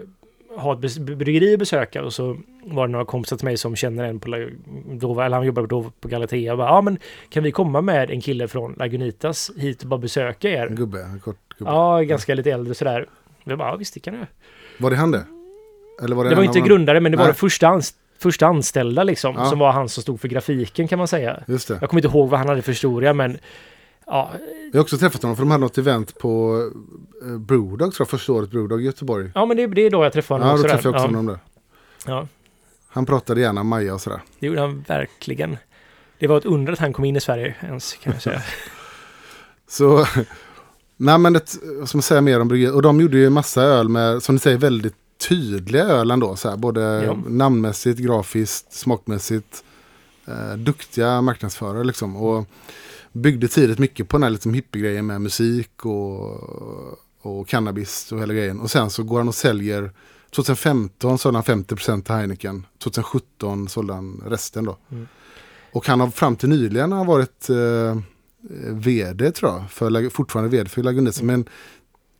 ha ett bryggeri att besöka och så var det några kompisar till mig som känner en på, då, eller han jobbar då på Galatea och bara, ja men kan vi komma med en kille från Lagunitas hit och bara besöka En er? gubbe, en kort gubbe. Ja, ganska lite äldre sådär. Jag bara, ja visst det kan jag. Var det han det? Eller var det, Det var en inte grundare men det var Nej. det första, ans- första anställda liksom, Ja. som var han som stod för grafiken kan man säga. Just det. Jag kommer inte ihåg vad han hade för historia men ja, Jag har också träffat honom för de hade något event på eh, Brewdog, tror jag, första året Brewdog i Göteborg. Ja, men det, det är då jag träffade Ja, honom då också. träffade jag också där. honom där. ja, ja, Han pratade gärna Maja och sådär. det gjorde han verkligen. Det var ett under att han kom in i Sverige ens, kan jag säga. Så, nej men ska man säga mer om bryggeriet? Och de gjorde ju massa öl med, som ni säger, väldigt tydliga öl ändå. Så här, både Ja. namnmässigt, grafiskt, smakmässigt. Eh, duktiga marknadsförare liksom. Och byggde tidigt mycket på den här liksom hippiegrejen med musik och, och cannabis och hela grejen. Och sen så går han och säljer 2015 sålde han 50% till Heineken. 2017 sålde han resten då. Mm. Och han har fram till nyligen har varit eh, vd tror jag. För, fortfarande vd för Lagunitas. Men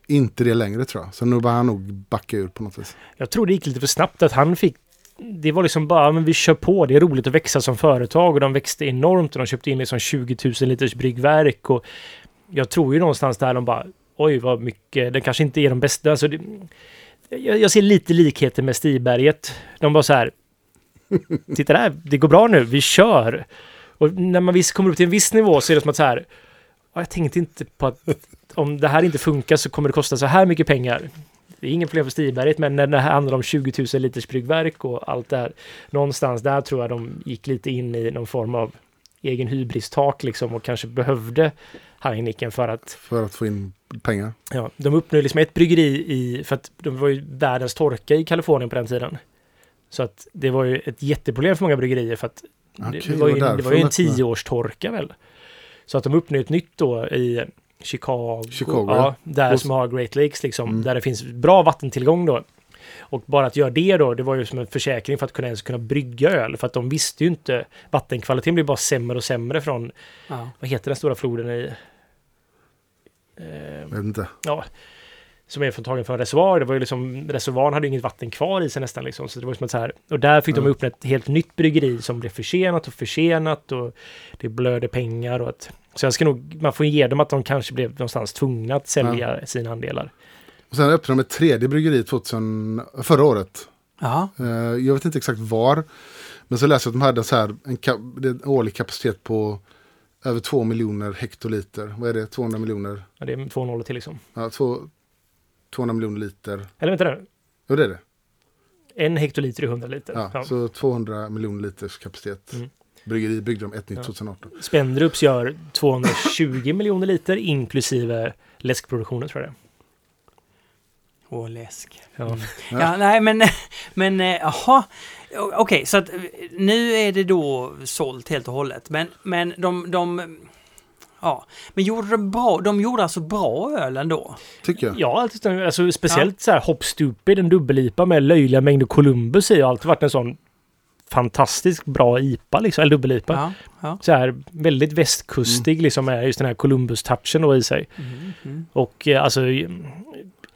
inte det längre tror jag. Så nu börjar han nog backa ur på något vis. Jag tror det gick lite för snabbt att han fick det var liksom bara, men vi kör på, det är roligt att växa som företag och de växte enormt och de köpte in liksom 20 000 liters bryggverk och jag tror ju någonstans där de bara, oj vad mycket, det kanske inte är de bästa, alltså det, jag, jag ser lite likheter med Stiberget. De bara så här, titta där, det går bra nu, vi kör. Och när man visst kommer upp till en viss nivå så är det som att så här, jag tänkte inte på att om det här inte funkar så kommer det kosta så här mycket pengar. Det är ingen problem för Stiberget, men när det handlar om 20 000 liters bryggverk och allt det här, någonstans där tror jag de gick lite in i någon form av egen hybristak liksom och kanske behövde Heineken för att För att få in pengar. Ja, de uppnådde liksom ett bryggeri i, för att det var ju världens torka i Kalifornien på den tiden. Så att det var ju ett jätteproblem för många bryggerier för att det, Okej, det var ju, det var ju de en tioårstorka väl. Så att de uppnådde ett nytt då i Chicago, Chicago, ja, där Och- som har Great Lakes liksom, Mm. där det finns bra vattentillgång då. Och bara att göra det då, det var ju som en försäkring för att kunna ens kunna brygga öl. För att de visste ju inte, vattenkvaliteten blir bara sämre och sämre från, Ja. vad heter den stora floden i... Eh, vet inte. ja, som är från tagen från en reservoar. Det var ju liksom, reservoaren hade ju inget vatten kvar i sig nästan liksom. Så det var ju som att så här, och där fick de Mm. öppna ett helt nytt bryggeri som blev försenat och försenat och det blödde pengar och att, så jag ska nog, man får ge dem att de kanske blev någonstans tvungna att sälja sina andelar. Och sen öppnade de ett tredje bryggeri 2000, förra året. Ja. Eh, Jag vet inte exakt var. Men så läste jag att de hade så här en, kap- en årlig kapacitet på över 2 miljoner hektoliter. Vad är det? 200 miljoner? Ja, det är två nollor till liksom. Ja, två, 200 miljoner liter. Eller vänta nu, Jo, det är det. en hektoliter är 100 liter. Ja, Ja. Så 200 miljoner liters kapacitet. Mm. Bryggeri byggde de ett nytt Ja. 2018. Spendrups gör 220 miljoner liter inklusive läskproduktionen tror jag det Åh, läsk. Ja. Ja. Ja, nej men, men eh, jaha. Okej, så att nu är det då sålt helt och hållet. Men, men de, de, ja, men gjorde de bra, de gjorde alltså bra öl ändå? Tycker jag. Ja, alltid, alltså speciellt så här Hop Stupid, en dubbel-IPA med löjliga mängder Columbus i har alltid varit en sån fantastiskt bra IPA liksom, eller dubbel-IPA. Ja, ja. Så här väldigt västkustig liksom med just den här Columbus-touchen då i sig. Mm, mm. Och eh, alltså,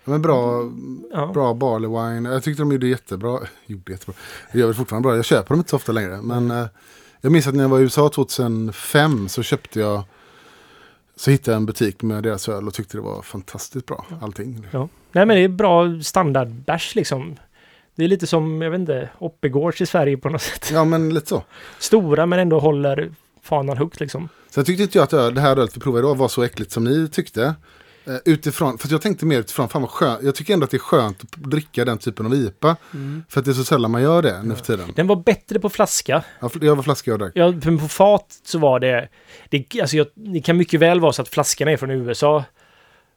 Men bra, ja. bra barley wine. Jag tyckte de gjorde jättebra. Gjorde jättebra. Det gör väl fortfarande bra. Jag köper dem inte så ofta längre. Men eh, jag minns att när jag var i USA 2005 så köpte jag så hittade jag en butik med deras öl och tyckte det var fantastiskt bra. Allting. Ja. Nej men det är bra standardbärs liksom. Det är lite som, jag vet inte, Oppegårds i Sverige på något sätt. Ja men lite så. Stora men ändå håller fanan högt liksom. Sen tyckte inte jag att öl, det här ölet vi provade idag var så äckligt som ni tyckte. Eh, utifrån, för jag tänkte mer utifrån, fan vad skönt. Jag tycker ändå att det är skönt att dricka den typen av IPA. Mm. För att det är så sällan man gör det nu för tiden. Den var bättre på flaska. Ja, Jag var flaska jag drack. Ja, på fat så var det... det, alltså jag, det kan mycket väl vara så att flaskorna är från USA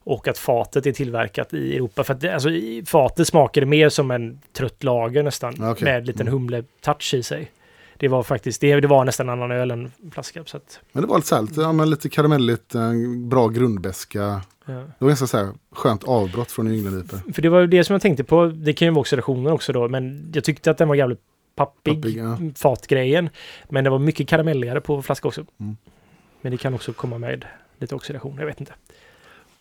och att fatet är tillverkat i Europa. För att det, alltså, fatet smakade mer som en trött lager nästan. Okej. Med en liten Mm. humle-touch i sig. Det var faktiskt, det, det var nästan en annan öl än flaska. Så att, Men det var lite salt, ja, men lite karamelligt, en bra grundbeska. ja. Det var ganska så här skönt avbrott från New England IPA. För det var det som jag tänkte på. Det kan ju vara oxidationen också då, men jag tyckte att den var jävligt pappig, Pappig, ja. fatgrejen. Men det var mycket karamelligare på flaska också. Mm. Men det kan också komma med lite oxidation, jag vet inte.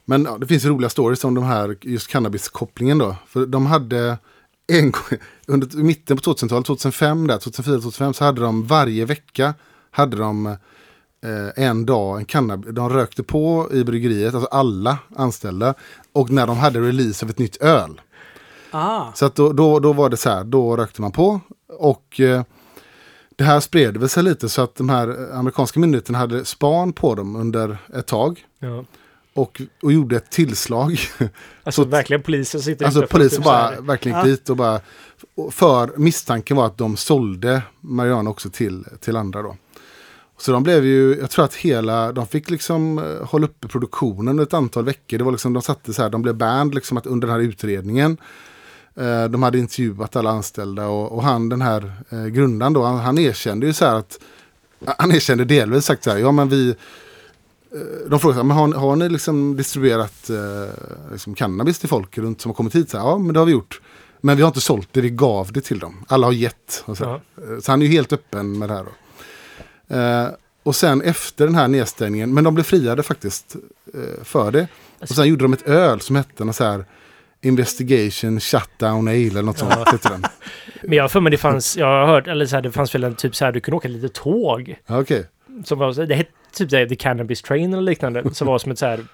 Men ja, det finns roliga stories om de här, just cannabiskopplingen då. För de hade en gång, under mitten på 2000-talet, 2005 där, 2004-2005 så hade de varje vecka hade de eh, en dag en cannabis, de rökte på i bryggeriet, alltså alla anställda. Och när de hade release av ett nytt öl. Ah, Så att då, då, då var det så här, då rökte man på. Och eh, det här spred väl sig lite så att de här amerikanska myndigheterna hade span på dem under ett tag. Ja. Och, och gjorde ett tillslag. Alltså Så- verkligen polisen sitter Alltså polisen bara verkligen Ja. dit och bara... För misstanken var att de sålde marijuana också till, till andra då. Så de blev ju, jag tror att hela, de fick liksom eh, hålla uppe produktionen ett antal veckor. Det var liksom, de satte så här, de blev banned liksom att under den här utredningen. Eh, de hade intervjuat alla anställda och, och han den här eh, grundaren då, han, han erkände ju så här att, han erkände delvis sagt så här, ja men vi, de frågade så här, men har, har ni liksom distribuerat eh, liksom cannabis till folk runt som har kommit hit? Så här, ja men det har vi gjort. Men vi har inte sålt det, vi gav det till dem. Alla har gett. Så. Ja. Eh, så han är ju helt öppen med det här. Eh, och sen efter den här nedstängningen, men de blev friade faktiskt eh, för det. Och sen gjorde de ett öl som hette något så här Investigation Shutdown Ale eller något sånt. heter den. Men jag har för mig det fanns, jag har hört, eller så här, det fanns väl en typ så här, du kunde åka lite tåg. Ja, Okej. Som var, det hette typ The Cannabis Train eller liknande. Som var som ett så här,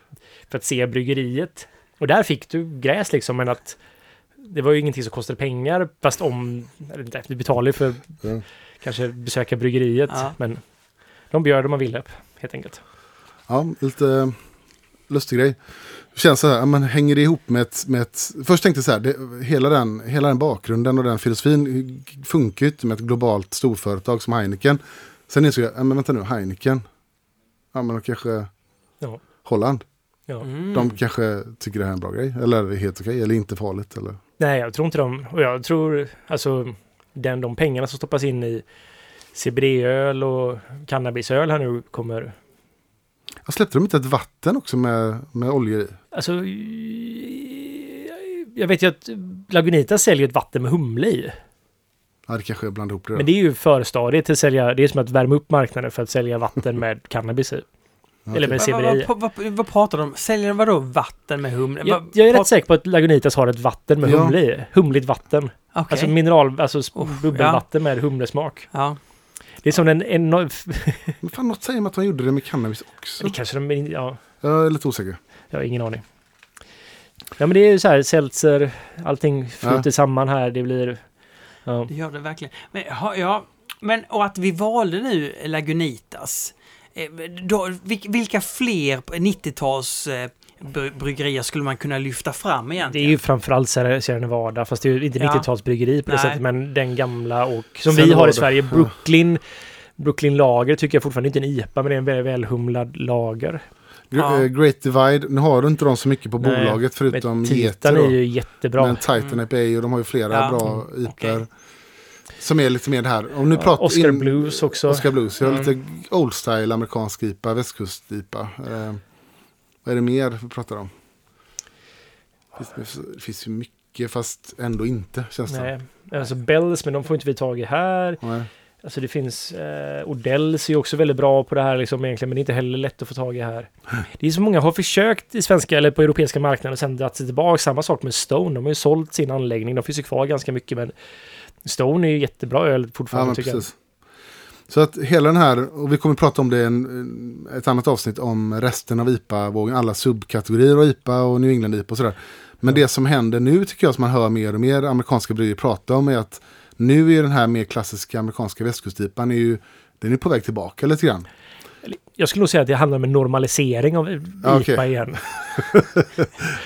för att se bryggeriet. Och där fick du gräs liksom, men att det var ju ingenting som kostade pengar. Fast om, eller du betalar ju för Ja. kanske besöka bryggeriet. Ja. Men de gör det man ville, helt enkelt. Ja, lite lustig grej. Det känns så här, men hänger det ihop med ett, med ett... Först tänkte jag så här, det, hela, den, hela den bakgrunden och den filosofin funkar ju inte med ett globalt storföretag som Heineken. Sen insåg jag, ja, men vänta nu, Heineken. Ja, men de kanske... Ja. Holland. Ja. Mm. De kanske tycker det här är en bra grej. Eller är det helt okej, eller inte farligt. Eller... Nej, jag tror inte de. Och jag tror, alltså, den, de pengarna som stoppas in i CBD-öl och cannabisöl här nu kommer... Jag släppte de inte ett vatten också med, med oljor i? Alltså, jag vet ju att Lagunitas säljer ett vatten med humle i. Ja, det kanske jag blandade ihop det. då. Men det är ju förstadiet till att sälja, det är som att värma upp marknaden för att sälja vatten med cannabis i. Ja, Eller med okej. Vad, CBD vad, vad, vad, vad pratar de om? Säljer de vadå vatten med humle? Jag, jag är rätt säker på att Lagunitas har ett vatten med Ja. humle i. Humligt vatten. Okej. Alltså mineral, alltså bubbelvatten med humlesmak. ja. Det är som en enorm... Men fan, något säger mig att de gjorde det med cannabis också. Det kanske de... Ja, Jag är lite osäker. jag har ingen aning. Ja men det är ju så här, seltzer, allting flyter samman här. Det blir... Ja. Det gör det verkligen. Men, ja, men och att vi valde nu Lagunitas. eh, Då, vil- vilka fler 90-tals eh, bry- bryggerier skulle man kunna lyfta fram Det är egentligen? ju framförallt Sierra Nevada, fast det är ju inte Ja. 90-talsbryggeri på det Nej. sättet, men den gamla och som Sierra vi har i Sverige, Brooklyn. Brooklyn Lager tycker jag fortfarande inte är en IPA, men det är en väl, välhumlad lager. Ja. eh, Great Divide, nu har du inte de så mycket på Nej, bolaget förutom Geter. Titan är ju jättebra. Men Titan IPA och de har ju flera Ja. bra Mm, IPor. okej. Som är lite mer det här. Om nu pratar Oscar in- Blues också. Oscar Blues. Jag har Mm. lite old style amerikansk IPA, västkust-IPA. Eh, vad är det mer vi pratar om? Det finns, det finns ju mycket fast ändå inte känns det. Nej, alltså Bells, men de får inte vi tag i här. Nej. Alltså det finns... Eh, Odells är också väldigt bra på det här liksom egentligen, men det är inte heller lätt att få tag i här. Det är så många har försökt i svenska eller på europeiska marknaden och sen dragit sig tillbaka. Samma sak med Stone. De har ju sålt sin anläggning. De finns ju kvar ganska mycket, men Stone är ju jättebra öl Ja, fortfarande men tycker precis. Så att hela den här, och vi kommer prata om det i en, ett annat avsnitt om resten av IPA-vågen, alla subkategorier av IPA och New England-IPA och sådär. Men det som händer nu tycker jag som man hör mer och mer amerikanska bryggerier prata om är att nu är den här mer klassiska amerikanska västkust-IPAn är ju, den är på väg tillbaka lite grann. jag. Skulle nog säga att det handlar om en normalisering av IPA okej. igen.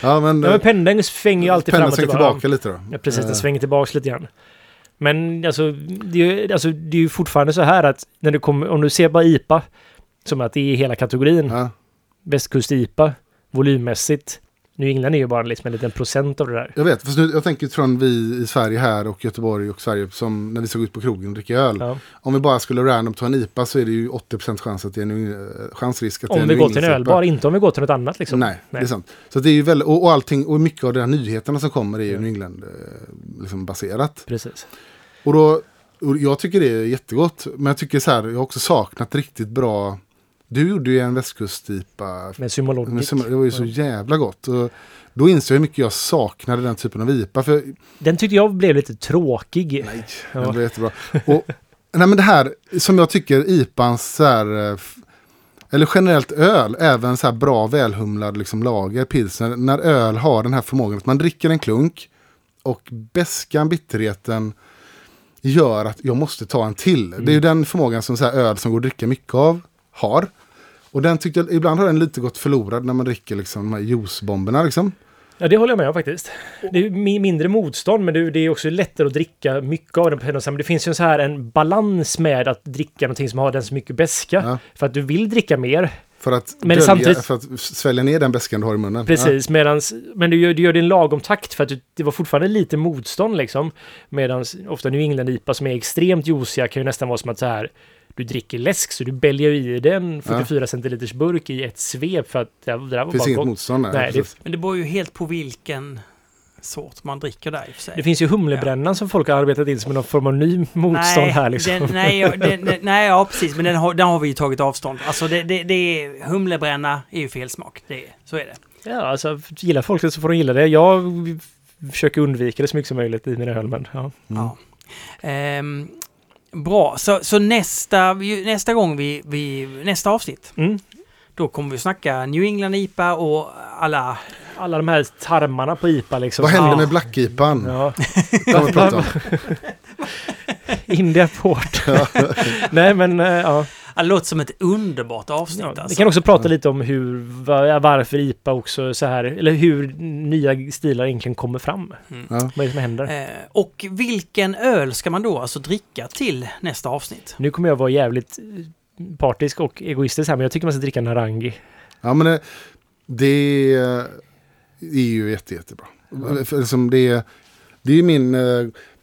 Ja, men, Ja, men pendeln svänger ju alltid fram och tillbaka. tillbaka lite då. Ja, precis. Den Eh, svänger tillbaks lite grann. Men alltså det, är ju, alltså, det är ju fortfarande så här att när du kommer, om du ser bara IPA, som att det är hela kategorin, Ja, västkust-IPA, volymmässigt. New England är ju bara liksom en liten procent av det där. jag vet, fast nu, jag tänker från vi i Sverige här och Göteborg och Sverige som när vi ska gå ut på krogen och dricka öl. Ja. Om vi bara skulle random ta en IPA så är det ju 80% chans att det är en, eh, chansrisk att det är Om en vi går till en ölbar, inte om vi går till något annat liksom. Nej, det är sant. Så det är ju väldigt, och, och allting, och mycket av de här nyheterna som kommer är ju Ja. New England eh, liksom baserat. Precis. Och då, och jag tycker det är jättegott. Men jag tycker så här, jag har också saknat riktigt bra. Du gjorde ju en västkust-IPA. Med Symologic. Summa- Det var ju så jävla gott. Och då inser jag hur mycket jag saknade den typen av IPA. För Den tyckte jag blev lite tråkig. Nej, Ja. det var jättebra. Och, nej men det här som jag tycker IPAns så här, eh, eller generellt öl, även så här bra välhumlad liksom lager, pilsner, när öl har den här förmågan att man dricker en klunk och bäskan, bitterheten gör att jag måste ta en till. Det är ju den förmågan som så öl som går att dricka mycket av har. Och den tyckte jag, ibland har den lite gått förlorad när man dricker liksom de här juicebomberna liksom. Ja, det håller jag med om faktiskt. Det är mi- mindre motstånd, men det är också lättare att dricka mycket av den på en. Det finns ju en så här en balans med att dricka någonting som har den så mycket beska. Ja. För att du vill dricka mer. För att, Men dölja, samtidigt- för att svälja ner den bäskan du har i munnen. Precis, medans, men du gör, du gör det i en lagom takt för att du, det var fortfarande lite motstånd liksom. Medans ofta New England IPA som är extremt juiciga kan ju nästan vara som att så här du dricker läsk så du bälgar ju i den 44 centiliters burk i ett svep för att det, det där var finns bara gott. motstånd där. Nej, det-. Men det beror ju helt på vilken sort man dricker där i och för sig. Det finns ju humlebrännan som folk har arbetat in som någon form av ny motstånd nej, här liksom. Den, nej, ja, den, nej, ja precis, men den har, den har vi ju tagit avstånd. Alltså det, det, det är, humlebränna är ju fel smak. Det, är- så är det. Ja, alltså gillar folk det så får de gilla det. Jag försöker undvika det så mycket som möjligt i mina öl, men ja. Ja. Ehm, bra, så, så nästa, nästa gång vi, vi, nästa avsnitt, Mm. då kommer vi snacka New England IPA och alla... Alla de här tarmarna på IPA liksom. Vad händer Ja. med Black-IPan? Ja, India Port. Nej, men eh, ja. Det låter som ett underbart avsnitt ja. Vi alltså. kan också prata lite om hur, va- varför IPA också så här, eller hur nya stilar egentligen kommer fram. Ja. Vad är det som händer? Eh, och vilken öl ska man då alltså dricka till nästa avsnitt? Nu kommer jag vara jävligt eh, partisk och egoistisk här, men jag tycker man ska dricka Narangi. Ja, men det, det är ju jätte, jättebra. För liksom det, är- det är min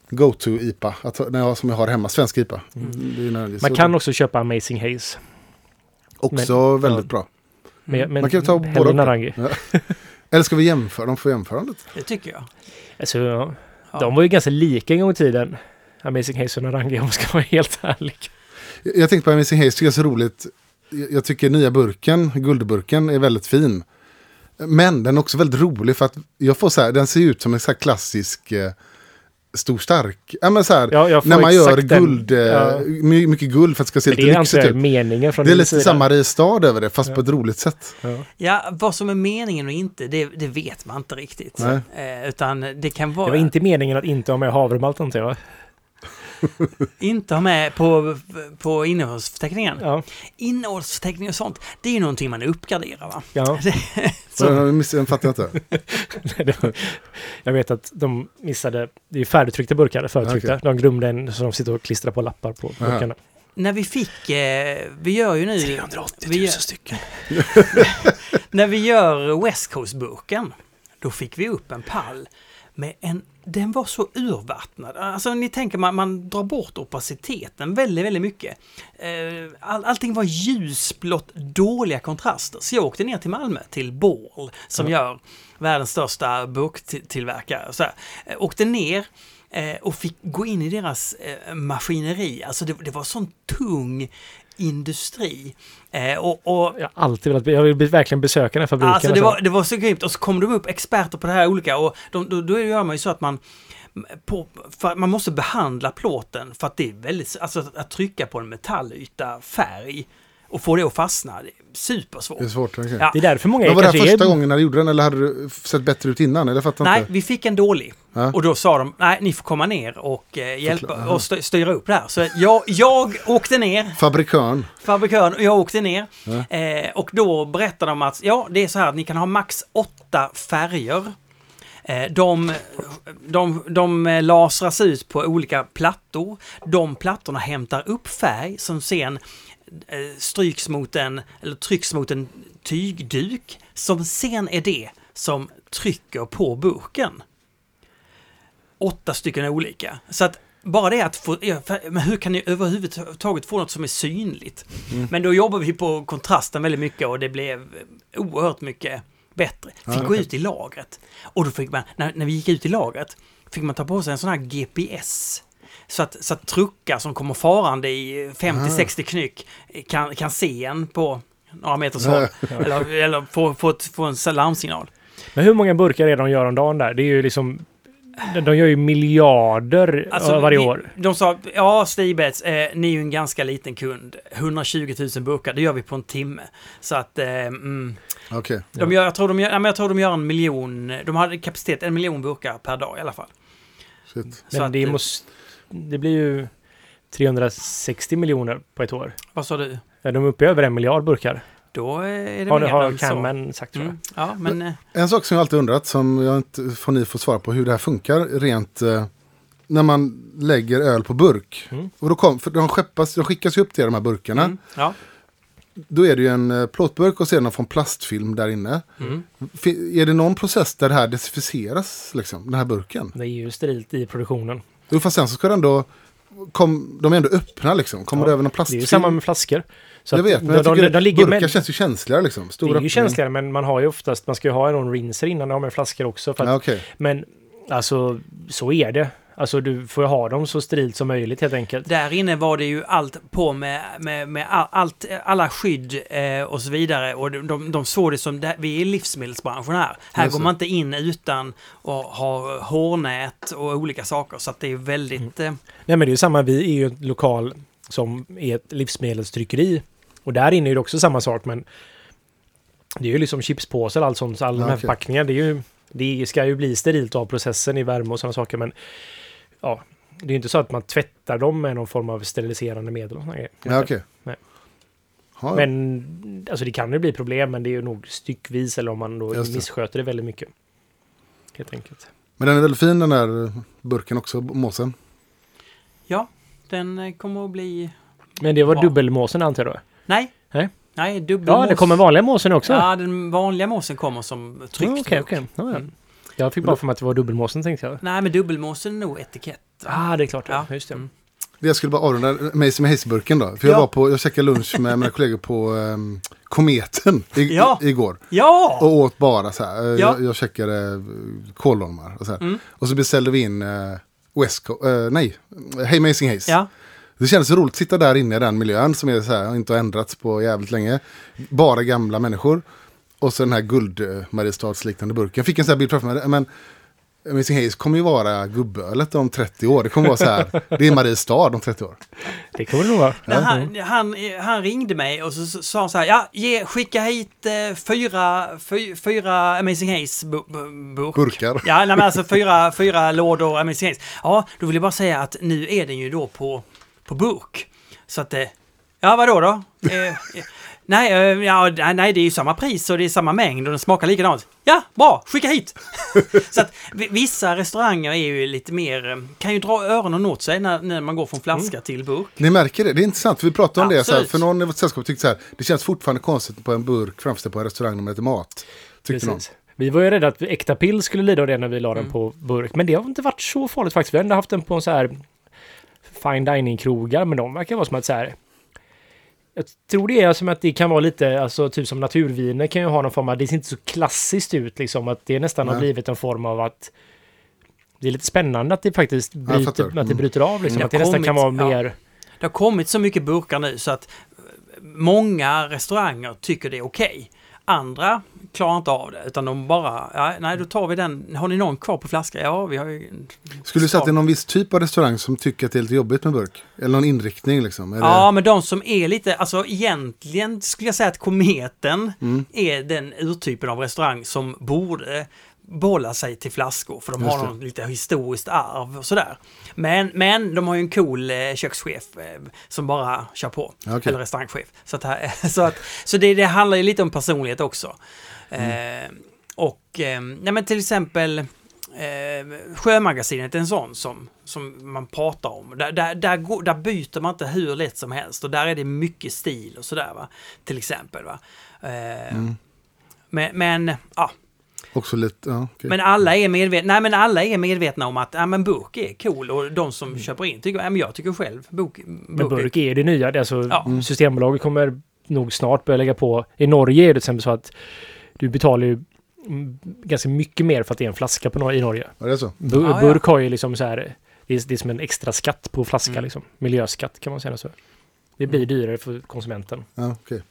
go-to IPA, att, när jag, som jag har hemma, svensk IPA. Det är när- Man kan också köpa Amazing Haze. också men- väldigt ja. bra. Men, men Man kan ta hellre båda. Narangi. Ja. Eller ska vi jämföra? De får jämföra lite. Det tycker jag. Alltså, ja. De var ju ganska lika en gång i tiden. Amazing Haze och Narangi om jag ska vara helt ärlig. Jag, jag tänkte på Amazing Haze, tycker jag är så roligt. Jag, jag tycker nya burken, guldburken, är väldigt fin. Men den är också väldigt rolig för att jag får så här, den ser ut som en så här klassisk eh, stor stark. Ja, men så här, Ja, när man gör exakt den- guld, eh, ja. my- mycket guld för att det ska se lite det är lyxigt ut. meningen från Det är lite sida. samma Mariestad över det, fast Ja. på ett roligt sätt. Ja. Ja, vad som är meningen och inte, det, det vet man inte riktigt. Nej. Eh, utan det kan vara... Det var inte meningen att inte ha med havremalt antar jag. Inte ha med på, på innehållsförteckningen. Ja. Innehållsförteckning och sånt, det är ju någonting man uppgraderar va? ja. Så. Den, fattar jag inte. jag vet att de missade, det är ju färdigtryckta burkar, förtryckta. Okej. De glömde en så de sitter och klistrar på lappar på Aha. burkarna. när vi fick, eh, vi gör ju nu... 380 vi 000 gör, stycken. när vi gör West Coast-burken, då fick vi upp en pall med en den var så urvattnad. Alltså ni tänker man, man drar bort opaciteten väldigt, väldigt mycket. Eh, All, allting var ljusblått, dåliga kontraster. Så jag åkte ner till Malmö, till Ball, som gör världens största burktillverkare. Så här, eh, åkte ner eh, och fick gå in i deras maskineri. Alltså det, det var sån tung industri. Eh, och, och Jag har alltid velat, jag vill verkligen besöka den här fabriken. Alltså det var, det var så grymt och så kom de upp experter på det här olika och de, då, då gör man ju så att man på, man måste behandla plåten för att det är väldigt, alltså att, att trycka på en metallyta färg och få det att fastna, det är supersvårt. Det är svårt. okej. Ja. Det är därför många Men var det här första är... gången när du gjorde den eller hade du sett bättre ut innan? Eller fattar Nej, inte. vi fick en dålig. Ja. Och då sa de, nej ni får komma ner och eh, hjälpa Förklara. och st- styra upp det här. Så jag, jag åkte ner, Fabrikön. fabrikören, och jag åkte ner. Ja. Eh, och då berättade de att ja, det är så här att ni kan ha max åtta färger. Eh, de, de, de eh, lasras ut på olika plattor. De plattorna hämtar upp färg som sen eh, stryks mot en, eller trycks mot en tygduk som sen är det som trycker på burken. Åtta stycken olika. Så att bara det att få, men hur kan ni överhuvudtaget få något som är synligt? Men då jobbar vi på kontrasten väldigt mycket och det blev oerhört mycket bättre. Fick Ja, gå ut i lagret. Och då fick man, när, när vi gick ut i lagret, fick man ta på sig en sån här GPS. Så att, så att truckar som kommer farande i 50-60 knyck kan, kan se en på några meters håll. Eller, eller få, få, ett- få en larmsignal. Men hur många burkar är det de gör om dagen där? Det är ju liksom... De gör ju miljarder Alltså, varje år. De sa, ja Stigbets, eh, ni är ju en ganska liten kund. 120 000 burkar, det gör vi på en timme. Så att, eh, mm, de gör, jag, tror de gör, men jag tror de gör en miljon, de hade kapacitet en miljon burkar per dag i alla fall. Shit. Men att, det, eh, måste, det blir ju 360 miljoner på ett år. Vad sa du? Ja, de är uppe i över en miljard burkar. Då är det Har, mer har än. Canman sagt tror jag. Mm, ja, men... eh, En sak som jag alltid undrat, som jag inte får ni få svara på, hur det här funkar rent eh, när man lägger öl på burk. Mm. Och då kom, för de, skeppas, de skickas ju upp till de här burkarna. Mm, ja. Då är det ju en eh, plåtburk och sedan från plastfilm där inne. Mm. Är det någon process där det här desinficeras, liksom, den här burken? Det är ju sterilt i produktionen. Jo, fast sen så ska den då, kom, de är ändå öppna liksom. Kommer Ja, det över någon Det är ju samma med flaskor. Så jag vet, men de, jag tycker de, de ligger burkar med, känns ju känsligare liksom. Stor det är ju känsligare men man har ju oftast, man ska ju ha en rinser innan de har med flaskor också. Att, Ja, okej. Men alltså så är det. Alltså du får ju ha dem så sterilt som möjligt helt enkelt. Där inne var det ju allt på med, med, med all, allt, alla skydd eh, och så vidare. Och de, de, de såg det som, det, vi är i livsmedelsbranschen här. Här Just går man inte in utan att ha hårnät och olika saker. Så att det är väldigt... Eh, Nej men det är ju samma, vi är ju en lokal som är ett livsmedelstryckeri. Och där inne är det också samma sak men det är ju liksom chipspåsar och allt sånt, så alla de Ja, här okej. förpackningarna, det, är ju, det ska ju bli sterilt av processen i värme och sådana saker men ja, det är ju inte så att man tvättar dem med någon form av steriliserande medel och. Ja, okej. Nej. Ja, Men alltså det kan ju bli problem men det är ju nog styckvis eller om man då Just det. missköter det väldigt mycket. Helt enkelt. Men den är väldigt fin den där burken också, måsen. ja, den eh, kommer att bli... Men det var Bra. dubbelmåsen antar jag då? Nej. Nej. Nej, dubbel Ja, det kommer vanliga måsen också? Ja, den vanliga måsen kommer som tryckt. Ja, Okej, burk. okej. Ja, ja. Mm. Jag fick bara för mig att det var dubbelmåsen tänkte jag. Nej, men dubbelmåsen är nog etikett. Ah, det är klart. Ja. Ja. Just det. Mm. Jag skulle bara avrunda Macy med Haze-burken då. För jag Ja. var på, jag käkade lunch med mina kollegor på um, Kometen i, Ja. i, igår. Ja! Och åt bara så här. Eh, Ja. Jag, jag käkade eh, kålholmar och så här. Mm. Och så beställde vi in uh, West Co- eh, nej, Hey Amazing Haze. Ja, Det kändes så roligt att sitta där inne i den miljön som är så här, inte har ändrats på jävligt länge. Bara gamla människor. Och så den här guld uh, Mariestadsliknande burken. Jag fick en sån här bild framför mig. Men Amazing Haze kommer ju vara gubbölet om 30 år. Det kommer vara så här. Det är Mariestad om 30 år. Det kommer det nog vara. Men han, han, han ringde mig och så sa han så här, ja, ge, skicka hit eh, fyra, fy, fyra Amazing Haze bu, bu, burk. Burkar. Ja, nej, men alltså fyra, fyra lådor Amazing Haze. Ja, då vill jag bara säga att nu är den ju då på, på burk. Så att, eh, ja vadå då? Eh, eh, nej, eh, ja, nej, det är ju samma pris och det är samma mängd och den smakar likadant. Ja, bra, skicka hit! så att vi- vissa restauranger är ju lite mer, eh, kan ju dra öronen åt sig när, när man går från flaska till burk. Ni märker det, det är intressant. För vi pratade om det. Så här, Absolut. för någon i vårt sällskap tyckte så här. Det känns fortfarande konstigt på en burk framställd på en restaurang när man äter mat. Tyckte någon. Vi var ju rädda att äkta pill skulle lida av det när vi la den Mm. på burk. Men det har inte varit så farligt faktiskt. Vi har ändå haft den på en så här fine dining-krogar. Men de verkar vara som att så här... Jag tror det är som att det kan vara lite, alltså typ som naturviner kan ju ha någon form av, det ser inte så klassiskt ut liksom. Att det nästan har Nej. blivit en form av att det är lite spännande att det faktiskt bryter, fattar. att det Mm. bryter av liksom. Det Att det har nästan kan vara kommit, ja. mer... Det har kommit så mycket burkar nu så att många restauranger tycker det är okej. Andra klarar inte av det utan de bara, ja, nej då tar vi den, har ni någon kvar på flaska? Ja, vi har ju... Skulle du säga att det är någon viss typ av restaurang som tycker att det är lite jobbigt med burk? Eller någon inriktning liksom? Är Ja, men de som är lite, alltså egentligen skulle jag säga att Kometen Mm. är den urtypen av restaurang som borde bolla sig till flaskor för de har det. något lite historiskt arv och sådär. Men, men de har ju en cool eh, kökschef eh, som bara kör på. Okej. Eller restaurangchef. Så, att, så, att, så det, det handlar ju lite om personlighet också. Mm. Eh, och eh, nej, men till exempel eh, Sjömagasinet är en sån som, som man pratar om. Där, där, där, går, där byter man inte hur lätt som helst och där är det mycket stil och sådär va. Till exempel va. Eh, Mm. Men, men, ja, Också lite, ja, okej. men alla är medvetna, nej men alla är medvetna om att ja, men burk är cool och de som Mm. köper in tycker, ja, men jag tycker själv burk, Men burk, är det nya. Alltså, Ja. Systembolaget kommer nog snart börja lägga på. I Norge är det till exempel så att du betalar ju mm, ganska mycket mer för att det är en flaska på, i Norge. Var det så? Bu- Ja, ja. burk har ju liksom så här, det är, det är som en extra skatt på flaska Mm. liksom. Miljöskatt kan man säga så. Det blir dyrare för konsumenten. Ja, okej.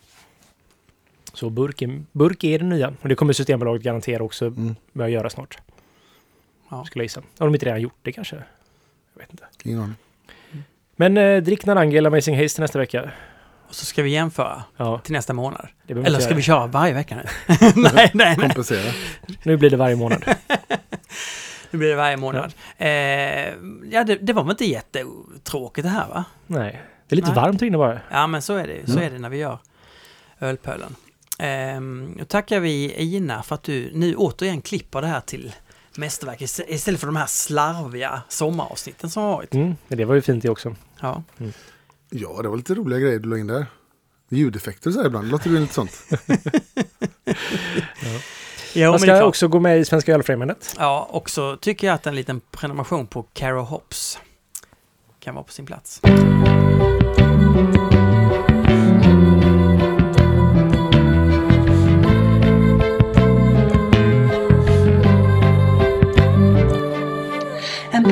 Så burk är, burk är det nya. Och det kommer Systembolaget garantera också Mm. börja göra snart. Ja. Skulle jag gissa. Om de inte redan gjort det kanske. Jag vet inte. Ingen aning. Men eh, drick Narangel Amazing Haze nästa vecka. Och så ska vi jämföra Ja, till nästa månad. Eller ska göra. vi köra varje vecka nu? nej, nej, nej. Kompensera. Nu blir det varje månad. Nu blir det varje månad. Eh, ja, det, det var väl inte jättetråkigt det här va? Nej. Det är lite Nej. varmt inne bara. Ja, men så är det. Så Mm. är det när vi gör ölpölen. Då tackar vi Ina för att du nu återigen klipper det här till mästerverk ist- istället för de här slarviga sommaravsnitten som har varit. Mm, det var ju fint det också. Ja. Ja, det var lite roliga grejer du la in där. Ljudeffekter så här ibland. Låter det lite sånt? Man men det är ska också gå med i Svenska Ölfrämjandet. Ja, och så tycker jag att en liten prenumeration på Caro Hops kan vara på sin plats. En